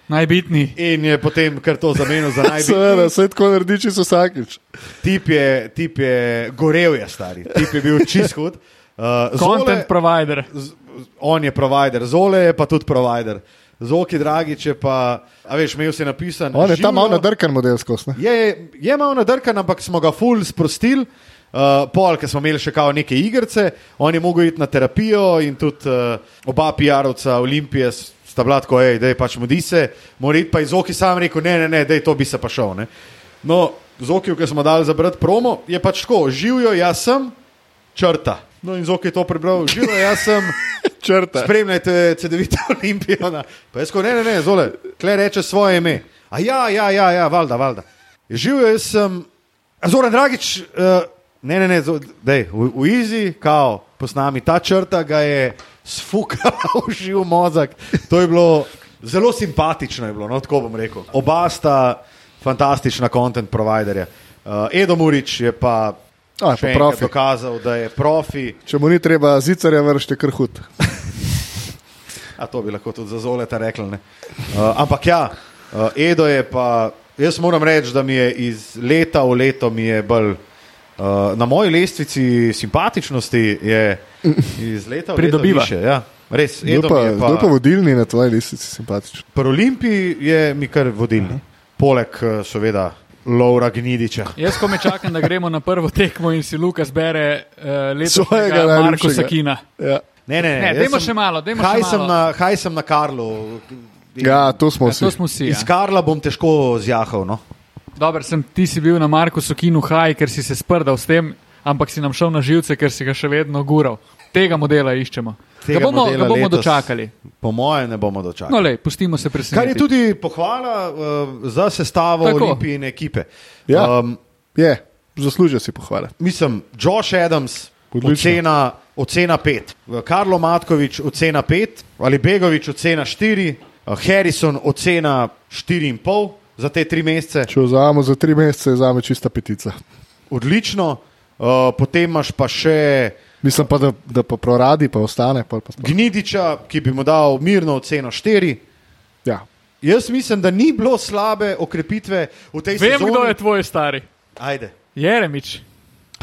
[SPEAKER 3] Najbitni.
[SPEAKER 2] in je potem kar to zamenil za
[SPEAKER 1] Seveda,
[SPEAKER 2] najbolj.
[SPEAKER 1] vse tako naredi čisto vsakič.
[SPEAKER 2] Tip je, tip je gorel, je stari, tip je bil čist hud. Uh,
[SPEAKER 3] Content provider.
[SPEAKER 2] z- on je provider, Zole je pa tudi provider. Zoki Dragič je pa, a veš, imel si napisan.
[SPEAKER 1] On je tam malo
[SPEAKER 2] živjo-
[SPEAKER 1] nadrkan model skozi. ne?
[SPEAKER 2] Je, je, je malo nadrkan, ampak smo ga full sprostili. Uh, pol, ker smo imeli še kao neke igrice, on je mogel iti na terapijo in tudi uh, oba PR-ovca Olimpije s- sta bila tako, da je pač mudi se, mora iti pa iz oki sam rekel, ne, ne, ne, da je to bi se pa šel. Ne. No, z oki, ki smo dali za brat promo, je pač tako, živijo, jaz sem, črta. No in z oki je to prebral, živijo, jaz sem.
[SPEAKER 1] Črta.
[SPEAKER 2] Spremljajte CD-vita Olimpijo. na- Pa jaz ko ne, ne, ne, zole, kle reče svoje ime. A ja, ja, ja, ja valjda, valjda. Živel jaz sem, Zoran Dragič, uh, ne, ne, ne, zo- dej, v, v Izi, kao, posnami ta črta ga je sfukala v živ mozak. To je bilo zelo simpatično, bilo, no, tako bom rekel. Oba sta fantastična content providerja. Uh, Edo Murič je pa.
[SPEAKER 1] A, je pa
[SPEAKER 2] dokazal, da je profi.
[SPEAKER 1] Če mu ni treba zicarja vršiti, kar hud.
[SPEAKER 2] A to bi lahko tudi za Zoleta rekli. ne. Uh, ampak ja, uh, Edo je pa, jaz moram reči, da mi je iz leta v leto mi je bolj. Uh, na moji lestvici simpatičnosti je iz leta v leto više. Ja, res,
[SPEAKER 1] Kdo
[SPEAKER 2] Edo
[SPEAKER 1] pa,
[SPEAKER 2] je
[SPEAKER 1] kdo pa
[SPEAKER 2] pa,
[SPEAKER 1] vodilni na tvoji listici simpatičen?
[SPEAKER 2] pri Olimpiji je mi kar vodilni. Poleg uh, seveda Laura Gnidiča.
[SPEAKER 3] Jaz, ko me čakam, da gremo na prvo tekmo in si Lukas bere uh,
[SPEAKER 1] Svojega
[SPEAKER 3] letošnjega Marko
[SPEAKER 1] najljubšega.
[SPEAKER 3] Sakina.
[SPEAKER 1] Ja.
[SPEAKER 2] Ne, ne,
[SPEAKER 3] Ne, dajmo
[SPEAKER 2] sem-
[SPEAKER 3] še malo, dajmo
[SPEAKER 2] Kaj
[SPEAKER 3] še
[SPEAKER 2] sem
[SPEAKER 3] malo.
[SPEAKER 2] na, kaj sem na Karlu?
[SPEAKER 1] ja, to smo
[SPEAKER 3] Ja,
[SPEAKER 1] vsi.
[SPEAKER 3] to smo.
[SPEAKER 2] Iz
[SPEAKER 3] Ja.
[SPEAKER 2] Karla bom težko zjahal. No?
[SPEAKER 3] Dober, sem, ti si bil na Marku Sokinu haj, ker si se sprdal s tem, ampak si nam šel na živce, ker si ga še vedno gural. Tega modela iščemo.
[SPEAKER 2] Tega
[SPEAKER 3] ga bomo, ga bomo
[SPEAKER 2] letos
[SPEAKER 3] dočakali.
[SPEAKER 2] Po mojem ne bomo dočakali.
[SPEAKER 3] No, lej, pustimo se
[SPEAKER 2] Kar je
[SPEAKER 3] presenetiti.
[SPEAKER 2] tudi pohvala uh, za sestavo
[SPEAKER 3] Tako.
[SPEAKER 2] Olimpijine ekipe.
[SPEAKER 1] Ja.
[SPEAKER 2] Um,
[SPEAKER 1] Je, zaslužijo si pohvale.
[SPEAKER 2] mislim, Josh Adams,
[SPEAKER 1] Odlično.
[SPEAKER 2] ocena, ocena 5, Karlo Matkovič, ocena 5, ali Begovič, ocena 4, uh, Harrison, ocena 4,5 za te tri mesece.
[SPEAKER 1] Če vzamemo za tri mesece, je zame čista petica.
[SPEAKER 2] Odlično. Uh, potem imaš pa še
[SPEAKER 1] Mislim pa, da, da pa proradi, pa ostane. Pa, pa sploh.
[SPEAKER 2] Gnidiča, ki bi mu dal mirno oceno 4.
[SPEAKER 1] ja.
[SPEAKER 2] Jaz mislim, da ni bilo slabe okrepitve v tej
[SPEAKER 3] Vem,
[SPEAKER 2] sezoni.
[SPEAKER 3] kdo je tvoj stari.
[SPEAKER 2] Ajde.
[SPEAKER 3] Jeremič.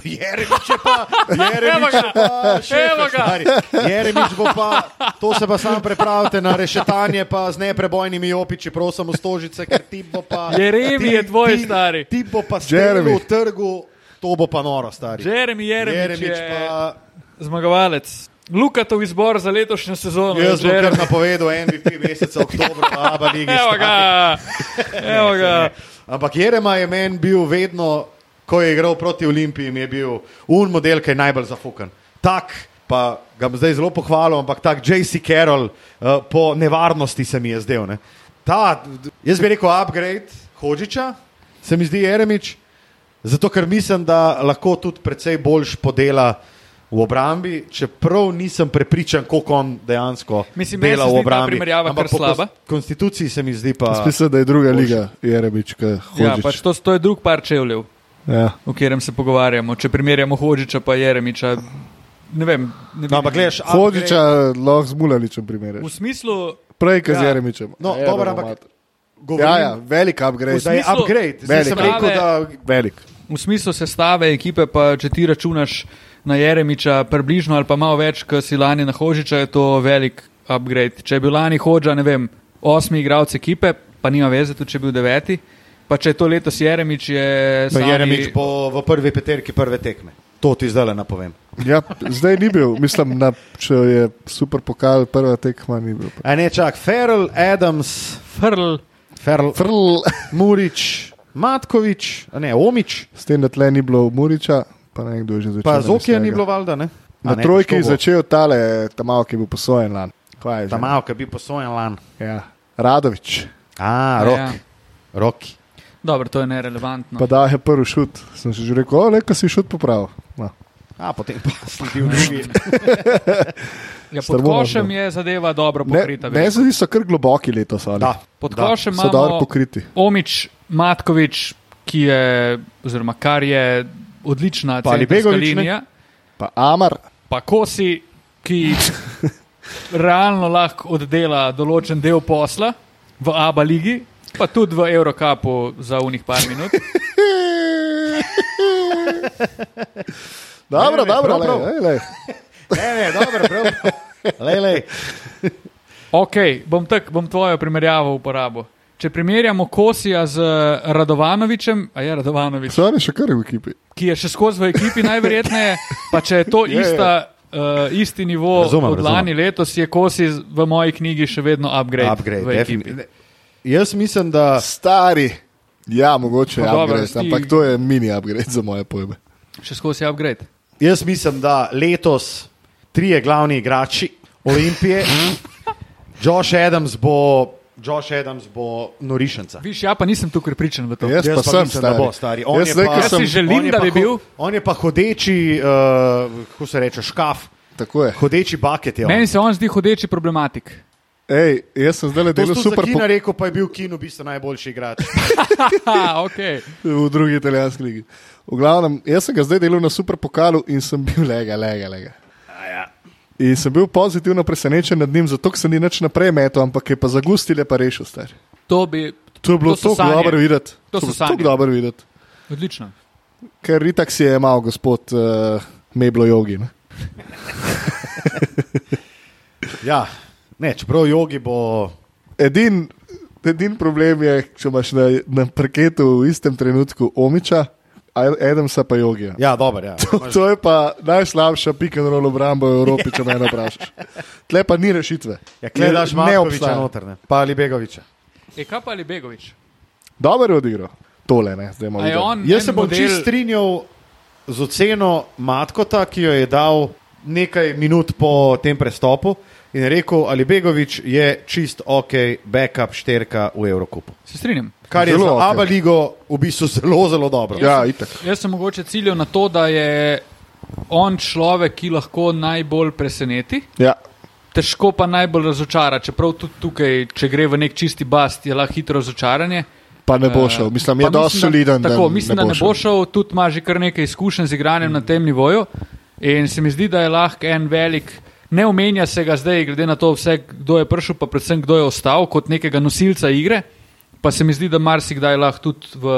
[SPEAKER 2] Jeremič je pa, Jeremič je pa, stari. Jeremič bo pa, to se pa sam prepravite na rešetanje, pa z neprebojnimi opiči, prosim, stožice, ker ti bo pa.
[SPEAKER 3] Jeremi je tvoj
[SPEAKER 2] ti-
[SPEAKER 3] stari.
[SPEAKER 2] Ti bo pa strelil v trgu, to bo pa noro, stari.
[SPEAKER 3] Jeremi Jeremič,
[SPEAKER 2] Jeremič
[SPEAKER 3] je
[SPEAKER 2] pa,
[SPEAKER 3] zmagovalec. Lukatov izbor za letošnjo sezono.
[SPEAKER 2] jaz
[SPEAKER 3] Jeremy.
[SPEAKER 2] kar napovedal MVP meseca oktobra, aba ligi.
[SPEAKER 3] Evo ga. Evo ga.
[SPEAKER 2] Ampak Jerema je meni bil vedno, ko je igral proti Olimpiji, je bil un model, ki je najbolj zafukan. Tak, pa ga bom zdaj zelo pohvalil, ampak tak J.C. Carroll uh, po nevarnosti se mi je zdel. Ne. Ta, jaz bi rekel, upgrade Hodžiča, se mi zdi Jeremič, zato ker mislim, da lahko tudi precej boljš podela. V obrambi, čeprav nisem prepričan, koliko on dejansko
[SPEAKER 3] Mislim,
[SPEAKER 2] dela v
[SPEAKER 3] zdi ta
[SPEAKER 2] obrambi.
[SPEAKER 3] primerjava
[SPEAKER 2] Ampak
[SPEAKER 3] kar
[SPEAKER 2] po
[SPEAKER 3] slaba.
[SPEAKER 2] kons- konstituciji se mi zdi pa.
[SPEAKER 1] Mislim, da je druga
[SPEAKER 2] boljši.
[SPEAKER 1] liga, Jeremič, ki
[SPEAKER 3] Ja, pač to, to je drug par čevljev,
[SPEAKER 1] Ja.
[SPEAKER 3] o katerem se pogovarjamo. Če primerjamo Hodžiča pa Jeremiča, ne vem. Ne
[SPEAKER 2] No, ampak gledaš,
[SPEAKER 1] Hodiča lahko z Mulaličem primerjaš.
[SPEAKER 3] V smislu,
[SPEAKER 1] Prej, kot z
[SPEAKER 3] Ja.
[SPEAKER 1] Jeremičem.
[SPEAKER 2] No,
[SPEAKER 1] Je,
[SPEAKER 2] dobro,
[SPEAKER 1] da
[SPEAKER 2] ampak
[SPEAKER 1] bo mat-
[SPEAKER 2] govorim,
[SPEAKER 1] Ja, ja, velik upgrade.
[SPEAKER 2] da je
[SPEAKER 3] smislu-
[SPEAKER 2] upgrade. Zdaj
[SPEAKER 1] Velik.
[SPEAKER 2] sem rekel, da
[SPEAKER 1] Velik.
[SPEAKER 3] v smislu sestave ekipe, pa če ti računaš na Jeremiča približno ali pa malo več, kot si lani na Hodžiča, je to velik upgrade. Če je bil lani Hodža, ne vem, osmi igralec ekipe, pa nima veze, tudi če je bil deveti. Pa če je to letos Jeremič, je
[SPEAKER 2] Pa
[SPEAKER 3] sami-
[SPEAKER 2] Jeremič bo v prvi peterki prve tekme. To ti zdaj le napovem.
[SPEAKER 1] Ja, zdaj ni bil, mislim, na, če je super pokal, prva tekma ni bil.
[SPEAKER 2] A ne čak, Ferrell, Adams,
[SPEAKER 3] Frl,
[SPEAKER 2] Ferl,
[SPEAKER 1] Frl,
[SPEAKER 2] Murič, Matkovič, a ne Omič,
[SPEAKER 1] s tem, da tle ni bilo Muriča, pa ne kdo je že začel.
[SPEAKER 2] pa
[SPEAKER 1] na
[SPEAKER 2] Zokija ni bilo valjda. Ne? A
[SPEAKER 1] Na
[SPEAKER 2] ne,
[SPEAKER 1] trojki je začel tale, ta malo, ki je bil posojen lan. Je?
[SPEAKER 2] Ta malo, ki bi posojen lan.
[SPEAKER 1] Ja. Radovič,
[SPEAKER 2] A,
[SPEAKER 3] Ja.
[SPEAKER 2] rok. Roki.
[SPEAKER 3] Dobro, to je nerelevantno.
[SPEAKER 1] pa da je prvi šut. Sem si že rekel, o, le, ka si šut popravil. No.
[SPEAKER 2] A, potem pa sledil drugi.
[SPEAKER 3] Ja, pod
[SPEAKER 1] Strmo
[SPEAKER 3] košem
[SPEAKER 1] možno.
[SPEAKER 3] je zadeva dobro pokrita.
[SPEAKER 1] ne zdi so kar globoki letos. ali?
[SPEAKER 2] Da,
[SPEAKER 3] Pod
[SPEAKER 2] da.
[SPEAKER 3] košem
[SPEAKER 1] so dobro pokriti.
[SPEAKER 3] Omič, Matkovič, ki je, oziroma kar je odlična
[SPEAKER 2] ne?
[SPEAKER 3] linija,
[SPEAKER 1] Pa Amar,
[SPEAKER 3] pa Kosi, ki realno lahko oddela določen del posla v ABA ligi, pa tudi v Eurocupu za unih par minut.
[SPEAKER 1] dobro, dobro,
[SPEAKER 2] prav,
[SPEAKER 1] lej,
[SPEAKER 2] prav.
[SPEAKER 1] lej, lej.
[SPEAKER 2] Ne, ne, dobro, prav. Lej, lej.
[SPEAKER 3] Ok, bom, tak, bom tvojo primerjavo uporabil. Če primerjamo Kosija z Radovanovičem, a je Radovanovič,
[SPEAKER 1] So oni še kar v ekipi.
[SPEAKER 3] ki je še skozi v ekipi najverjetneje, pa če je to
[SPEAKER 1] Je, je.
[SPEAKER 3] ista, uh, isti nivo
[SPEAKER 2] Razumem,
[SPEAKER 3] od
[SPEAKER 2] razumem.
[SPEAKER 3] lani letos, je Kosi v moji knjigi še vedno upgrade.
[SPEAKER 2] Upgrade,
[SPEAKER 3] v ekipi.
[SPEAKER 2] definitivno. Jaz mislim, da
[SPEAKER 1] Stari. Ja, mogoče je upgrade,
[SPEAKER 3] ti-
[SPEAKER 1] ampak to je mini upgrade za moje pojme.
[SPEAKER 3] Še skozi upgrade.
[SPEAKER 2] Jaz mislim, da letos trije glavni igrači Olimpije, Josh Adams bo, Josh Adams bo norišenca.
[SPEAKER 3] Viš, ja pa nisem tukaj pripričan v to.
[SPEAKER 1] Jaz pa sem
[SPEAKER 2] mislim, da
[SPEAKER 1] stari.
[SPEAKER 2] bo stari. On
[SPEAKER 1] Jaz
[SPEAKER 2] je pa-
[SPEAKER 3] Jaz
[SPEAKER 1] sem,
[SPEAKER 3] si želim, da
[SPEAKER 2] pa
[SPEAKER 3] bi
[SPEAKER 2] ho-
[SPEAKER 3] bil.
[SPEAKER 2] On je pa hodeči, uh, kako se reče, škaf,
[SPEAKER 1] tako je.
[SPEAKER 2] hodeči bucket. Je on.
[SPEAKER 3] Meni se on zdi hodeči problematik.
[SPEAKER 1] Ej, jaz sem zdaj delal super
[SPEAKER 2] za Kina
[SPEAKER 1] po,
[SPEAKER 2] rekel, pa je bil Kino v bistvu najboljši igrač.
[SPEAKER 3] Okay.
[SPEAKER 1] v drugi italijanski ligi. V glavnem, jaz sem ga zdaj delal na super pokalu in sem bil lega, lega, lega. In sem bil pozitivno presenečen nad njim, zato ker se ni nič naprej metal, ampak je pa zagustil, je pa rešil star.
[SPEAKER 3] To bi.
[SPEAKER 1] To je bilo
[SPEAKER 3] To
[SPEAKER 1] tako dobro videti.
[SPEAKER 3] To so
[SPEAKER 1] je bilo tako dobro videti.
[SPEAKER 3] Odlično.
[SPEAKER 1] Ker itak si je imel gospod uh, Meblo Jogi. Ne?
[SPEAKER 2] ja. Ne, čeprav jogi bo.
[SPEAKER 1] Edin, edin problem je, če imaš na, na parketu v istem trenutku Omiča, Adamsa pa Jogija.
[SPEAKER 2] Ja, dober, ja.
[SPEAKER 1] To, to je pa najslabša pick and roll obramba v Evropi, če me vprašaš. Tle pa ni rešitve.
[SPEAKER 2] Ja, gledaš
[SPEAKER 1] Ne
[SPEAKER 2] Matkoviča
[SPEAKER 1] obstaja.
[SPEAKER 2] noter, ne. pa ali Begoviča.
[SPEAKER 3] E, kaj pa ali Begovič?
[SPEAKER 1] Dobro je odigral. Tole, ne, zdaj imamo.
[SPEAKER 2] Jaz se bom
[SPEAKER 3] model-
[SPEAKER 2] čist strinjal z oceno Matkota, ki jo je dal nekaj minut po tem prestopu in rekel, ali Begovič je čist ok, backup šterka v Evrokupu.
[SPEAKER 3] Se strinjam.
[SPEAKER 2] Kar je
[SPEAKER 1] Zelo
[SPEAKER 2] za
[SPEAKER 1] okej.
[SPEAKER 2] Aba ligo v bistvu zelo, zelo dobro.
[SPEAKER 1] Ja, itak.
[SPEAKER 3] Jaz sem mogoče ciljal na to, da je on človek, ki lahko najbolj preseneti,
[SPEAKER 1] Ja.
[SPEAKER 3] težko pa najbolj razočara. Čeprav tudi tukaj, če gre v nek čisti bast, je lahko hitro razočaranje.
[SPEAKER 1] Pa ne bo
[SPEAKER 3] Eh,
[SPEAKER 1] šel. Mislim, je dosti soliden.
[SPEAKER 3] Tako, mislim, da ne bo šel, tudi ima že kar nekaj izkušenj z igranjem na tem nivoju. In se mi zdi, da je lahko en velik, ne omenja se ga zdaj, glede na to, vse, kdo je prišel, pa predvsem kdo je ostal kot nekega nosilca igre. Pa se mi zdi, da marsikdaj lahko tudi v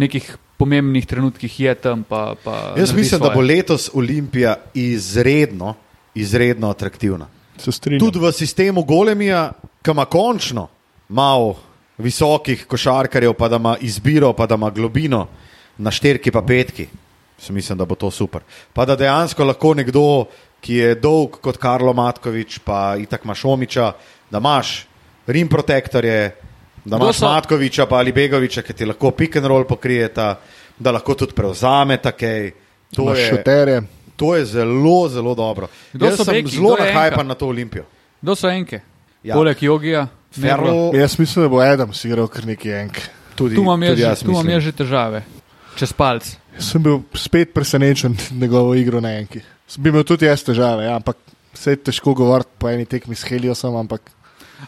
[SPEAKER 3] nekih pomembnih trenutkih je tam. Pa, pa
[SPEAKER 2] Jaz mislim,
[SPEAKER 3] svoje.
[SPEAKER 2] da bo letos Olimpija izredno, izredno atraktivna.
[SPEAKER 1] Se strinjam.
[SPEAKER 2] Tudi v sistemu Golemija, ki ima končno malo visokih košarkarjev, pa da ima izbiro, pa da ima globino na šterki pa petki. Se Mislim, da bo to super. Pa da dejansko lahko nekdo, ki je dolg kot Karlo Matkovič, pa itak imaš Omiča, da imaš rim protektorje, da imaš
[SPEAKER 3] so-
[SPEAKER 2] Matkoviča pa ali Begoviča, ki ti lahko pick and roll pokrijeta, da lahko tudi prevzame takej. To je,
[SPEAKER 1] šuterje.
[SPEAKER 2] to je zelo, zelo dobro.
[SPEAKER 3] Kdo
[SPEAKER 2] Jaz sem
[SPEAKER 3] beki?
[SPEAKER 2] zelo nahajpan na to Olimpijo.
[SPEAKER 3] Kdo so enke?
[SPEAKER 2] Ja.
[SPEAKER 3] Poleg jogija.
[SPEAKER 2] Ferlo,
[SPEAKER 1] Jaz mislim, da bo Adams igral kar neki enk.
[SPEAKER 2] tudi,
[SPEAKER 3] Tu imam jaz,
[SPEAKER 2] tudi
[SPEAKER 3] že,
[SPEAKER 2] jaz
[SPEAKER 3] tu imam jaz že težave. Čez palc.
[SPEAKER 1] Jaz sem bil spet presenečen nad njegovo igro na enki. Bi imel tudi jaz težave, ja, ampak vse je težko govoriti po eni tekmi s Heliosom, ampak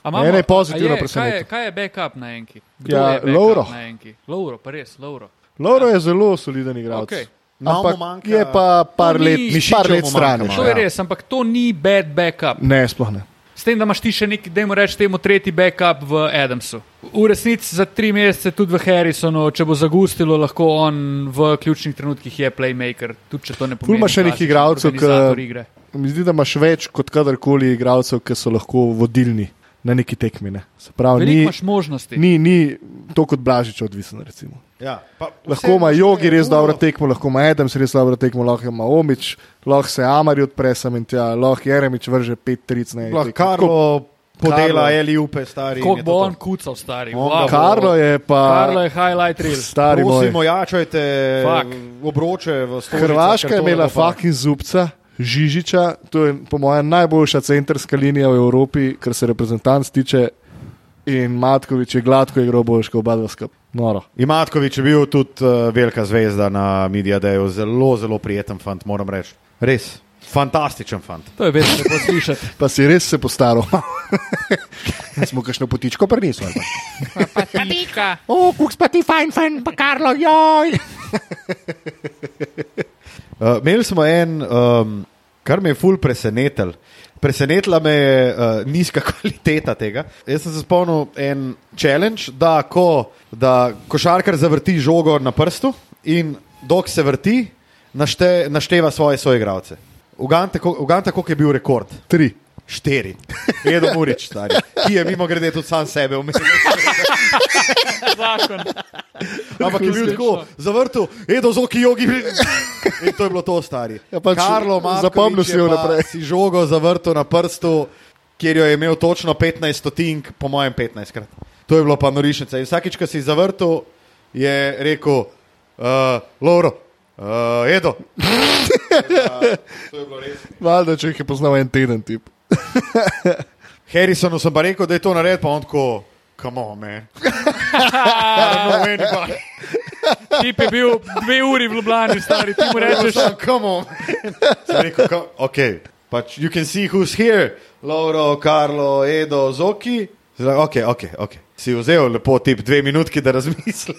[SPEAKER 3] A
[SPEAKER 1] Mene je pozitivno
[SPEAKER 3] a je, kaj, je, kaj je backup na enki? Kdo
[SPEAKER 1] Ja,
[SPEAKER 3] je backup
[SPEAKER 1] Lovro.
[SPEAKER 3] Na enki? Lovro, pa res, Lovro.
[SPEAKER 1] Lauro je zelo soliden igralec.
[SPEAKER 3] Okej.
[SPEAKER 1] Ampak
[SPEAKER 2] manjka-
[SPEAKER 1] je pa par
[SPEAKER 3] To
[SPEAKER 1] let,
[SPEAKER 3] ni-
[SPEAKER 1] par
[SPEAKER 2] Mišičev
[SPEAKER 1] let
[SPEAKER 2] mu
[SPEAKER 1] stran.
[SPEAKER 2] manjka
[SPEAKER 3] To je res, ampak to ni bad backup.
[SPEAKER 1] Ne, sploh ne.
[SPEAKER 3] S tem, da imaš ti še neki, dajmo reči, temu tretji backup v Adamsu. V resnici za tri mesece tudi v Harrisonu, če bo zagustilo, lahko on v ključnih trenutkih je playmaker, tudi če to ne pomeni.
[SPEAKER 1] Ful imaš še nekih
[SPEAKER 3] klasičen
[SPEAKER 1] igralcev,
[SPEAKER 3] organizator
[SPEAKER 1] ki-
[SPEAKER 3] igre.
[SPEAKER 1] Mi zdi, da imaš več kot kadarkoli igralcev, ki so lahko vodilni na neki tekmi. Ne. Se pravi,
[SPEAKER 3] Veliko
[SPEAKER 1] ni,
[SPEAKER 3] imaš možnosti.
[SPEAKER 1] ni, ni to kot Blažič odvisen. Recimo.
[SPEAKER 2] Ja, pa
[SPEAKER 1] Lahko ima Jogi res dobro tekmo, lahko ima Adams res dobro tekmo, lahko ima Omič, lahko se Amari odpre sem in tja, lahko Jeremič vrže pet tric. ne,
[SPEAKER 2] Lahko
[SPEAKER 1] tekmo.
[SPEAKER 2] Karlo podela. Eli upe, stari. je
[SPEAKER 3] bo on kucal, stari.
[SPEAKER 2] On
[SPEAKER 3] Wow.
[SPEAKER 1] Karlo je pa
[SPEAKER 3] Karlo je highlight reel.
[SPEAKER 1] stari moj.
[SPEAKER 2] Prosim, ojačajte
[SPEAKER 3] Fuck.
[SPEAKER 2] obroče v stvari.
[SPEAKER 1] Hrvaška je imela fucking zubca, Žižiča, to je po mojem najboljša centrska linija v Evropi, kar se reprezentanc tiče. In Matkovič je gladko igral boljš kot oba dva skupaj. Noro.
[SPEAKER 2] Imatkovič je bil tudi uh, velika zvezda na Media Dayu, zelo, zelo prijeten fant, moram reči. Res, fantastičen fant.
[SPEAKER 3] To je vedno lepo slišati.
[SPEAKER 1] Pa si res se postaral. Smo kakšno potičko prinesli.
[SPEAKER 3] Patika.
[SPEAKER 1] O, kuk pa ti fajn, fajn, pa Karlo, joj.
[SPEAKER 2] Uh, imeli smo en, um, kar me je ful presenetil. Presenetila me je uh, nizka kvaliteta tega. Jaz sem se spomnil en challenge, da ko da košarkar zavrti žogo na prstu in dok se vrti, našte, našteva svoje soigralce. Ugante, koliko je bil rekord?
[SPEAKER 1] Tri.
[SPEAKER 2] Štiri. Edo Murič, stari. Ki je mimo grede tudi sam sebe umenil.
[SPEAKER 3] Zakon.
[SPEAKER 2] Ampak je bil tako, zavrtel, edo zoki jogi. In to je bilo to, stari.
[SPEAKER 1] Ja, pač
[SPEAKER 2] Karlo Markovič
[SPEAKER 1] zapomnil si jo naprej.
[SPEAKER 2] Si žogo zavrtel na prstu, kjer jo je imel točno 15 stotink, po mojem 15 krat. To je bilo pa norišnica. In vsakič, ko si zavrtel, je rekel, uh, Loro, uh, edo. uh, to je bilo res.
[SPEAKER 1] Valjda, če jih je poznal en teden, tip.
[SPEAKER 2] Harrisonu sem pa rekel, da je to naredil, pa on tako, come on, man. I don't know anybody.
[SPEAKER 3] Tip je bil dve uri v Ljubljani, stari. Ti mu rečeš,
[SPEAKER 2] Rečeš, come on. Sem rekel, "Come- ok, pač you can see who's here. Lauro, Karlo, Edo, Zoki. Zdaj, ok, ok, ok. Si vzel lepo tip dve minutki, da razmisle.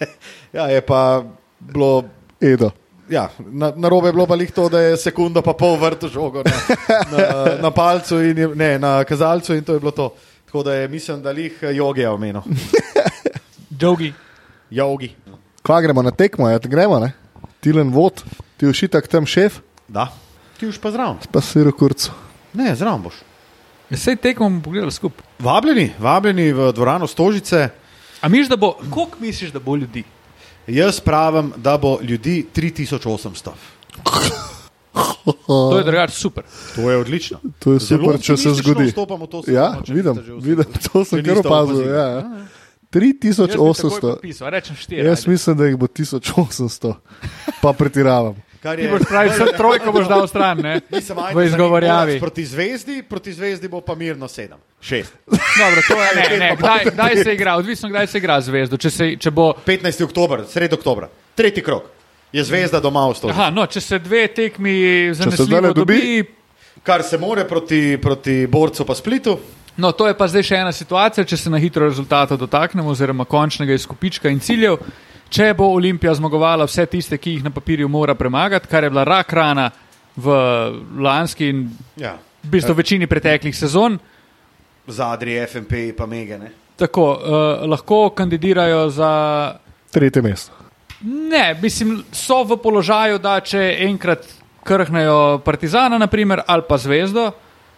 [SPEAKER 2] Ja, je pa bilo.
[SPEAKER 1] Edo.
[SPEAKER 2] Ja, na, na robe je bilo pa lih to, da je sekundo pa pol vrtu žogo na, na, na palcu in je, ne, na kazalcu in to je bilo to. Tako da je, mislim, da lih jogi je omenil.
[SPEAKER 3] jogi.
[SPEAKER 2] Jogi.
[SPEAKER 1] Kva gremo na tekmo, ja, gremo, ne? Tilen vod, ti ušitak tam šef,
[SPEAKER 2] Da. Ti už pa zraven.
[SPEAKER 1] pa si rokurcu.
[SPEAKER 2] Ne, zraven boš.
[SPEAKER 3] Vse tekmo bomo pogledali skupaj.
[SPEAKER 2] Vabljeni, vabljeni v dvorano Stožice.
[SPEAKER 3] A misliš, da bo, koliko misliš, da bo ljudi?
[SPEAKER 2] Jaz pravim, da bo ljudi 3800.
[SPEAKER 3] To je drugače super.
[SPEAKER 2] To je odlično.
[SPEAKER 1] To je
[SPEAKER 2] Zelo
[SPEAKER 1] super, če se zgodi.
[SPEAKER 2] to
[SPEAKER 1] Ja,
[SPEAKER 2] sezono, če
[SPEAKER 1] vidim, vidim, to sem kar opazil. Ja, ja.
[SPEAKER 3] Jaz bi takoj
[SPEAKER 1] 3800.
[SPEAKER 3] podpisal, Rečem štiri.
[SPEAKER 1] Jaz
[SPEAKER 3] ajde.
[SPEAKER 1] mislim, da jih bo 1800, pa pretiravam.
[SPEAKER 2] Kar
[SPEAKER 3] Ti boš pravi, vse trojko boš dal stran, ne?
[SPEAKER 2] Nisem ajde
[SPEAKER 3] V izgovorjavi.
[SPEAKER 2] Proti zvezdi, proti zvezdi bo pa mirno sedem. Šest.
[SPEAKER 3] Dobro, to je ne, ne. Kdaj, kdaj se igra, odvisno kdaj se igra zvezdo. Če, se, če bo,
[SPEAKER 2] 15. oktober, sred oktobra, tretji krok. Je zvezda doma v stolu.
[SPEAKER 3] aha, no, če se dve tekmi zanesljivo
[SPEAKER 1] dobi-
[SPEAKER 3] dobi,
[SPEAKER 2] Kar se more proti, proti borcu pa splitu.
[SPEAKER 3] No, to je pa zdaj še ena situacija, če se na hitro rezultata dotaknemo, oziroma končnega izkupička in ciljev. Če bo Olimpija zmagovala vse tiste, ki jih na papirju mora premagati, kar je bila rak rana v lanski in
[SPEAKER 2] Ja.
[SPEAKER 3] v bistvu večini preteklih sezon,
[SPEAKER 2] Zadri, FMP pa Mege. Ne?
[SPEAKER 3] tako uh, lahko kandidirajo za.
[SPEAKER 1] Tretje mesto.
[SPEAKER 3] Ne, mislim, so v položaju, da če enkrat krhnejo Partizana, naprimer, ali pa Zvezdo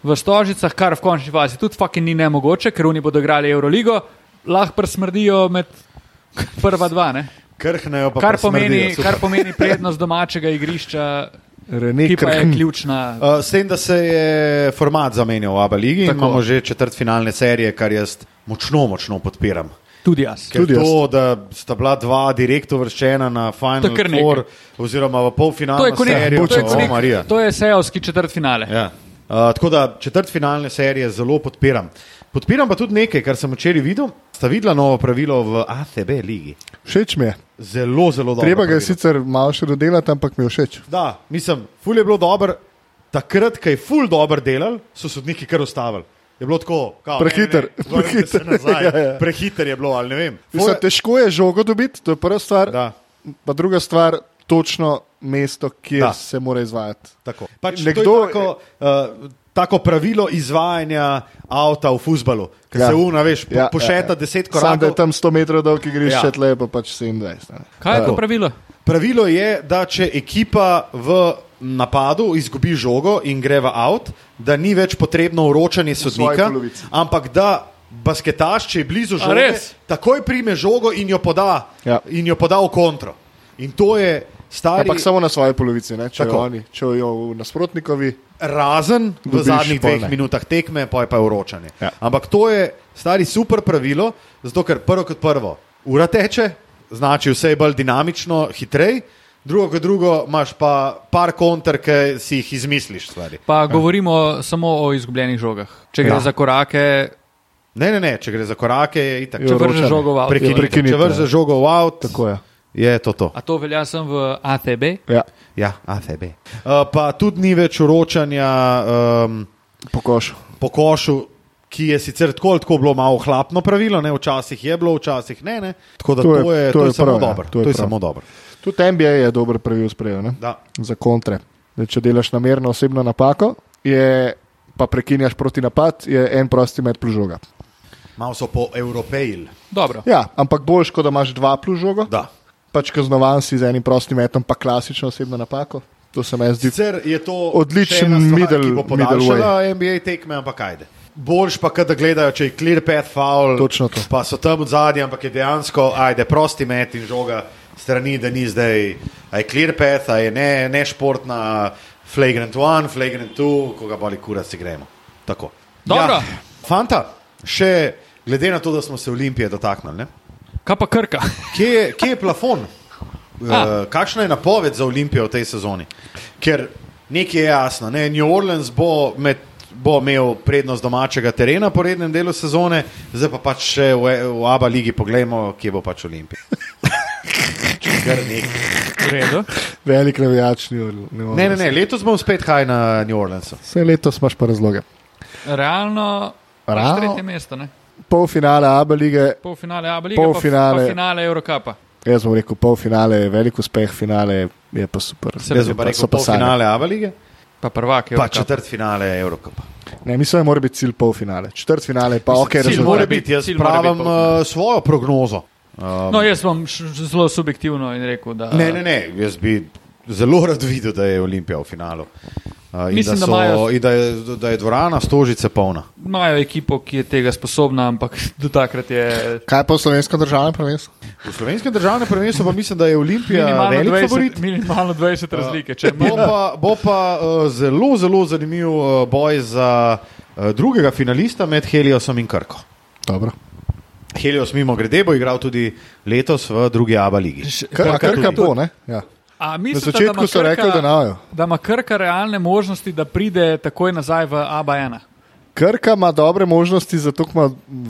[SPEAKER 3] v Stožicah, kar v končni fazi tudi fucking ni nemogoče, ker oni bodo igrali Euroligo, lahko prsmrdijo med prva dva. Ne?
[SPEAKER 2] Krhnejo pa
[SPEAKER 3] Kar
[SPEAKER 2] presmrdijo,
[SPEAKER 3] pomeni,
[SPEAKER 2] super.
[SPEAKER 3] kar pomeni prednost domačega igrišča,
[SPEAKER 1] Rene
[SPEAKER 3] ki pa je ključna.
[SPEAKER 2] Uh, s tem, da se je format zamenjal v Abu Leiji,
[SPEAKER 3] Tako.
[SPEAKER 2] imamo že četrt finalne serije, kar jaz močno, močno podpiram.
[SPEAKER 3] Tudi jaz.
[SPEAKER 2] Ker
[SPEAKER 1] Tudi
[SPEAKER 2] to, da sta bila dva direktno vrščena na Final
[SPEAKER 3] nekaj.
[SPEAKER 2] Four, oziroma v polfinalno
[SPEAKER 3] To je kot
[SPEAKER 2] serijo,
[SPEAKER 3] nek, to je
[SPEAKER 2] če
[SPEAKER 3] kot
[SPEAKER 2] o,
[SPEAKER 3] nek,
[SPEAKER 2] Marija.
[SPEAKER 3] to je sejovski četrt finale.
[SPEAKER 2] Ja. Uh, tako da četrt finalne serije zelo podpiram. Podpiram pa tudi nekaj, kar sem včeraj videl. Sta videla novo pravilo v ACB ligi.
[SPEAKER 1] Všeč mi je.
[SPEAKER 2] Zelo, zelo dobro.
[SPEAKER 1] Treba ga je sicer malo še dodelati, ampak mi je všeč.
[SPEAKER 2] Da, mislim, ful je bilo dobro. Takrat, ko je ful dobro delal, so sodniki kar ustavili. Je bilo tako, kao,
[SPEAKER 1] Prehiter,
[SPEAKER 2] ne, ne,
[SPEAKER 1] prehiter. Ja, ja.
[SPEAKER 2] Prehiter je bilo, ali ne vem.
[SPEAKER 1] Mislim,
[SPEAKER 2] Ful-
[SPEAKER 1] težko je žogo dobiti, to je prva stvar.
[SPEAKER 2] Da,
[SPEAKER 1] Pa druga stvar, točno mesto, kjer
[SPEAKER 2] Da.
[SPEAKER 1] se mora izvajati.
[SPEAKER 2] tako. Pač
[SPEAKER 1] Nekdo,
[SPEAKER 2] tako, uh, tako pravilo izvajanja avta v fusbalu, ki
[SPEAKER 1] Ja.
[SPEAKER 2] ja. se una, veš, po,
[SPEAKER 1] Ja,
[SPEAKER 2] ja, pošeta
[SPEAKER 1] ja,
[SPEAKER 2] ja,
[SPEAKER 1] ja.
[SPEAKER 2] deset
[SPEAKER 1] Sam da je
[SPEAKER 2] korakov.
[SPEAKER 1] tam 100 metrov dolg igrišče,
[SPEAKER 2] Ja.
[SPEAKER 1] ja. tle pa pač 27. ne.
[SPEAKER 3] Kaj je to
[SPEAKER 2] Tako.
[SPEAKER 3] pravilo?
[SPEAKER 2] Pravilo je, da če ekipa v napadu izgubi žogo in gre v avt, da ni več potrebno uročanje sodnika, ampak da basketaš, če je blizu žoge, takoj prime žogo in jo poda,
[SPEAKER 1] Ja.
[SPEAKER 2] in jo poda v kontro. In to je stari.
[SPEAKER 1] Ampak samo na svoji polovici, ne? če
[SPEAKER 2] Tako.
[SPEAKER 1] jo oni, če jo v nasprotnikovi.
[SPEAKER 2] Razen v zadnjih dveh
[SPEAKER 1] ne.
[SPEAKER 2] minutah tekme, pa je pa vročanje.
[SPEAKER 1] Ja.
[SPEAKER 2] Ampak to je stari super pravilo, zato ker prvo kot prvo ura teče, znači vse je bolj dinamično, hitrej, drugo kot drugo imaš pa par konter, ki si jih izmisliš stvari.
[SPEAKER 3] Pa govorimo samo o izgubljenih žogah. Če gre
[SPEAKER 2] Ja.
[SPEAKER 3] za korake,
[SPEAKER 2] Ne, ne, ne, če gre za korake, je itak.
[SPEAKER 3] Če vržeš žogo v avto.
[SPEAKER 2] Prekinitev.
[SPEAKER 1] prekinitev,
[SPEAKER 2] Če vržeš žogo v avt,
[SPEAKER 1] Tako je.
[SPEAKER 2] Je to to.
[SPEAKER 3] A to velja sem v ATB?
[SPEAKER 1] Ja,
[SPEAKER 2] Ja, AFB. Uh, pa tudi ni več uročanja um,
[SPEAKER 1] po košu.
[SPEAKER 2] po košu, ki je sicer tako ali tako bilo malo hlapno pravilo, ne? včasih je bilo, včasih ne. ne? Tako da
[SPEAKER 1] To
[SPEAKER 2] to
[SPEAKER 1] je-
[SPEAKER 2] je, to je,
[SPEAKER 1] to je
[SPEAKER 2] je samo
[SPEAKER 1] prav, ja,
[SPEAKER 2] dobro.
[SPEAKER 1] to je
[SPEAKER 2] To je samo dobro.
[SPEAKER 1] Tudi NBA je dober pravil sprejel za kontre. Da, če delaš namerno osebno napako, je, pa prekinjaš proti napad, je en prosti med plus žoga.
[SPEAKER 2] Malo so po evropejili.
[SPEAKER 3] Dobro.
[SPEAKER 1] Ja, ampak boljš, kot da imaš dva plus žogo.
[SPEAKER 2] Da.
[SPEAKER 1] Pač kaznovan si z enim prostim metom, pa klasično osebno napako. To se meni zdi.
[SPEAKER 2] Sicer je to
[SPEAKER 1] Odličen middle-
[SPEAKER 2] ki bo
[SPEAKER 1] middle
[SPEAKER 2] podaljšala NBA tekme, ampak ajde. Boljš pa, da gledajo, če je clear path foul,
[SPEAKER 1] Točno to.
[SPEAKER 2] pa so tam od zadnje, ampak je dejansko, ajde, prosti met in žoga strani, da ni zdaj, a je clear path, a je ne, ne športna, flagrant one, flagrant two, koga boli kurac si gremo. Tako.
[SPEAKER 3] Dobro.
[SPEAKER 2] Ja, fanta, še glede na to, da smo se Olimpije dotaknili, ne?
[SPEAKER 3] Kaj pa krka?
[SPEAKER 2] Kje je, kje je plafon?
[SPEAKER 3] A.
[SPEAKER 2] Uh, kakšna je napoved za Olimpijo v tej sezoni? Ker nekaj je jasno, ne? New Orleans bo, med, bo imel prednost domačega terena po rednem delu sezone, zdaj pa pač še v, v Abu Leigi pogledamo, kje bo pač Olimpija. Kar nekaj.
[SPEAKER 1] Velik navijač, ni ne,
[SPEAKER 2] Ne, ne, ne, letos bom spet haj na New Orleansu.
[SPEAKER 1] Vse letos imaš pa razloge.
[SPEAKER 3] Realno,
[SPEAKER 1] Realno?
[SPEAKER 3] tretje mesto, ne?
[SPEAKER 1] Polfinale Abu lige,
[SPEAKER 3] Polfinale Abu Lige,
[SPEAKER 1] Polfinale.
[SPEAKER 3] pa, pa finale Eurocapa.
[SPEAKER 1] jaz bom rekel, polfinale je velik uspeh, finale je pa super.
[SPEAKER 3] Se
[SPEAKER 2] Jaz
[SPEAKER 3] je
[SPEAKER 2] bom pa
[SPEAKER 1] pa-
[SPEAKER 2] rekel
[SPEAKER 1] pa sanje.
[SPEAKER 2] polfinale Abu Lige,
[SPEAKER 3] Pa prvak
[SPEAKER 2] pa
[SPEAKER 3] Eurocapa.
[SPEAKER 2] četrt finale Eurocupa.
[SPEAKER 1] Ne, mislim, da mora biti cilj polfinale. Četrt finale pa ok,
[SPEAKER 3] cilj
[SPEAKER 1] rezultat.
[SPEAKER 3] mora biti-
[SPEAKER 2] jaz
[SPEAKER 3] cilj
[SPEAKER 2] pravim
[SPEAKER 3] biti
[SPEAKER 2] uh, svojo prognozo. Um,
[SPEAKER 3] No, jaz bom zelo subjektivno in rekel, da
[SPEAKER 2] Ne, ne, ne, jaz bi zelo rad videl, da je Olimpija v finalu. Uh, in
[SPEAKER 3] Mislim,
[SPEAKER 2] da,
[SPEAKER 3] da
[SPEAKER 2] so,
[SPEAKER 3] imajo-
[SPEAKER 2] in da, je, da je dvorana stožice polna.
[SPEAKER 3] Imajo ekipo, ki je tega sposobna, ampak do takrat je
[SPEAKER 1] Kaj pa v slovenskem državnem prvenstvu?
[SPEAKER 2] V slovenskem državnem prvenstvu pa mislim, da je Olimpija
[SPEAKER 3] minimalno
[SPEAKER 2] velik
[SPEAKER 3] 20,
[SPEAKER 2] favorit.
[SPEAKER 3] minimalno 20 razlike. Če
[SPEAKER 2] Bo pa, bo pa uh, zelo, zelo zanimiv uh, boj za uh, drugega finalista med Heliosom in Krko.
[SPEAKER 1] Dobro.
[SPEAKER 2] Helios, mimo grede, bo igral tudi letos v drugi Abu ligi.
[SPEAKER 1] Kar,
[SPEAKER 2] Krka
[SPEAKER 1] krka
[SPEAKER 2] tudi.
[SPEAKER 1] bo, ne? Ja.
[SPEAKER 3] A
[SPEAKER 1] Na
[SPEAKER 3] mislite,
[SPEAKER 1] začetku
[SPEAKER 3] da
[SPEAKER 1] so
[SPEAKER 3] Krka-
[SPEAKER 1] rekli, da ne.
[SPEAKER 3] Da ima Krka realne možnosti, da pride takoj nazaj v ABA1.
[SPEAKER 1] Krka ima dobre možnosti, zato ima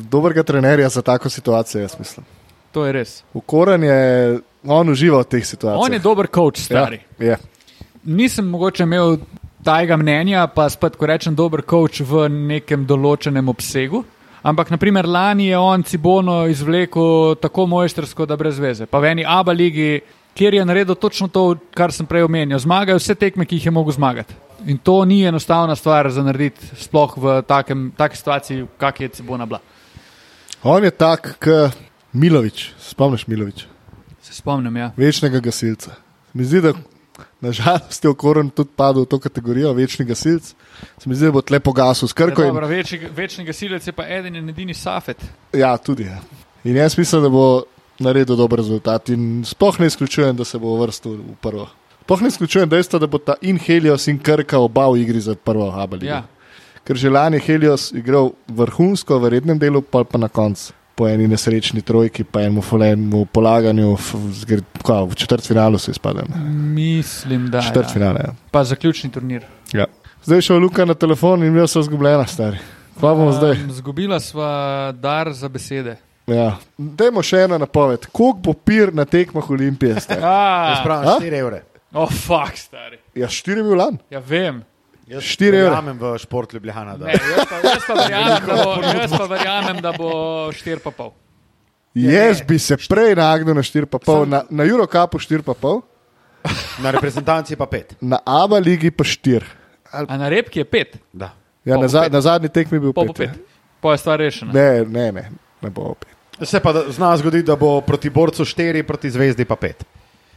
[SPEAKER 1] dobrega trenerja za tako situacijo, jaz mislim.
[SPEAKER 3] To je res.
[SPEAKER 1] Ukoren je, on uživa v teh situacijah.
[SPEAKER 3] On je dober coach, stari.
[SPEAKER 1] Ja, je.
[SPEAKER 3] Nisem mogoče imel tajega mnenja, pa spet, ko rečem, dober coach v nekem določenem obsegu. Ampak, naprimer, lani je on Cibono izvlekel tako mojstersko, da brez veze. Pa v eni ABA ligi, kjer je naredil točno to, kar sem prej omenil. Zmagajo vse tekme, ki jih je mogel zmagati. In to ni enostavna stvar za narediti, sploh v takem, taki situaciji, kak je Cibona bila.
[SPEAKER 1] On je tak, kot Milovič, spomniš Milovič,
[SPEAKER 3] Se spomnim, ja.
[SPEAKER 1] večnega gasilca. Mi zdi, da nažalost je okoren tudi padel v to kategorijo, večni gasilc. Se mi zdi, da bo tle pogasil s krko.
[SPEAKER 3] Ja,
[SPEAKER 1] In,
[SPEAKER 3] dobro, večni, večni gasilec je pa eden in edini Safet.
[SPEAKER 1] ja, tudi. Ja. In jaz mislim, da bo naredil dober rezultat. In sploh ne izključujem, da se bo vrstil v prvo. Sploh ne izključujem dejstva, da bo ta in Helios in Krka oba v igri za prvo Habali.
[SPEAKER 3] Ja.
[SPEAKER 1] Ker že lani je Helios igral vrhunsko v rednem delu, pa, pa na koncu. Po eni nesrečni trojki, pa enemu folenemu polaganju, v, v, v, v četrtfinalu se izpadel.
[SPEAKER 3] Mislim, da. Ja.
[SPEAKER 1] Četrtfinale. Ja.
[SPEAKER 3] Pa zaključni turnir.
[SPEAKER 1] Ja. Zdaj šel Luka na telefon in jaz sem zgubljena, stari. Kva bomo zdaj?
[SPEAKER 3] Um, zgubila sva dar za besede.
[SPEAKER 1] Ja. Dajmo še eno napoved. Koliko bo pir na tekmah Olimpije? stari?
[SPEAKER 2] Jaz
[SPEAKER 3] Ah,
[SPEAKER 2] pravim
[SPEAKER 1] A?
[SPEAKER 2] 4 evre.
[SPEAKER 3] Oh, fuck, stari.
[SPEAKER 1] Ja, štiri je bil lan.
[SPEAKER 3] Ja, vem.
[SPEAKER 2] Jaz
[SPEAKER 1] Štiri evre.
[SPEAKER 2] verjamem v šport Ljubljana. Da.
[SPEAKER 3] Ne, jaz, pa, jaz, pa verjamem, da bo, jaz pa verjamem, da bo 4,5.
[SPEAKER 1] Jaz bi se prej nagnil na 4,5, na, na Eurocupu 4,5,
[SPEAKER 2] Na reprezentanci pa 5.
[SPEAKER 1] na Aba ligi pa 4.
[SPEAKER 3] A na repki je 5,
[SPEAKER 2] Da.
[SPEAKER 1] Ja,
[SPEAKER 3] Pa
[SPEAKER 1] na, za,
[SPEAKER 3] pet.
[SPEAKER 1] na zadnji tekmi je bil
[SPEAKER 3] pa bo
[SPEAKER 1] 5.
[SPEAKER 3] 5. Pa je stvar rešena.
[SPEAKER 1] Ne, ne, ne, ne bo 5.
[SPEAKER 2] Se pa da- zna zgoditi, da bo proti borcu 4, proti zvezdi pa 5.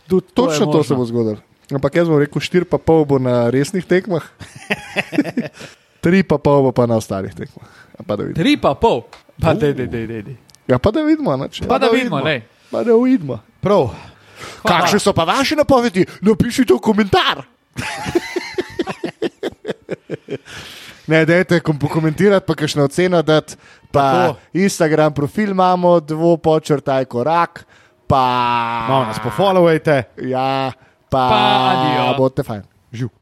[SPEAKER 1] Tudi to Točno to se bo zgodilo. Ampak jaz bom rekel, štiri pa pol bo na resnih tekmah, tri pa pol bo pa na ostalih tekmah. Tri pa
[SPEAKER 3] pol, pa uh. da vidimo.
[SPEAKER 1] Ja, pa da vidimo, noč.
[SPEAKER 3] Pa
[SPEAKER 2] da
[SPEAKER 3] vidimo, ne.
[SPEAKER 1] Pa da vidimo.
[SPEAKER 2] Prav.
[SPEAKER 1] Kakšne so pa vaše napovedi? Napišite v komentar. ne, dajte kom komentirati, pa kakšno oceno dati. Pa
[SPEAKER 2] Tako.
[SPEAKER 1] Instagram profil imamo, dvo počrtaj korak pa.
[SPEAKER 2] Malo nas pofollowajte.
[SPEAKER 1] Ja, pa,
[SPEAKER 3] pa adijo.
[SPEAKER 1] bote fajn.
[SPEAKER 2] Živ.